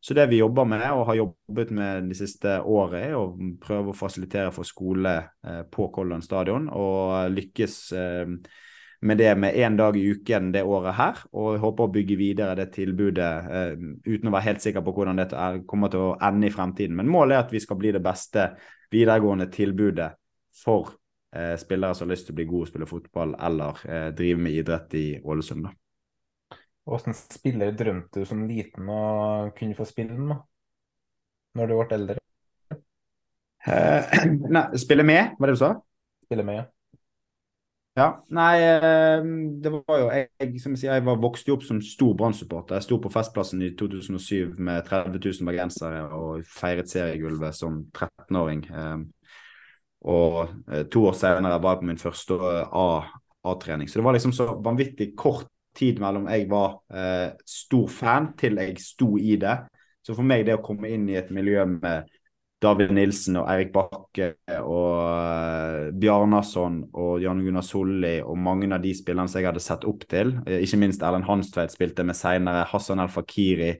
[SPEAKER 3] Så det vi jobber med og har jobbet med de siste året, er å prøve å fasilitere for skole eh, på Kollen stadion. Og lykkes eh, med det med én dag i uken det året her. Og jeg håper å bygge videre det tilbudet eh, uten å være helt sikker på hvordan dette er, kommer til å ende i fremtiden. Men målet er at vi skal bli det beste videregående tilbudet for spillere som har lyst til å bli gode og spille fotball eller drive med idrett i Ålesund. da.
[SPEAKER 2] Hvilken spiller drømte du som liten å kunne få spille med, når du ble eldre?
[SPEAKER 3] Uh, <clears throat> nei, spille med, var det du sa?
[SPEAKER 2] Spille med, ja.
[SPEAKER 3] Ja, nei, uh, det var jo jeg, som jeg sier, jeg var vokste opp som stor Brann-supporter. Jeg sto på Festplassen i 2007 med 30 000 bergensere og feiret seriegulvet som 13-åring. Uh, og to år senere var jeg på min første A-trening. Så det var liksom så vanvittig kort tid mellom jeg var eh, stor fan til jeg sto i det. Så for meg det å komme inn i et miljø med David Nilsen og Eirik Bakke og uh, Bjarnason og Jan Gunnar Solli og mange av de spillerne som jeg hadde sett opp til, uh, ikke minst Erlend Hanstveit spilte med seinere, Hassan El Fakiri,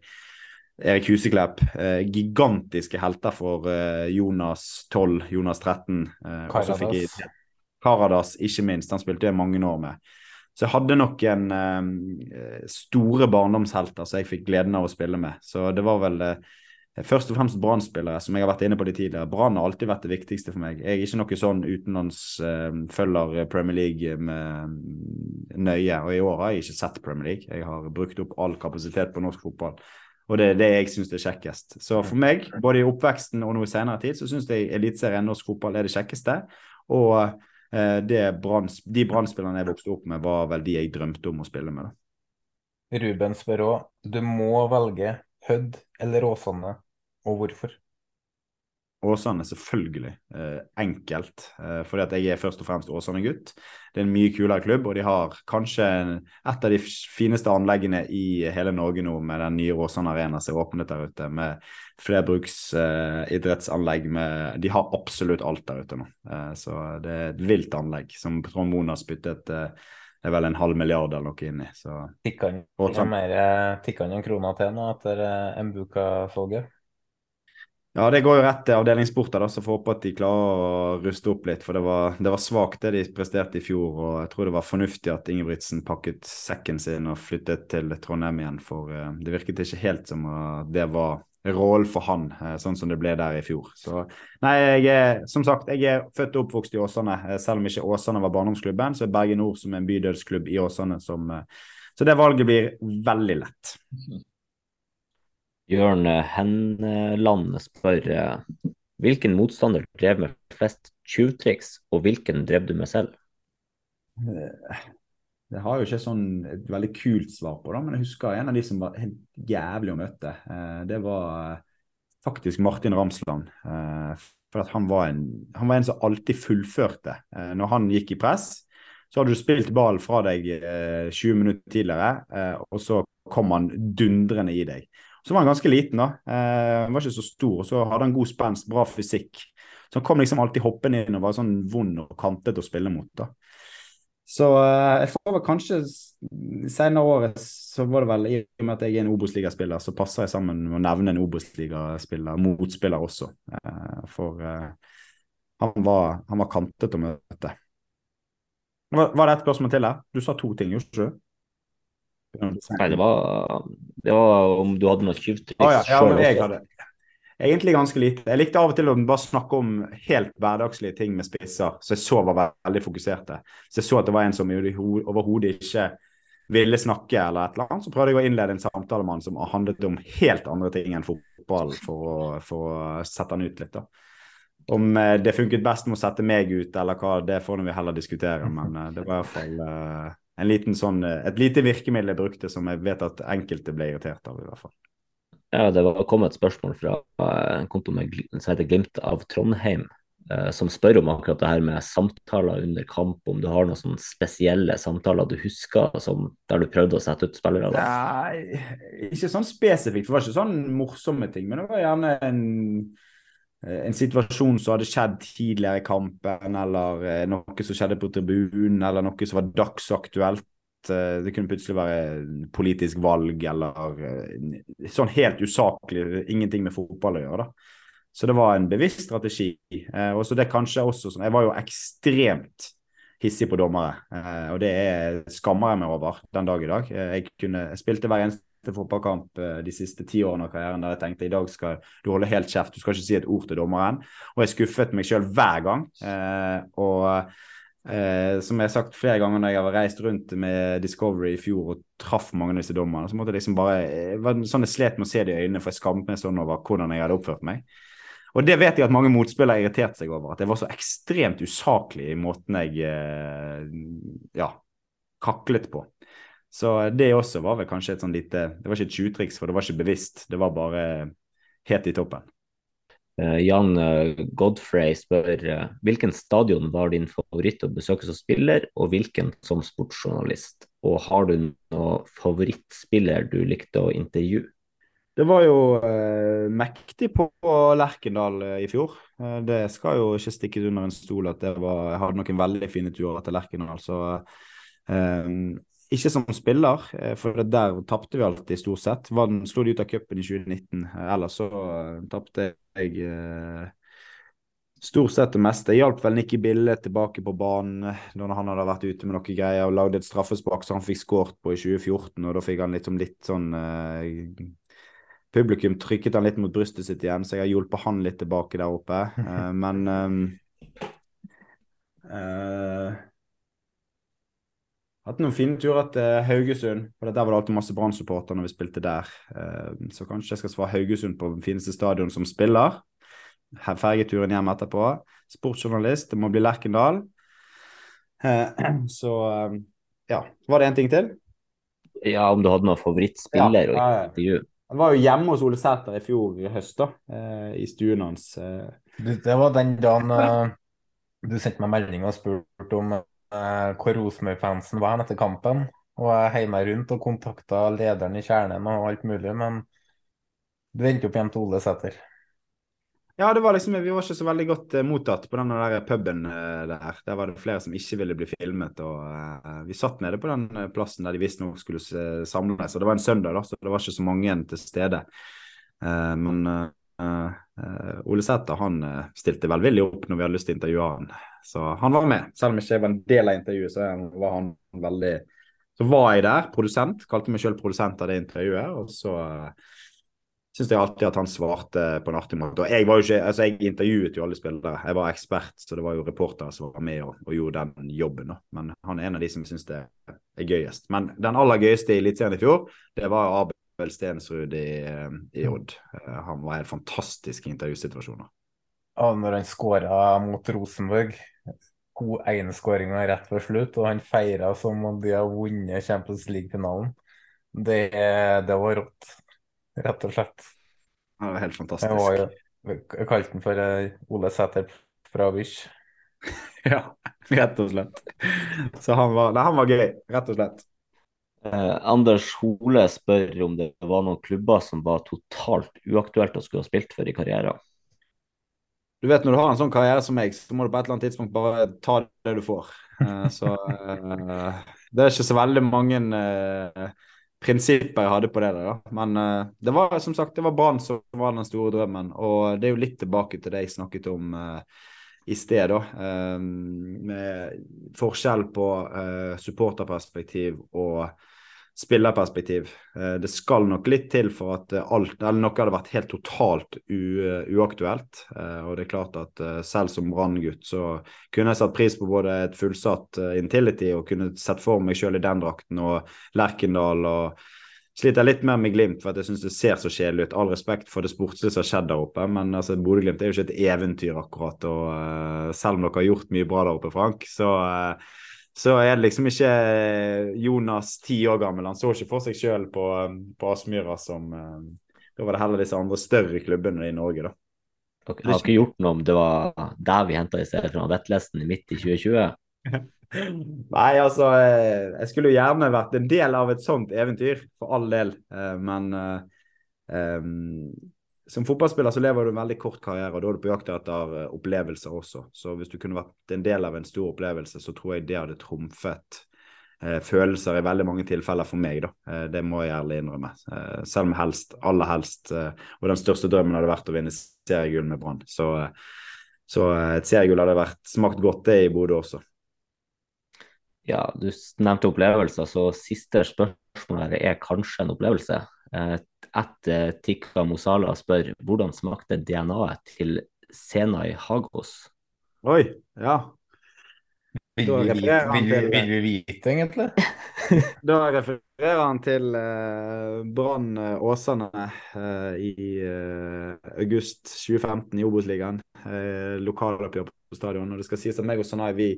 [SPEAKER 3] Erik Huseklepp. Uh, gigantiske helter for Jonas 12, Jonas 13.
[SPEAKER 2] Karadas.
[SPEAKER 3] Karadas, ikke minst. Han spilte jeg mange år med. Så jeg hadde noen eh, store barndomshelter som jeg fikk gleden av å spille med. Så det var vel eh, først og fremst Brann-spillere, som jeg har vært inne på de tidligere. Brann har alltid vært det viktigste for meg. Jeg er ikke noe sånn utenlandsfølger eh, Premier League med mm, nøye. Og i år har jeg ikke sett Premier League. Jeg har brukt opp all kapasitet på norsk fotball. Og det er det jeg syns er kjekkest. Så for meg, både i oppveksten og nå i senere tid, så syns jeg Eliteserien norsk fotball er det kjekkeste. Og brand, de brannspillerne jeg vokste opp med, var vel de jeg drømte om å spille med.
[SPEAKER 2] Da. Ruben spør òg, du må velge Hødd eller Åsane, og hvorfor?
[SPEAKER 3] Åsane, selvfølgelig. Eh, enkelt. Eh, fordi at jeg er først og fremst Åsane-gutt. Det er en mye kulere klubb, og de har kanskje et av de fineste anleggene i hele Norge nå, med den nye Åsane Arena som er åpnet der ute, med flerbruksidrettsanlegg. Eh, de har absolutt alt der ute nå. Eh, så det er et vilt anlegg som Trond Moen har spyttet eh, det er vel en halv milliard eller noe inni. Så
[SPEAKER 2] Tikka eh, noen kroner til nå etter eh, Mbuka-salget?
[SPEAKER 3] Ja, det går jo rett til da, så får håpe at de klarer å ruste opp litt. For det var, det var svakt det de presterte i fjor, og jeg tror det var fornuftig at Ingebrigtsen pakket sekken sin og flyttet til Trondheim igjen. For uh, det virket ikke helt som uh, det var rollen for han, uh, sånn som det ble der i fjor. Så nei, jeg er som sagt jeg er født og oppvokst i Åsane. selv om ikke Åsane var barndomsklubben, så er Bergen Nord som er en bydelsklubb i Åsane som Så det valget blir veldig lett.
[SPEAKER 4] Jørn Henland spør eh, hvilken motstander drev med flest tjuvtriks, og hvilken drev du med selv?
[SPEAKER 3] Eh, det har jo ikke sånn et veldig kult svar på da, men jeg husker en av de som var helt jævlig å møte. Eh, det var faktisk Martin Ramsland. For han var, en, han var en som alltid fullførte. Når han gikk i press, så hadde du spilt ball fra deg 20 minutter tidligere, og så kom han dundrende i deg. Så var han ganske liten, da. Eh, han var ikke så stor. og Så hadde han god spenst, bra fysikk. Så han kom liksom alltid hoppende inn og var sånn vond og kantet å spille mot. da. Så uh, jeg får vel kanskje Senere året så var det vel i og med at jeg er en Obos-ligaspiller, så passer jeg sammen med å nevne en Obos-ligaspiller, motspiller også. Uh, for uh, han, var, han var kantet å møte. Var, var det et spørsmål til her? Du sa to ting, gjorde du ikke?
[SPEAKER 4] Nei, det var, det var om du hadde noe tyvtriks
[SPEAKER 3] Ah, ja, ja, jeg hadde egentlig ganske lite. Jeg likte av og til å bare snakke om helt hverdagslige ting med spisser, så jeg så var veldig fokuserte. Så jeg så at det var en som overhodet ikke ville snakke eller et eller annet, så prøvde jeg å innlede en samtale med han som handlet om helt andre ting enn fotball, for å, for å sette han ut litt. da. Om eh, det funket best med å sette meg ut, eller hva, det får vi heller diskutere. Men eh, det var i hvert fall uh, liten sånn, eh, et lite virkemiddel jeg brukte som jeg vet at enkelte ble irritert av, i hvert fall.
[SPEAKER 4] Ja, det var kommet et spørsmål fra eh, en konto med, som heter Glimt av Trondheim, eh, som spør om akkurat det her med samtaler under kamp, om du har noen sånne spesielle samtaler du husker som, der du prøvde å sette ut spillere?
[SPEAKER 3] Da? Nei, ikke sånn spesifikt, for det var ikke sånn morsomme ting, men det var gjerne en en situasjon som hadde skjedd tidligere i kampen, eller eh, noe som skjedde på tribunen, eller noe som var dagsaktuelt. Eh, det kunne plutselig være politisk valg eller sånn helt usaklig, ingenting med fotball å gjøre. da. Så det var en bevisst strategi. og så det kanskje også som, Jeg var jo ekstremt hissig på dommere, og det er, skammer jeg meg over den dag i dag. Jeg, kunne, jeg spilte hver eneste til fotballkamp eh, de siste ti årene av karrieren der jeg tenkte i dag skal du holde helt kjeft, du skal ikke si et ord til dommeren. Og jeg skuffet meg sjøl hver gang. Eh, og eh, som jeg har sagt flere ganger når jeg har reist rundt med Discovery i fjor og traff mange av disse dommerne, så måtte jeg liksom bare eh, var sånn Jeg slet med å se det i øynene, for jeg skammet meg sånn over hvordan jeg hadde oppført meg. Og det vet jeg at mange motspillere irriterte seg over, at jeg var så ekstremt usaklig i måten jeg eh, ja, kaklet på. Så det også var vel kanskje et sånn lite Det var ikke et tjuvtriks, for det var ikke bevisst. Det var bare helt i toppen.
[SPEAKER 4] Uh, Jan uh, Godfrey spør uh, hvilken stadion var din favoritt å besøke som spiller, og hvilken som sportsjournalist? Og har du noen favorittspiller du likte å intervjue?
[SPEAKER 3] Det var jo mektig på Lerkendal i fjor. det skal jo ikke stikkes under en stol at var, jeg hadde noen veldig fine turer til Lerkendal. Så ikke som spiller, eh, for der tapte vi alltid, stort sett. Vann slo de ut av cupen i 2019. Ellers så uh, tapte jeg stort sett det meste. Jeg hjalp vel Nikki Bille tilbake på banen når han hadde vært ute med noen greier og lagde et straffespark som han fikk skåret på i 2014, og da fikk han liksom litt sånn uh, Publikum trykket han litt mot brystet sitt igjen, så jeg har hjulpet han litt tilbake der oppe. men um, hatt noen fine turer til Haugesund. for Der var det alltid masse Brann-supportere når vi spilte der. Eh, så kanskje jeg skal svare Haugesund på den fineste stadion som spiller. Fergeturen hjem etterpå. Sportsjournalist, det må bli Lerkendal. Eh, <clears throat> så eh, ja. Var det en ting til?
[SPEAKER 4] Ja, om du hadde noen favorittspiller
[SPEAKER 3] ja, og intervju. Han var jo hjemme hos Ole Sæter i fjor i høst, da. I stuen hans.
[SPEAKER 2] Det var den dagen du sendte meg melding og spurte om hvor Rosenborg-fansen var etter kampen. Og jeg heiv rundt og kontakta lederen i Kjernen og alt mulig, men du endte opp igjen til Ole Sæter.
[SPEAKER 3] Ja, det var liksom, vi var ikke så veldig godt uh, mottatt på den der puben uh, der. Der var det flere som ikke ville bli filmet. og uh, Vi satt nede på den plassen der de visstnok skulle samles. og Det var en søndag, da, så det var ikke så mange til stede. men Ole Sæter han stilte velvillig opp når vi hadde lyst til å intervjue han. Så han var med. Selv om jeg ikke var en del av intervjuet, så var han veldig Så var jeg der, produsent. Kalte meg selv produsent av det intervjuet. Og så uh, syns jeg alltid at han svarte på en artig måte. Og jeg var jo ikke Altså, jeg intervjuet jo alle spillere. Jeg var ekspert, så det var jo reportere som var med og, og gjorde den jobben. Men han er en av de som syns det er gøyest. Men den aller gøyeste i Eliteserien i fjor, det var Abel Stensrud i, eh, i Odd. Uh, han var helt fantastisk i intervjusituasjoner.
[SPEAKER 2] Og når han skåra mot Rosenborg, to egenskåringer rett før slutt, og han feira som om de har vunnet Champions League-finalen. Det, det, var rått, rett og slett.
[SPEAKER 3] Det var helt fantastisk.
[SPEAKER 2] Jeg, var jeg kalte den for uh, Ole Sæter fra Wish. <laughs>
[SPEAKER 3] ja, rett og slett. Så han var, nei, han var gøy, rett og slett.
[SPEAKER 4] Eh, Anders Hole spør om det var noen klubber som var totalt uaktuelt å skulle ha spilt for i karrieren.
[SPEAKER 3] Du vet når du har en sånn karriere som meg, så må du på et eller annet tidspunkt bare ta det du får. Eh, så eh, det er ikke så veldig mange prinsipper jeg hadde på det. der, da. Men det var som sagt, det var Brann som var den store drømmen. Og det er jo litt tilbake til det jeg snakket om i sted, da. med forskjell på supporterperspektiv og spillerperspektiv. Eh, det skal nok litt til for at eh, alt, eller noe hadde vært helt totalt u, uaktuelt. Eh, og det er klart at selv som Brann-gutt så kunne jeg satt pris på både et fullsatt Intility og kunne sett for meg sjøl i den drakten og Lerkendal. og sliter litt mer med Glimt, for at jeg syns det ser så kjedelig ut. All respekt for det sportslige som har skjedd der oppe, men altså, Bodø-Glimt er jo ikke et eventyr, akkurat. og uh, Selv om dere har gjort mye bra der oppe, Frank, så uh, så er det liksom ikke eh, Jonas ti år gammel. Han så ikke for seg sjøl på, um, på Aspmyra som eh, Da var det heller disse andre større klubbene i Norge, da.
[SPEAKER 4] Dere har ikke gjort noe om det var der vi henta i stedet fra Vettlesten midt i 2020? <laughs>
[SPEAKER 3] Nei, altså eh, Jeg skulle jo gjerne vært en del av et sånt eventyr, for all del. Men um, som fotballspiller så lever du en veldig kort karriere, og da er du på jakt etter eh, opplevelser også. Så hvis du kunne vært en del av en stor opplevelse, så tror jeg det hadde trumfet eh, følelser i veldig mange tilfeller for meg, da. Eh, det må jeg ærlig innrømme. Eh, selv om helst, aller helst, eh, og den største drømmen hadde vært å vinne seriegull med Brann. Så, eh, så et seriegull hadde vært smakt godt, det i Bodø også.
[SPEAKER 4] Ja, du nevnte opplevelser, så siste spørsmål er kanskje en opplevelse. Eh, Tikka Mosala spør hvordan smakte DNA-et til Senai Hagos?
[SPEAKER 3] Oi, ja.
[SPEAKER 2] Vil vi, vite, vil, vi, vil vi vite, egentlig? <laughs>
[SPEAKER 3] da refererer han til uh, Brann Åsane uh, i uh, august 2015 i Obos-ligaen. Uh, Lokaloppgjør på stadion. Og det skal sies at meg og Sanai vi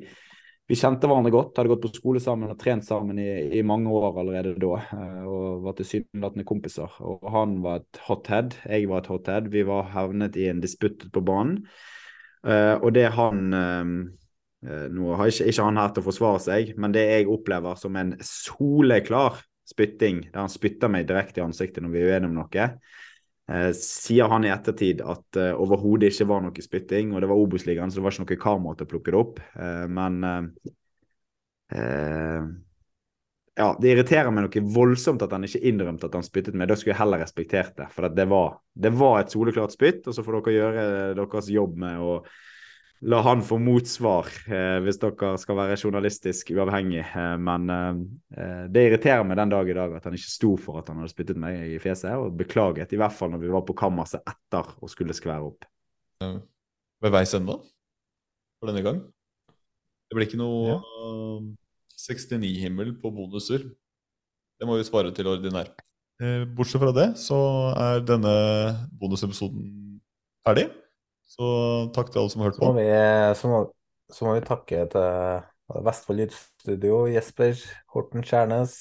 [SPEAKER 3] vi kjente hverandre godt, hadde gått på skole sammen og trent sammen i, i mange år allerede da. Eh, og var tilsynelatende kompiser. Og han var et hothead, jeg var et hothead. Vi var havnet i en disputt på banen. Uh, og det han uh, Nå har ikke, ikke han her til å forsvare seg, men det jeg opplever som en soleklar spytting, der han spytter meg direkte i ansiktet når vi er uenige om noe, Eh, sier han i ettertid at uh, overhodet ikke var noe spytting, og det var Obos-ligaen, så det var ikke noe kamera til å plukke det opp. Uh, men ja, det irriterer meg noe voldsomt at han ikke innrømte at han spyttet meg. Da skulle jeg heller respektert det. For det var, det var et soleklart spytt, og så får dere gjøre deres jobb med å la han få motsvar eh, hvis dere skal være journalistisk uavhengig. Eh, men eh, det irriterer meg den dag i dag at han ikke sto for at han hadde spyttet meg i fjeset, og beklaget. I hvert fall når vi var på kammerset etter og skulle skvære opp.
[SPEAKER 1] Ved veis ende for denne gang. Det blir ikke noe ja. 69-himmel på bonuser. Det må vi spare til ordinær. Eh, bortsett fra det så er denne bonusepisoden ferdig. Så takk til alle som har hørt på.
[SPEAKER 2] Så må vi, så må, så må vi takke til Vestfold Lydstudio, Jesper Horten Kjærnes.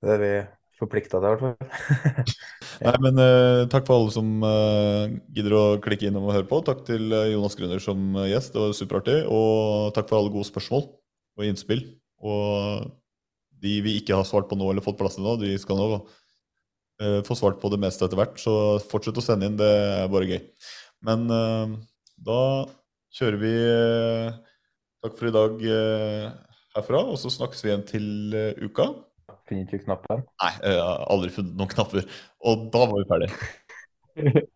[SPEAKER 2] Det er vi forplikta til, i hvert fall. <laughs>
[SPEAKER 1] Nei, men uh, takk for alle som uh, gidder å klikke innom og høre på. Takk til uh, Jonas Grüner som gjest, det var superartig. Og takk for alle gode spørsmål og innspill. Og de vi ikke har svart på nå eller fått plass til nå, de skal nå få svart på det meste etter hvert. Så fortsett å sende inn, det er bare gøy. Men uh, da kjører vi uh, takk for i dag uh, herfra, og så snakkes vi igjen til uka.
[SPEAKER 2] Finner ikke knappen?
[SPEAKER 1] Nei, jeg har aldri funnet noen knapper. Og da var vi ferdige. <laughs>